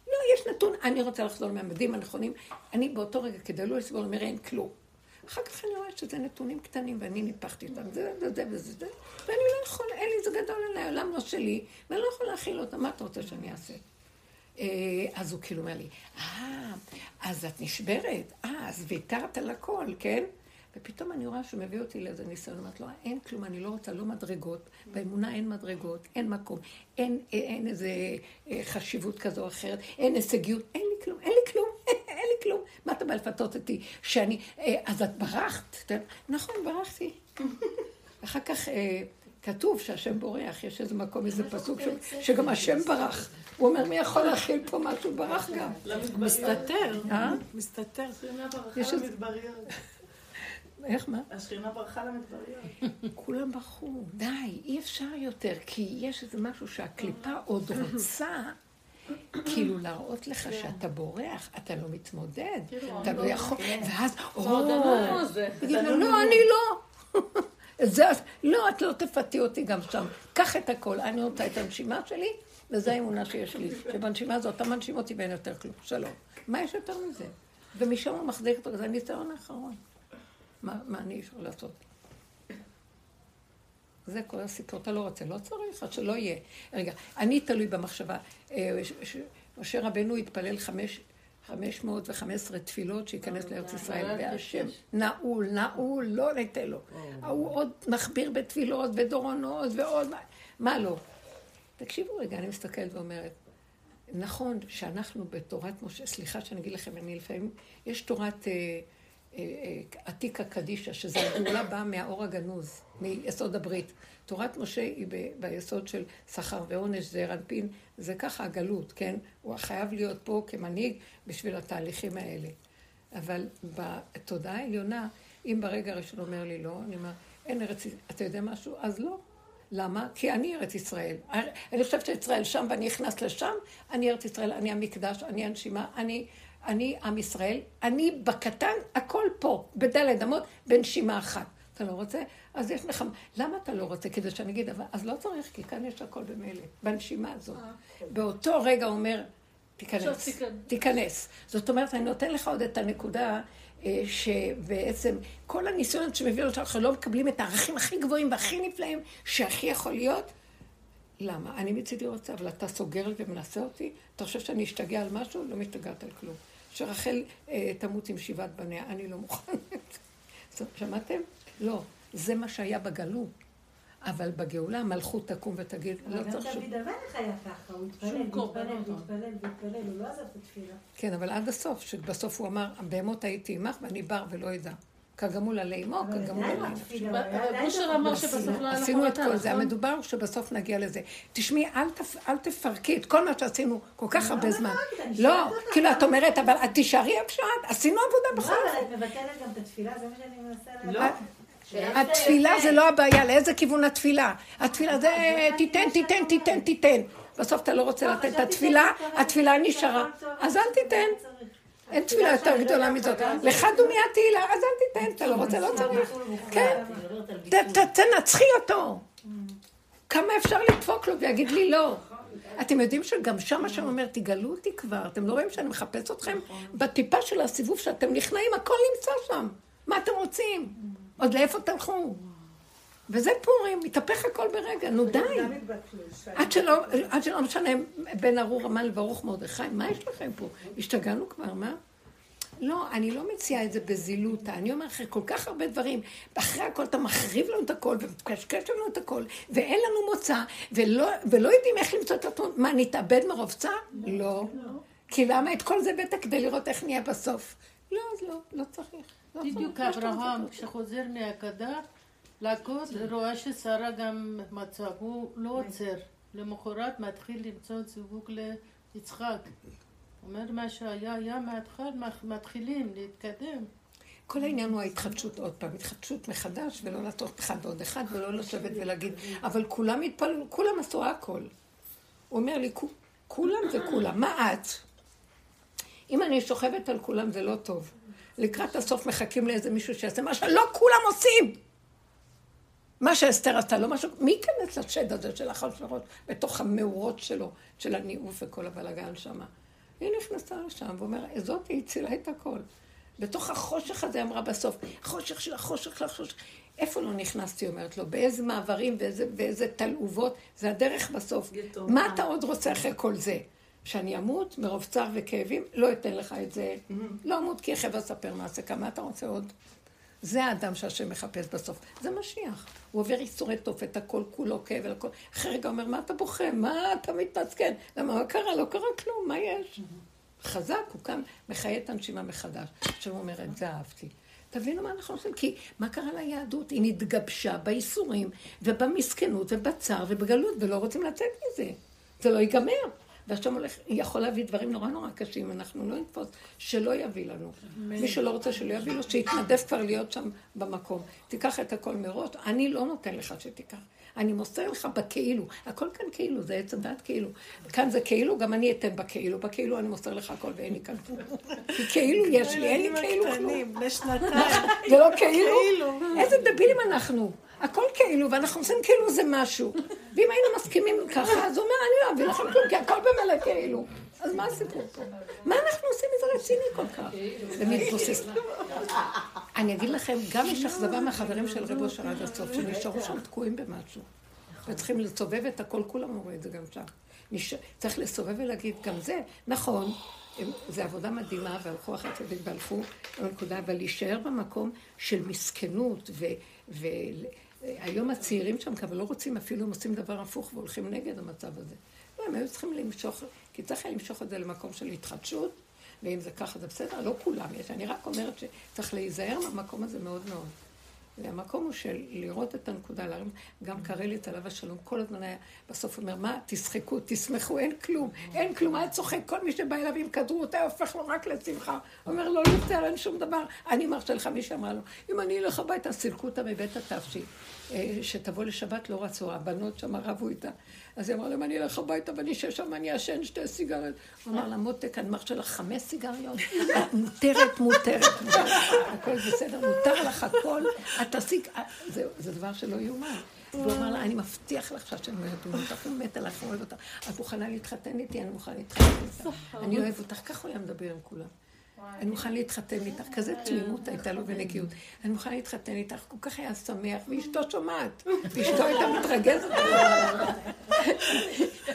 Speaker 1: לא, יש נתון, אני רוצה לחזור מהמדים הנכונים. אני באותו רגע, כדי לא לסבול, אומר, אין כלום. אחר כך אני רואה שזה נתונים קטנים, ואני ניפחתי אותם, זה וזה וזה, ואני לא יכול, אין לי, זה גדול עליי, העולם לא שלי, ואני לא יכול להכיל אותם, מה אתה רוצה שאני אעשה? אה, אז הוא כאילו אומר לי, אה, אז את נשברת, אה, אז ויתרת על הכל, כן? ופתאום אני רואה שהוא מביא אותי לאיזה ניסיון, אומרת לו, אין כלום, אני לא רוצה, לא מדרגות, באמונה אין מדרגות, אין מקום, אין, אין, אין איזה אה, חשיבות כזו או אחרת, אין הישגיות, אין לי כלום, אין לי כלום, [LAUGHS] אין לי כלום. מה אתה בא לפתות אותי? שאני, אה, אז את ברחת? נכון, ברחתי. [LAUGHS] אחר כך אה, כתוב שהשם בורח, יש איזה מקום, איזה פסוק ש- שגם השם ברח. הוא אומר, מי יכול להכיל פה משהו? ברח גם.
Speaker 3: מסתתר.
Speaker 1: אה?
Speaker 3: מסתתר.
Speaker 5: השכינה ברחה למדבריות.
Speaker 1: איך, מה?
Speaker 5: השכינה ברחה למדבריות.
Speaker 1: כולם ברחו, די, אי אפשר יותר, כי יש איזה משהו שהקליפה עוד רוצה, כאילו להראות לך שאתה בורח, אתה לא מתמודד, אתה לא יכול, ואז, או, תגיד לו, לא, אני לא. זה, לא, את לא תפתי אותי גם שם. קח את הכל, אני רוצה את הנשימה שלי, וזו האמונה שיש לי, שבנשימה הזאת אתה מנשים אותי ואין יותר כלום. שלום. מה יש יותר מזה? ומשם הוא מחזיק אותו, זה הניסיון האחרון. מה, מה אני יכול לעשות? זה כל הסיפור, אתה לא רוצה, לא צריך, אז שלא יהיה. רגע, אני תלוי במחשבה. אה, משה רבנו התפלל חמש, חמש מאות וחמש עשרה תפילות שייכנס לארץ ישראל, והשם נעול, נעול, לא ניתן לו. הוא עוד מכביר בתפילות, ודורונות, ועוד מה, מה לא. תקשיבו רגע, אני מסתכלת ואומרת, נכון שאנחנו בתורת משה, סליחה שאני אגיד לכם, אני לפעמים, יש תורת אה, אה, אה, עתיקה קדישא, שזה הגאולה באה מהאור הגנוז, מיסוד הברית. תורת משה היא ב- ביסוד של שכר ועונש, זעיר אנפין, זה ככה הגלות, כן? הוא חייב להיות פה כמנהיג בשביל התהליכים האלה. אבל בתודעה העליונה, אם ברגע הראשון אומר לי לא, אני אומר, אין ארץ, אתה יודע משהו? אז לא. למה? כי אני ארץ ישראל. אני חושבת שישראל שם ואני נכנס לשם, אני ארץ ישראל, אני המקדש, אני הנשימה, אני, אני עם ישראל, אני בקטן, הכל פה, בדלת אמות, בנשימה אחת. אתה לא רוצה? אז יש לך... למה אתה לא רוצה? כדי שאני אגיד, אבל אז לא צריך, כי כאן יש הכל במילא, בנשימה הזאת. באותו רגע הוא אומר, תיכנס,
Speaker 7: תיכנס.
Speaker 1: זאת אומרת, אני נותן לך עוד את הנקודה אה, שבעצם כל הניסיונות שמביאים אותנו, אנחנו לא מקבלים את הערכים הכי גבוהים והכי נפלאים שהכי יכול להיות. למה? אני מצידי רוצה, אבל אתה סוגר לי ומנסה אותי? אתה חושב שאני אשתגע על משהו? לא משתגעת על כלום. שרחל אה, תמות עם שבעת בניה, אני לא מוכנת. [LAUGHS] שמעתם? לא. זה מה שהיה בגלות. אבל בגאולה המלכות תקום ותגיד, לא
Speaker 4: אבל גם
Speaker 1: צריך שום...
Speaker 4: דוד המלך היה ככה, הוא התפלל,
Speaker 7: שום
Speaker 4: והתפלל,
Speaker 7: קורבנות.
Speaker 4: והתפלל, והתפלל, הוא לא עזב את התפילה.
Speaker 1: כן, אבל עד הסוף, שבסוף הוא אמר, בהמות הייתי עמך ואני בר ולא אדע. כגמול עלי אמו,
Speaker 4: אבל
Speaker 1: כגמול עלי.
Speaker 7: אבל בושר
Speaker 4: לא-
Speaker 7: אמר שבסוף לא היה לך
Speaker 1: עשינו את
Speaker 7: מטרה,
Speaker 1: כל זה,
Speaker 7: נכון?
Speaker 1: המדובר שבסוף נגיע לזה. תשמעי, אל, תפ... אל תפרקי את כל מה שעשינו כל כך הרבה זמן.
Speaker 4: אני
Speaker 1: לא,
Speaker 4: אותך.
Speaker 1: כאילו את אומרת, אבל את תישארי איפה שאת, עשינו עבודה בכל
Speaker 4: לא,
Speaker 1: זאת.
Speaker 4: אבל את מבטלת גם את התפילה, זה מה שאני מנסה
Speaker 1: לא.
Speaker 4: להגיד.
Speaker 1: התפילה זה לא הבעיה, לאיזה כיוון התפילה? התפילה זה תיתן, תיתן, תיתן, תיתן. בסוף אתה לא רוצה לתת את התפילה, התפילה נשארה. אז אל תיתן. אין תפילה יותר גדולה מזאת. לך דומיה תהילה, אז אל תיתן, אתה לא רוצה, לא צריך. כן, תנצחי אותו. כמה אפשר לדפוק לו ויגיד לי לא? אתם יודעים שגם שם השם אומר, תגלו אותי כבר, אתם לא רואים שאני מחפש אתכם? בטיפה של הסיבוב שאתם נכנעים, הכל נמצא שם. מה אתם רוצים? עוד לאיפה תלכו? וזה פורים, מתהפך הכל ברגע, נו די. עד שלא, עד שלא משנה, בן ארור המן וברוך מרדכי, מה יש לכם פה? השתגענו כבר, מה? לא, אני לא מציעה את זה בזילותא. אני אומרת אחרי כל כך הרבה דברים, אחרי הכל אתה מחריב לנו את הכל ומקשקש לנו את הכל, ואין לנו מוצא, ולא, ולא יודעים איך למצוא את התון. מה, נתאבד מרוב צער? לא. כי למה את כל זה בטח כדי לראות איך נהיה בסוף? לא, אז לא, לא צריך.
Speaker 11: בדיוק אברהם. כשחוזר מהגדה, להכות, רואה ששרה גם מצאה, הוא לא עוצר. למחרת מתחיל למצוא זיווג ליצחק. אומר מה שהיה, היה מההתחלה, מתחילים להתקדם.
Speaker 1: כל העניין הוא ההתחדשות עוד פעם, התחדשות מחדש, ולא לעשות אחד ועוד אחד, ולא לשבת ולהגיד, אבל כולם התפללו, כולם עשו הכל. הוא אומר לי, "כו- כולם זה כולם, מה את? אם אני שוכבת על כולם זה לא טוב. לקראת הסוף מחכים לאיזה מישהו שיעשה מה שלא כולם עושים. מה שאסתר עשתה, לא משהו, מי ייכנס לשד הזה של החשרות בתוך המאורות שלו, של הניאוף וכל הבלגן שם? היא נכנסה לשם ואומרת, זאת היא הצילה את הכל. בתוך החושך הזה אמרה בסוף, חושך של החושך של החושך. איפה לא נכנסתי, אומרת לו? באיזה מעברים ואיזה, ואיזה תלעובות? זה הדרך בסוף. מה אתה עוד רוצה אחרי כל זה? שאני אמות מרוב צער וכאבים? לא אתן לך את זה. לא אמות כי יחב אספר מעשה כמה אתה רוצה עוד? זה האדם שהשם מחפש בסוף. זה משיח. הוא עובר ייסורי תופת, הכל כולו כאב, הכל. אחרי רגע אומר, מה אתה בוכה? מה אתה מתעצקן? למה, מה קרה? לא קרה כלום, מה יש? חזק, הוא קם, מחיה את הנשימה מחדש. עכשיו הוא אומר, את זה אהבתי. תבינו מה אנחנו עושים, כי מה קרה ליהדות? היא נתגבשה בייסורים ובמסכנות ובצער ובגלות, ולא רוצים לצאת מזה. זה לא ייגמר. והשם הולך, יכול להביא דברים נורא נורא קשים, אנחנו לא נתפוס, שלא יביא לנו. מי שלא רוצה שלא יביא לו, שיתנדב כבר להיות שם במקום. תיקח את הכל מראש, אני לא נותן לך שתיקח. אני מוסר לך בכאילו. הכל כאן כאילו, זה עץ הדת כאילו. כאן זה כאילו, גם אני אתן בכאילו. בכאילו אני מוסר לך הכל ואין לי כאן כלום. כי כאילו יש לי, אין לי כאילו כלום.
Speaker 3: הקטנים, בני שנתיים. [LAUGHS]
Speaker 1: זה לא כאילו?
Speaker 3: כאילו.
Speaker 1: איזה דבילים אנחנו. הכל כאילו, ואנחנו עושים כאילו זה משהו. ואם היינו מסכימים ככה, אז הוא אומר, אני לא אביא לכם כלום, כי הכל במילא כאילו. אז מה הסיפור פה? מה אנחנו עושים מזה רציני כל כך? ומתבוסס. אני אגיד לכם, גם יש אכזבה מהחברים של רב אושר עד הסוף, שנשארו שם תקועים במשהו. וצריכים לסובב את הכל, כולם רואים את זה גם שם. צריך לסובב ולהגיד, גם זה, נכון, זה עבודה מדהימה, והלכו אחרי צדיק והלכו לנקודה, אבל להישאר במקום של מסכנות, והיום הצעירים שם כבר לא רוצים, אפילו הם עושים דבר הפוך והולכים נגד המצב הזה. לא, הם היו צריכים למשוך, כי צריך היה למשוך את זה למקום של התחדשות, ואם זה ככה זה בסדר, לא כולם יש, אני רק אומרת שצריך להיזהר מהמקום הזה מאוד מאוד. והמקום הוא של לראות את הנקודה, להרים, גם קרליץ עליו השלום, כל הזמן היה, בסוף אומר, מה, תשחקו, תשמחו, אין כלום, אין כלום, היה צוחק, כל מי שבא אליו עם כדרות, היה הופך לו רק לשמחה. אומר לו, לא יותר, אין שום דבר. אני מרשה לך, מי שאמרה לו, אם אני אלך הביתה, סילקו אותה מבית התפשי, שתבוא לשבת לא רצו, הבנות שם רבו איתה. אז היא אמרה להם, אני אלך הביתה ואני אשב שם, אני אעשן שתי סיגריות. הוא אמר לה, מותק, אני מרשה לך חמש סיגריות? מותרת, מותרת. הכל בסדר, מותר לך הכל. את תעשי... זה, זה דבר שלא יאומן. והוא אמר לה, אני מבטיח לך שהשם לא ידון אותך, הוא מת עליך, הוא אוהב אותך. את מוכנה להתחתן איתי? אני מוכנה להתחתן איתך. אני אוהב אותך, ככה הוא היה מדבר עם כולם. אני מוכן להתחתן איתך, כזה תמימות הייתה לו ונקיות. אני מוכן להתחתן איתך, כל כך היה שמח, ואשתו שומעת, ואשתו הייתה מתרגזת.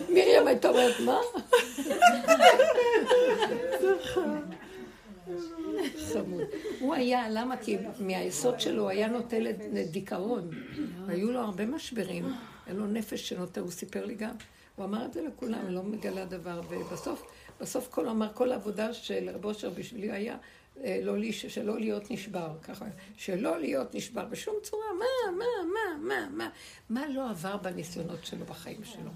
Speaker 1: מרים הייתה אומרת, מה? חמוד. הוא היה, למה? כי מהיסוד שלו היה נוטה לדיכאון. היו לו הרבה משברים, היה לו נפש שנוטה, הוא סיפר לי גם. הוא אמר את זה לכולם, לא מגלה דבר, ובסוף, בסוף כל אמר, כל העבודה של רב אושר בשבילי היה אה, לא, שלא להיות נשבר, ככה, שלא להיות נשבר בשום צורה, מה, מה, מה, מה, מה, מה לא עבר בניסיונות שלו בחיים שלו.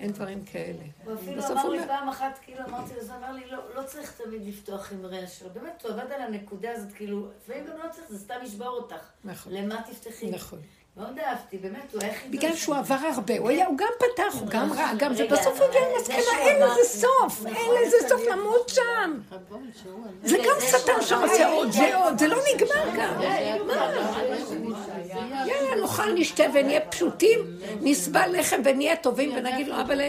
Speaker 1: אין דברים כאלה.
Speaker 8: הוא אפילו אמר לי פעם אחת, כאילו אמרתי לו, זה אמר לי, לא, לא צריך תמיד לפתוח עם רע שלו. באמת, הוא עבד על הנקודה הזאת, כאילו, לפעמים גם לא צריך, זה סתם ישבור אותך.
Speaker 1: נכון.
Speaker 8: למה תפתחי?
Speaker 1: נכון.
Speaker 8: מאוד אהבתי, באמת, הוא חידוש.
Speaker 1: בגלל שהוא עבר הרבה, הוא היה- הוא גם פתח, הוא גם רע, גם זה, בסוף הוא הגיע
Speaker 8: זה
Speaker 1: למסקנה,
Speaker 8: שהוא
Speaker 1: אין לזה סוף, אין לזה סוף למות שם. זה גם שטן שעושה עוד ועוד, זה לא נגמר גם. יאללה, נאכל, נשתה ונהיה פשוטים, נסבל לחם ונהיה טובים ונגיד לו, אבל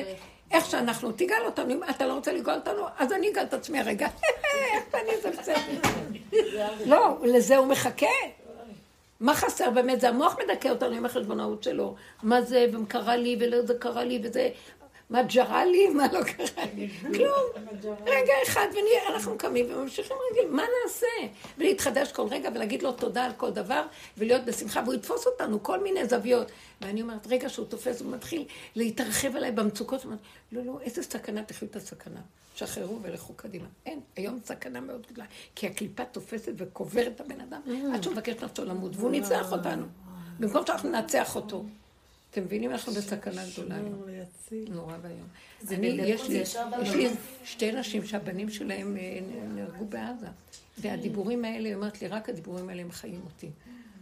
Speaker 1: איך שאנחנו, תגאל אותנו, אם אתה לא רוצה לגאול אותנו, אז אני אגאל את עצמי הרגע. [LAUGHS] איך אני זה בסדר. לא, לזה הוא מחכה. מה חסר באמת? זה המוח מדכא אותנו עם החשבונאות שלו. מה זה, וקרה לי, ולא זה קרה לי, וזה... מה ג'רה לי, מה לא קרה לי. כלום. רגע אחד, ואנחנו קמים וממשיכים רגיל. מה נעשה? ולהתחדש כל רגע ולהגיד לו תודה על כל דבר, ולהיות בשמחה, והוא יתפוס אותנו, כל מיני זוויות. ואני אומרת, רגע שהוא תופס, הוא מתחיל להתרחב עליי במצוקות, הוא אומר, לא, לא, איזה סכנה, תחיו את הסכנה. שחררו ולכו קדימה. אין, היום סכנה מאוד גדולה, כי הקליפה תופסת וקוברת את הבן אדם, עד שהוא מבקש נפשו למות, והוא ניצח אותנו. במקום שאנחנו ננצח אותו. אתם מבינים? אנחנו בסכנה גדולה. נורא ואיום. יש לי. לי שתי נשים שהבנים שלהם אה, נהרגו בעזה. והדיבורים האלה, היא אומרת לי, רק הדיבורים האלה הם חיים אותי.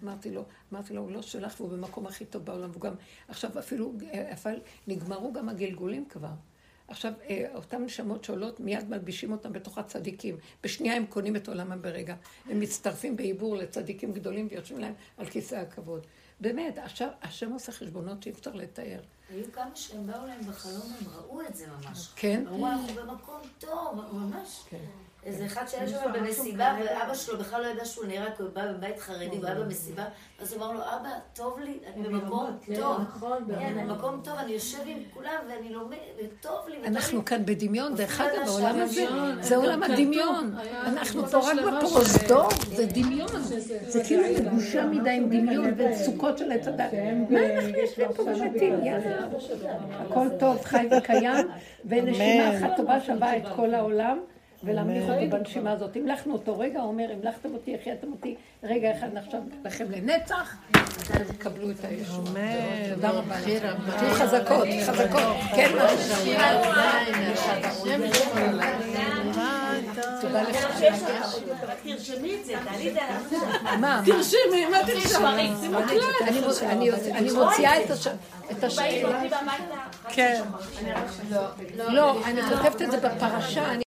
Speaker 1: אמרתי לו, אמרתי לו, הוא לא שלך והוא במקום הכי טוב בעולם, והוא גם, עכשיו אפילו, אה, אפילו, נגמרו גם הגלגולים כבר. עכשיו, אה, אותן נשמות שעולות, מיד מלבישים אותם בתוך הצדיקים. בשנייה הם קונים את עולמם ברגע. הם מצטרפים בעיבור לצדיקים גדולים ויושבים להם על כיסא הכבוד. באמת, עכשיו, השם עושה חשבונות שאי אפשר לתאר.
Speaker 8: היו כמה שהם באו להם בחלום, הם ראו את זה ממש.
Speaker 1: כן?
Speaker 8: אמרו, אנחנו במקום טוב, ממש.
Speaker 1: כן.
Speaker 8: איזה אחד שהיה שם במסיבה, ואבא שלו בכלל לא ידע שהוא נהרג, הוא בא מבית חרדי, הוא היה במסיבה, אז הוא אמר לו, אבא, טוב לי, אני במקום טוב. כן, במקום טוב, אני יושב עם כולם, ואני לומד, וטוב לי.
Speaker 1: אנחנו כאן בדמיון, דרך אגב, העולם הזה, זה עולם
Speaker 6: דמיון.
Speaker 1: הדמיון. אנחנו פה רק בפרוזדור, זה דמיון. זה כאילו מגושה מדי עם דמיון וסוכות של עץ הדת. מה אנחנו יושבים פה ומתים? יאללה. הכל טוב, חי וקיים, ונשימה אחת טובה שווה את כל העולם. ולהמליך אותו בנשימה הזאת. המלכנו אותו רגע, הוא אומר, המלכתם אותי, החייתם אותי, רגע אחד נחשב לכם לנצח, אז קבלו את הישוע. תודה רבה לכם. תהיו חזקות, חזקות. כן, תודה לך.
Speaker 8: תרשמי את זה, תעלי את זה.
Speaker 1: מה?
Speaker 6: תרשמי, מה תרשמי?
Speaker 1: אני מוציאה את הש- את השאלה. כן. לא, אני כותבת את זה בפרשה.